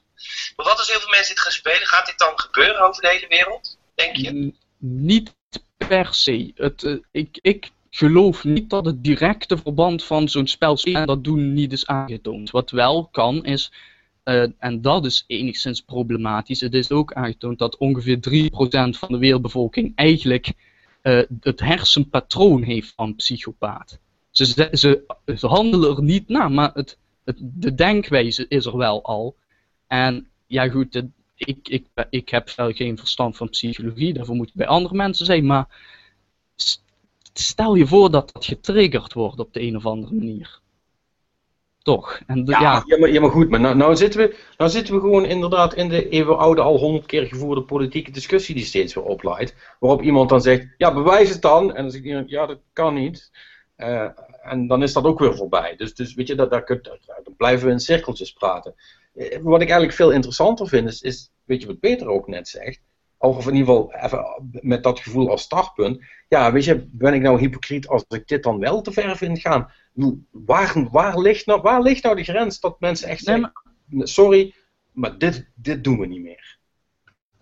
Maar wat als heel veel mensen dit gaan spelen? Gaat dit dan gebeuren over de hele wereld? Denk je? Niet per se. Het, eh, ik, ik geloof niet dat het directe verband van zo'n spel en dat doen niet is aangetoond. Wat wel kan is, eh, en dat is enigszins problematisch, het is ook aangetoond dat ongeveer 3% van de wereldbevolking eigenlijk eh, het hersenpatroon heeft van psychopaat. Ze, ze, ze, ze handelen er niet naar, maar het, het, de denkwijze is er wel al. En ja goed, ik, ik, ik heb wel geen verstand van psychologie, daarvoor moet ik bij andere mensen zijn, maar stel je voor dat dat getriggerd wordt op de een of andere manier. Toch? En de- Ja, ja, ja. maar, ja, maar goed, maar nou, nou, zitten we, nou zitten we gewoon inderdaad in de eeuwenoude, al honderd keer gevoerde politieke discussie die steeds weer opleidt. Waarop iemand dan zegt, ja, bewijs het dan. En dan zegt iemand, ja, dat kan niet. Eh, en dan is dat ook weer voorbij. Dus, dus weet je, dat, daar daar- blijven we in cirkeltjes praten. Eh, Wat ik eigenlijk veel interessanter vind, is, is weet je wat Peter ook net zegt? Of in ieder geval even met dat gevoel als startpunt. Ja, weet je, ben ik nou hypocriet als ik dit dan wel te ver vind gaan? Waar, waar, ligt nou, waar ligt nou de grens dat mensen echt Nee, zeggen, sorry, maar dit, dit doen we niet meer.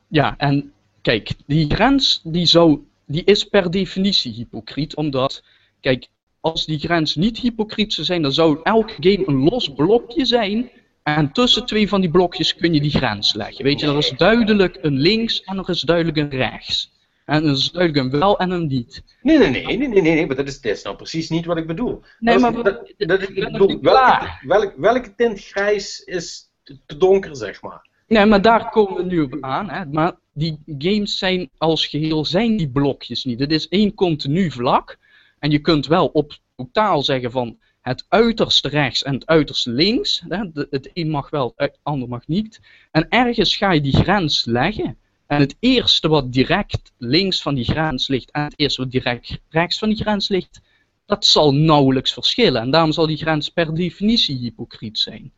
ja, en kijk, die grens die, zou, die is per definitie hypocriet, omdat, kijk, als die grens niet hypocriet zou zijn, dan zou elke game een los blokje zijn. En tussen twee van die blokjes kun je die grens leggen. Weet je, er is duidelijk een links en er is duidelijk een rechts. En er is duidelijk een wel en een niet. Nee, nee, nee, nee, nee, nee, nee maar dat is, dat is nou precies niet wat ik bedoel. Nee, Dat maar is- we- dat, dat, ik bedoel, welke, klaar. welk, welke tint grijs is te, te donker, zeg maar. Nee, maar daar komen we nu op aan. Hè. Maar die games zijn als geheel zijn die blokjes niet. Het is één continu vlak. En je kunt wel op totaal zeggen van het uiterste rechts en het uiterste links. Hè. Het een mag wel, het ander mag niet. En ergens ga je die grens leggen. En het eerste wat direct links van die grens ligt en het eerste wat direct rechts van die grens ligt, dat zal nauwelijks verschillen. En daarom zal die grens per definitie hypocriet zijn.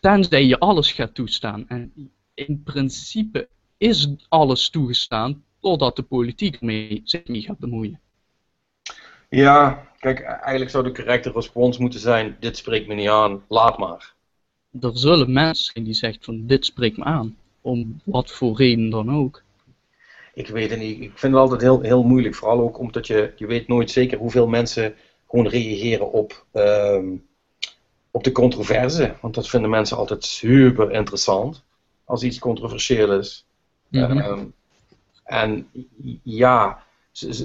Tenzij je alles gaat toestaan. En in principe is alles toegestaan totdat de politiek ermee zich niet gaat bemoeien. Ja, kijk, eigenlijk zou de correcte respons moeten zijn: dit spreekt me niet aan, laat maar. Er zullen mensen zijn die zeggen van dit spreekt me aan, om wat voor reden dan ook. Ik weet het niet. Ik vind het altijd heel, heel moeilijk. Vooral ook omdat je, je weet nooit zeker hoeveel mensen gewoon reageren op, ehm, op de controverse. Want dat vinden mensen altijd super interessant. Als iets controversieel is. Mhm. Ehm, en ja,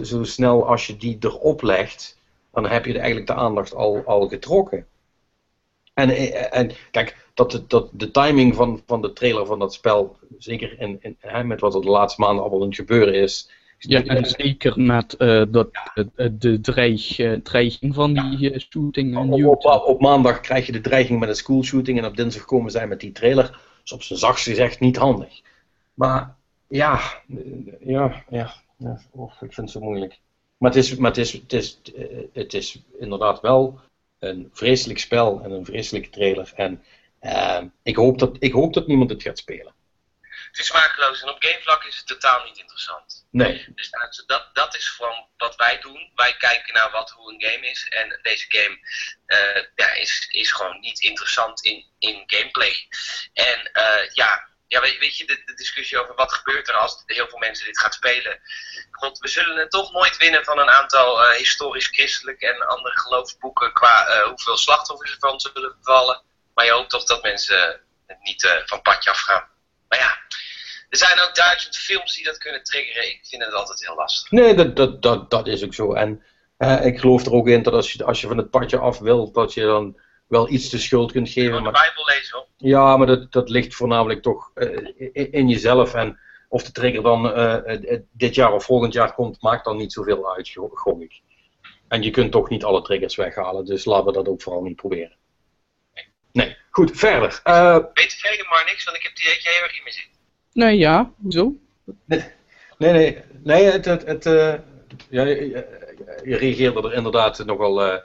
zo snel als je die erop legt, dan heb je eigenlijk de aandacht al, al getrokken. En, eh, en kijk, dat, de- dat de timing van, van de trailer van dat spel, zeker in, in, hè, met wat er de laatste maanden allemaal aan het gebeuren is. Ja, en zeker met eh, dat, eh, de dreig, dreiging van die shooting Op, op, maandag krijg je de dreiging met een schoolshooting en op dinsdag komen zij met die trailer. is op zijn zachtst gezegd niet handig. Maar ja, ja, ja, ja oh, ik vind het zo moeilijk. Maar het is, maar het is, het is, eh, het is inderdaad wel een vreselijk spel en een vreselijke trailer. En eh, ik, hoop dat, ik hoop dat niemand het gaat spelen. Het is smakeloos en op gamevlak is het totaal niet interessant. Nee. Dus dat, dat, is gewoon wat wij doen. Wij kijken naar wat, hoe een game is. En deze game eh, ja, is, is gewoon niet interessant in, in gameplay. En eh, ja, ja, weet, je, de, discussie over wat gebeurt er als heel veel mensen dit gaan spelen. God, we zullen het toch nooit winnen van een aantal eh, historisch-christelijk en andere geloofsboeken qua eh, hoeveel slachtoffers ervan zullen vallen. Maar je hoopt toch dat mensen het niet eh, van padje afgaan. Maar ja, er zijn ook duizend films die dat kunnen triggeren. Ik vind het altijd heel lastig. Nee, dat, dat, dat, dat is ook zo. En ik geloof er ook in dat als je, als je van het padje af wil, dat je dan wel iets de schuld kunt geven. Gewoon de Maar, Bijbel lezen hoor. ja, maar dat, dat ligt voornamelijk toch eh, in, in jezelf. En of de trigger dan eh, eh, dit jaar of volgend jaar komt, maakt dan niet zoveel uit, go- gok ik. En je kunt toch niet alle triggers weghalen, dus laten we dat ook vooral niet proberen. Nee, goed, verder. Eh, Weet velen maar niks, want ik heb die jij heel erg in me zit. Nee, ja, hoezo? Nee, nee, nee, het, het, het, eh, ja, je, reageerde er inderdaad nogal eh,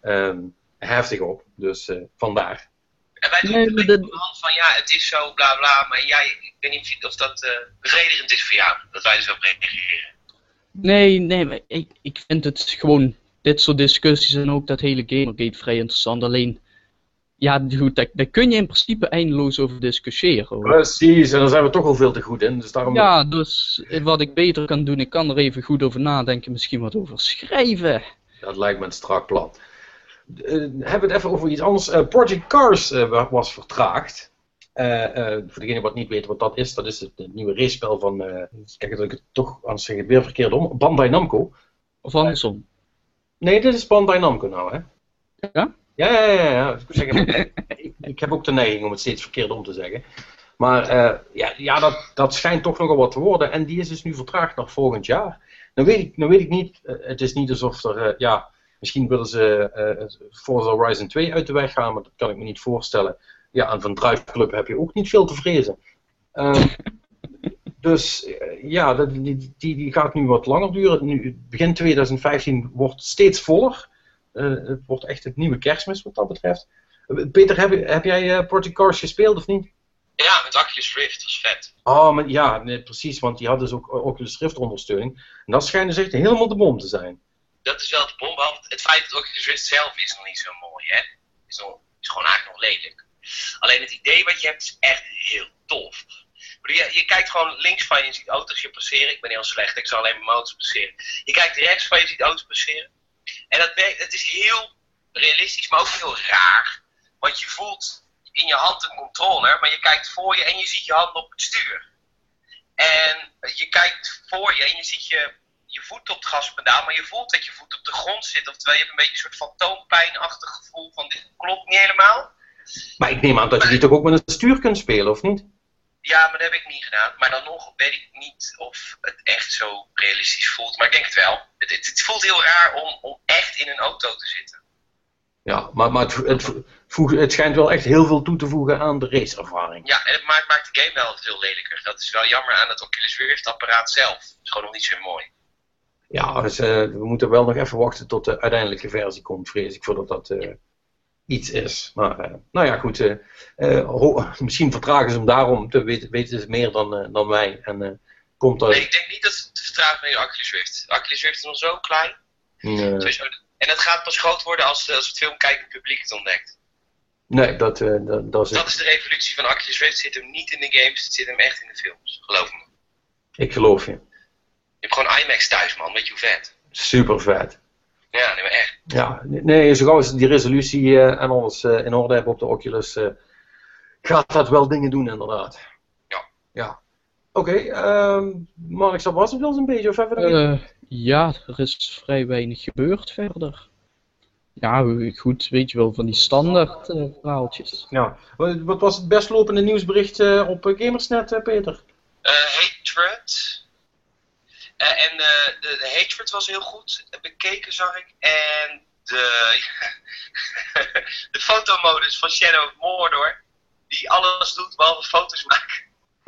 ehm, heftig op, dus eh, vandaar. En wij doen Nee, de hand van ja, het is zo, bla bla. Maar jij, ik weet niet of dat eh, bevredigend is voor jou. Dat wij er zo op reageren. Nee, nee, maar ik, ik vind het gewoon, dit soort discussies en ook dat hele Gamergate vrij interessant. Alleen, ja, goed, daar, daar kun je in principe eindeloos over discussiëren. hoor. Precies, en daar zijn we toch al veel te goed in, dus daarom... Ja, dus wat ik beter kan doen, ik kan er even goed over nadenken, misschien wat over schrijven. Dat lijkt me een strak plan. Eh, hebben we het even over iets anders. Eh, Project Cars eh, wa- was vertraagd. Voor degene wat niet weet wat dat is, dat is het, het nieuwe racespel van, kijk dat ik het toch, anders zeg het weer verkeerd om, Bandai Namco. Of andersom. Nee, dit is Bandai Namco nou, hè? Ja? Ja, ja, ja. ja. Ik, zeg het- ik, ik heb ook de neiging om het steeds verkeerd om te zeggen. Maar ja, ja dat, dat schijnt toch nogal wat te worden. En die is dus nu vertraagd naar volgend jaar. Nou weet ik, nou weet ik niet, het is niet alsof er, ja, misschien willen ze eh, het Forza Horizon 2 uit de weg gaan, maar dat kan ik me niet voorstellen. Ja, en van Drive Club heb je ook niet veel te vrezen. Ehm, dus eh, ja, dat- die, die, die gaat nu wat langer duren. Nu, begin 2015 wordt steeds voller. Eh, het wordt echt het nieuwe kerstmis wat dat betreft. Eh, Peter, heb, je- heb jij eh, Project Cars gespeeld of niet? Ja, met Oculus Rift, dat is vet. Oh, maar ja, nee, precies, want die had dus ook Oculus Rift ondersteuning. En dat schijnt dus echt helemaal de bom te zijn. Dat is wel de bom. behalve Het feit dat Oculus Rift zelf is nog niet zo mooi, hè. Is, nog, is gewoon eigenlijk nog lelijk. Alleen het idee wat je hebt is echt heel tof. Je, je kijkt gewoon links van je, ziet auto's je passeren. Ik ben heel slecht, ik zal alleen mijn auto's passeren. Je kijkt rechts van je, ziet auto's passeren. En dat het is heel realistisch, maar ook heel raar. Want je voelt in je hand een controller, maar je kijkt voor je en je ziet je hand op het stuur. En je kijkt voor je en je ziet je, je voet op het gaspedaal, maar je voelt dat je voet op de grond zit. Oftewel, je hebt een beetje een soort fantoompijnachtig gevoel van dit klopt niet helemaal. Maar ik neem aan dat je die toch ook met een stuur kunt spelen, of niet? Ja, maar dat heb ik niet gedaan. Maar dan nog weet ik niet of het echt zo realistisch voelt. Maar ik denk het wel. Het, het, het voelt heel raar om, om echt in een auto te zitten. Ja, maar, maar het, het, voeg- het schijnt wel echt heel veel toe te voegen aan de raceervaring. Ja, en het maakt, maakt de game wel veel lelijker. Dat is wel jammer aan het Oculus Rift apparaat zelf. Het is gewoon nog niet zo mooi. Ja, dus eh, we moeten wel nog even wachten tot de uiteindelijke versie komt, vrees ik, voordat dat... eh, iets is. Maar, eh, nou ja, goed. misschien vertragen ze hem daarom, te weten, weten ze meer dan, dan wij. En komt er... Nee, ik denk niet dat het te vertragen met Oculus Rift. Oculus Rift is nog zo klein. Sowieso. En het gaat pas groot worden als, als het filmkijkend publiek het ontdekt. nee, dat, dat, dat is Dat is de revolutie van Oculus Rift. Het zit hem niet in de games, het zit hem echt in de films. Geloof me. Ik geloof je. Je hebt gewoon IMAX thuis, man. Weet je hoe vet? Super vet. Ja, nee, maar echt. Ja, nee, zo gauw als die resolutie eh, en alles eh, in orde hebben op de Oculus, eh, gaat dat wel dingen doen, inderdaad. Ja. Ja. Oké, ehm Mark, dat was het wel zo'n beetje, of? Eh, ja, er is vrij weinig gebeurd verder. Ja, goed, weet je wel, van die standaard verhaaltjes. Ja. Wat, wat was het best lopende nieuwsbericht eh, op Gamersnet, Peter? Eh, Hatred. Eh, en eh, de, de Hatred was heel goed bekeken, zag ik. En de, de fotomodus van Shadow of Mordor. Die alles doet behalve foto's maken.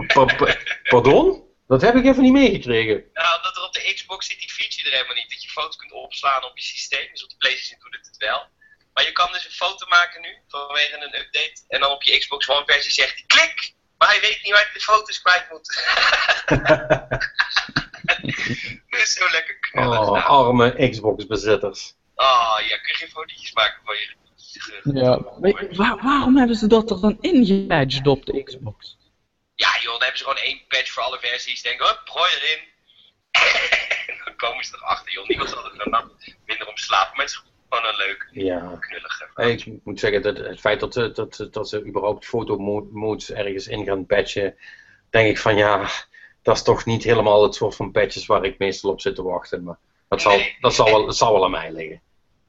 Pa- pa- pardon? Dat heb ik even niet meegekregen. Nou, omdat er op de Xbox zit die feature er helemaal niet. Dat je foto's kunt opslaan op je systeem. Dus op de PlayStation doet het het wel. Maar je kan dus een foto maken nu, vanwege een update. En dan op je Xbox One versie zegt hij klik! Maar hij weet niet waar hij de foto's kwijt moet. dat is zo lekker knullig. Oh, nou. arme Xbox-bezitters. Oh, ja, kun je geen fotootjes maken van je... Ja, waar- waarom hebben ze dat er dan ingepatcht op de Xbox? Ja joh, dan hebben ze gewoon één patch voor alle versies. Denken, hup, gooi erin. en dan komen ze erachter, joh. Niemand zal er dan minder om slapen. Maar het is gewoon een leuk, Ja. knullige... Hey, Ik moet zeggen, dat het feit dat, ze- dat, dat ze überhaupt fotomodes ergens in gaan patchen, denk ik van ja, dat is toch niet helemaal het soort van patches waar ik meestal op zit te wachten. Maar dat zal, dat zal, wel, dat zal wel aan mij liggen.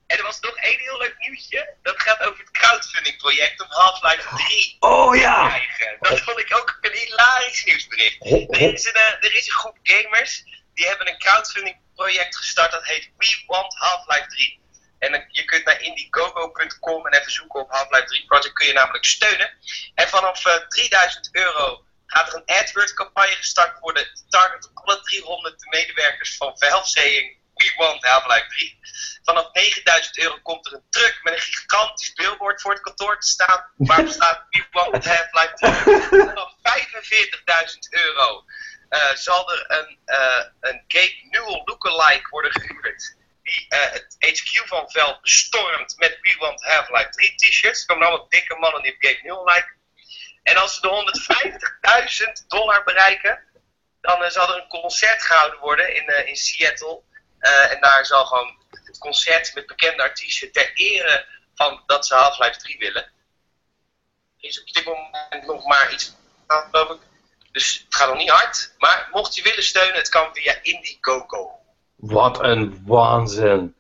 En er was nog één heel leuk nieuwtje. Dat gaat over het crowdfunding project om Half-Life 3 Oh te ja! krijgen. Dat vond ik ook een hilarisch nieuwsbericht. Er is, een, eh, er is een groep gamers die hebben een crowdfunding project gestart dat heet We Want Half-Life 3. En dan- je kunt naar indiegogo.com en even zoeken op Half-Life 3 Project kun je namelijk steunen. En vanaf eh, 3000 euro gaat er een AdWords campagne gestart worden. Target alle 300 medewerkers van Valve We Want Half-Life 3. Vanaf 9000 euro komt er een truck met een gigantisch billboard voor het kantoor te staan. Waarop staat We Want Half-Life 3. Vanaf 45.000 euro eh, zal er een, eh een Gabe Newell lookalike worden gehuurd. Die eh, het HQ van Valve bestormt met We Want Half-Life 3 t-shirts. Er komen allemaal dikke mannen die Gabe Newell lijken. En als ze de 150.000 dollar bereiken, dan eh, zal er een concert gehouden worden in, eh, in Seattle. Eh, en daar zal gewoon het concert met bekende artiesten ter ere van dat ze Half-Life 3 willen. Er is op dit moment nog maar iets aan, geloof ik. Dus het gaat nog niet hard. Maar mocht je willen steunen, het kan via Indiegogo. Wat een waanzin.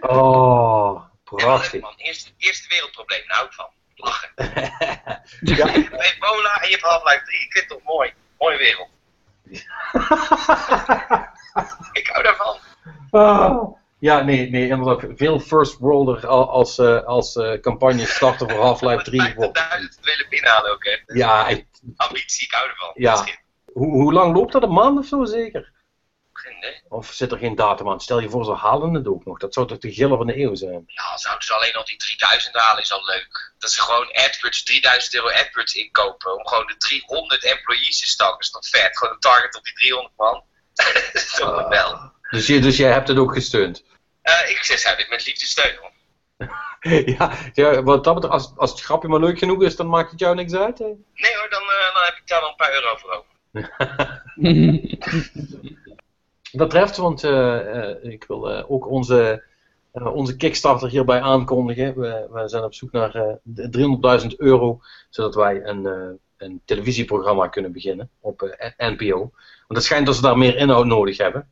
Oh, prachtig. Eerste, eerste wereldprobleem, daar hou ik van. Lachen. Ja. Je hebt ebola en je hebt Half-Life 3. Ik vind het toch mooi. Mooie wereld. Ik hou daarvan. Ah. Ja, nee, nee, inderdaad. Veel first worlder al- als, eh, als eh, campagne starten voor Half-Life 3 wordt. 50.000 willen binnenhalen ook, hè. Ja, ik- Ambitie, ik hou ervan. Ja. Hoe, hoe lang loopt dat? Een maand of zo zeker? Of zit er geen datum aan? Stel je voor, ze halen het ook nog. Dat zou toch de gillen van de eeuw zijn? Ja, zouden ze alleen al die 3000 halen, is al leuk. Dat ze gewoon AdWords, 3000 euro AdWords inkopen. Om gewoon de 300 employees te stalken. Dat is toch vet? Gewoon een target op die 300 man. dat is toch Ah. wel. Dus, je, dus jij hebt het ook gesteund? Eh, ik zeg, zou dit met liefde steunen. hoor. ja, ja, wat dat betreft, als, als het grapje maar leuk genoeg is, dan maakt het jou niks uit. Hè? Nee hoor, dan, eh, dan heb ik daar wel een paar euro voor over. Dat treft, want eh, eh, ik wil eh, ook onze, eh, onze Kickstarter hierbij aankondigen. We, we zijn op zoek naar eh, de 300.000 euro, zodat wij een, eh, een televisieprogramma kunnen beginnen op eh, NPO. Want het schijnt dat ze daar meer inhoud nodig hebben.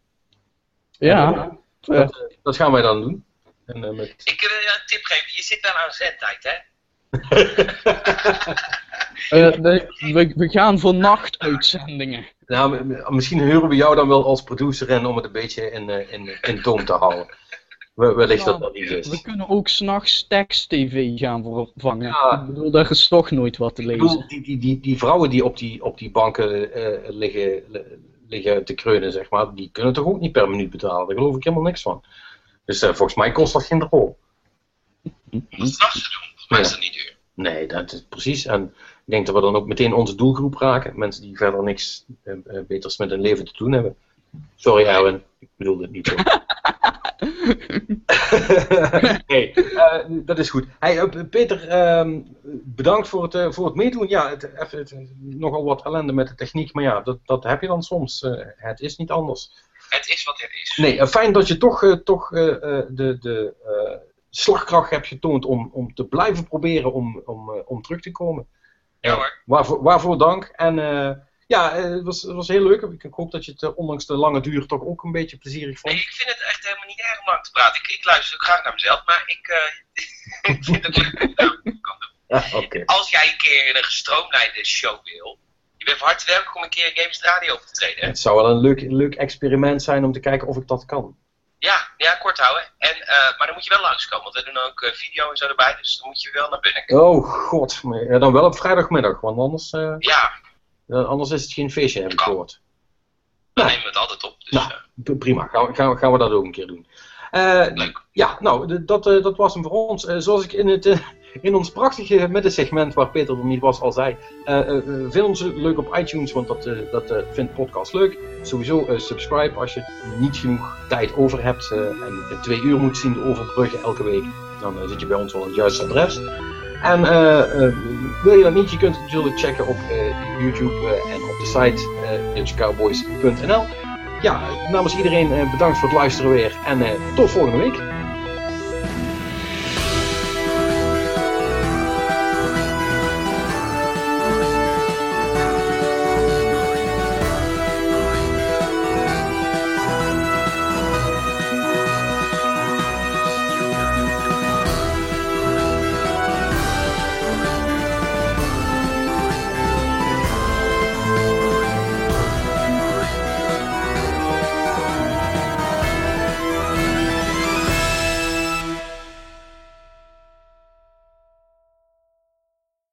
ja, Dat, dat gaan wij dan doen. En, eh, met... Ik wil je een tip geven. Je zit wel aan zendtijd, hè? Nee, we, we gaan voor nachtuitzendingen. Nou, misschien huren we jou dan wel als producer in om het een beetje in, eh, in, in toon te houden. We- Wellicht dat dat niet We is. kunnen ook s'nachts tekst-tv gaan vervangen. Ja. Ik bedoel, daar is toch nooit wat te bedoel, lezen. die, die, die, die vrouwen die op die, op die banken eh, liggen, li- liggen te kreunen, zeg maar, die kunnen toch ook niet per minuut betalen? Daar geloof ik helemaal niks van. Dus eh, volgens mij kost dat geen rol. Wat straks te doen. Volgens mij is dat niet duur. Nee, dat is precies. En ik denk dat we dan ook meteen onze doelgroep raken. Mensen die verder niks eh, eh, beters met hun leven te doen hebben. Sorry, Erwin. Ik bedoel het niet zo. nee, eh, dat is goed. Hey, Peter, ehm, bedankt voor het, voor het meedoen. Ja, het, nogal wat ellende met de techniek, maar ja, dat, dat heb je dan soms. Het is niet anders. Het is wat het is. Nee, fijn dat je toch, toch de, de slagkracht hebt getoond om, om te blijven proberen om, om, om terug te komen. Ja hoor. Waarvoor, waarvoor dank. En eh, ja, eh, het was, het was heel leuk. Ik, hoop dat je het, eh, ondanks de lange duur, toch ook een beetje plezierig Nee, vond. ik vind het echt helemaal niet erg om lang te praten. Ik, ik luister ook graag naar mezelf, maar ik, ik vind het leuk. Ja, oké. Als jij een keer in een gestroomlijnde show wil, je bent van harte welkom om een keer in Games Radio op te treden. hè? Het zou wel een leuk, leuk experiment zijn om te kijken of ik dat kan. Ja, ja, kort houden. En, eh, maar dan moet je wel langskomen, want we doen ook eh, video en zo erbij, dus dan moet je wel naar binnen. Oh god, maar, ja, dan wel op vrijdagmiddag, want anders, eh, Ja, anders is het geen feestje, heb ik gehoord. dan Ja. nemen we het altijd op. Dus Nou. Prima, gaan, we- gaan, we- gaan we dat ook een keer doen. Eh, leuk. Ja, nou, dat, eh, dat was hem voor ons. Eh, zoals ik in, het, in ons prachtige middensegment, waar Peter er niet was, al zei. eh, eh, vind ons leuk op iTunes, want dat, eh, dat vindt podcast leuk. Sowieso subscribe als je niet genoeg tijd over hebt en twee uur moet zien overbruggen elke week. Dan zit je bij ons wel het juiste adres. En wil je dat niet, je kunt het natuurlijk checken op YouTube en op de site uh, dutchcowboys.nl. Ja, namens iedereen eh, bedankt voor het luisteren weer en eh, tot volgende week.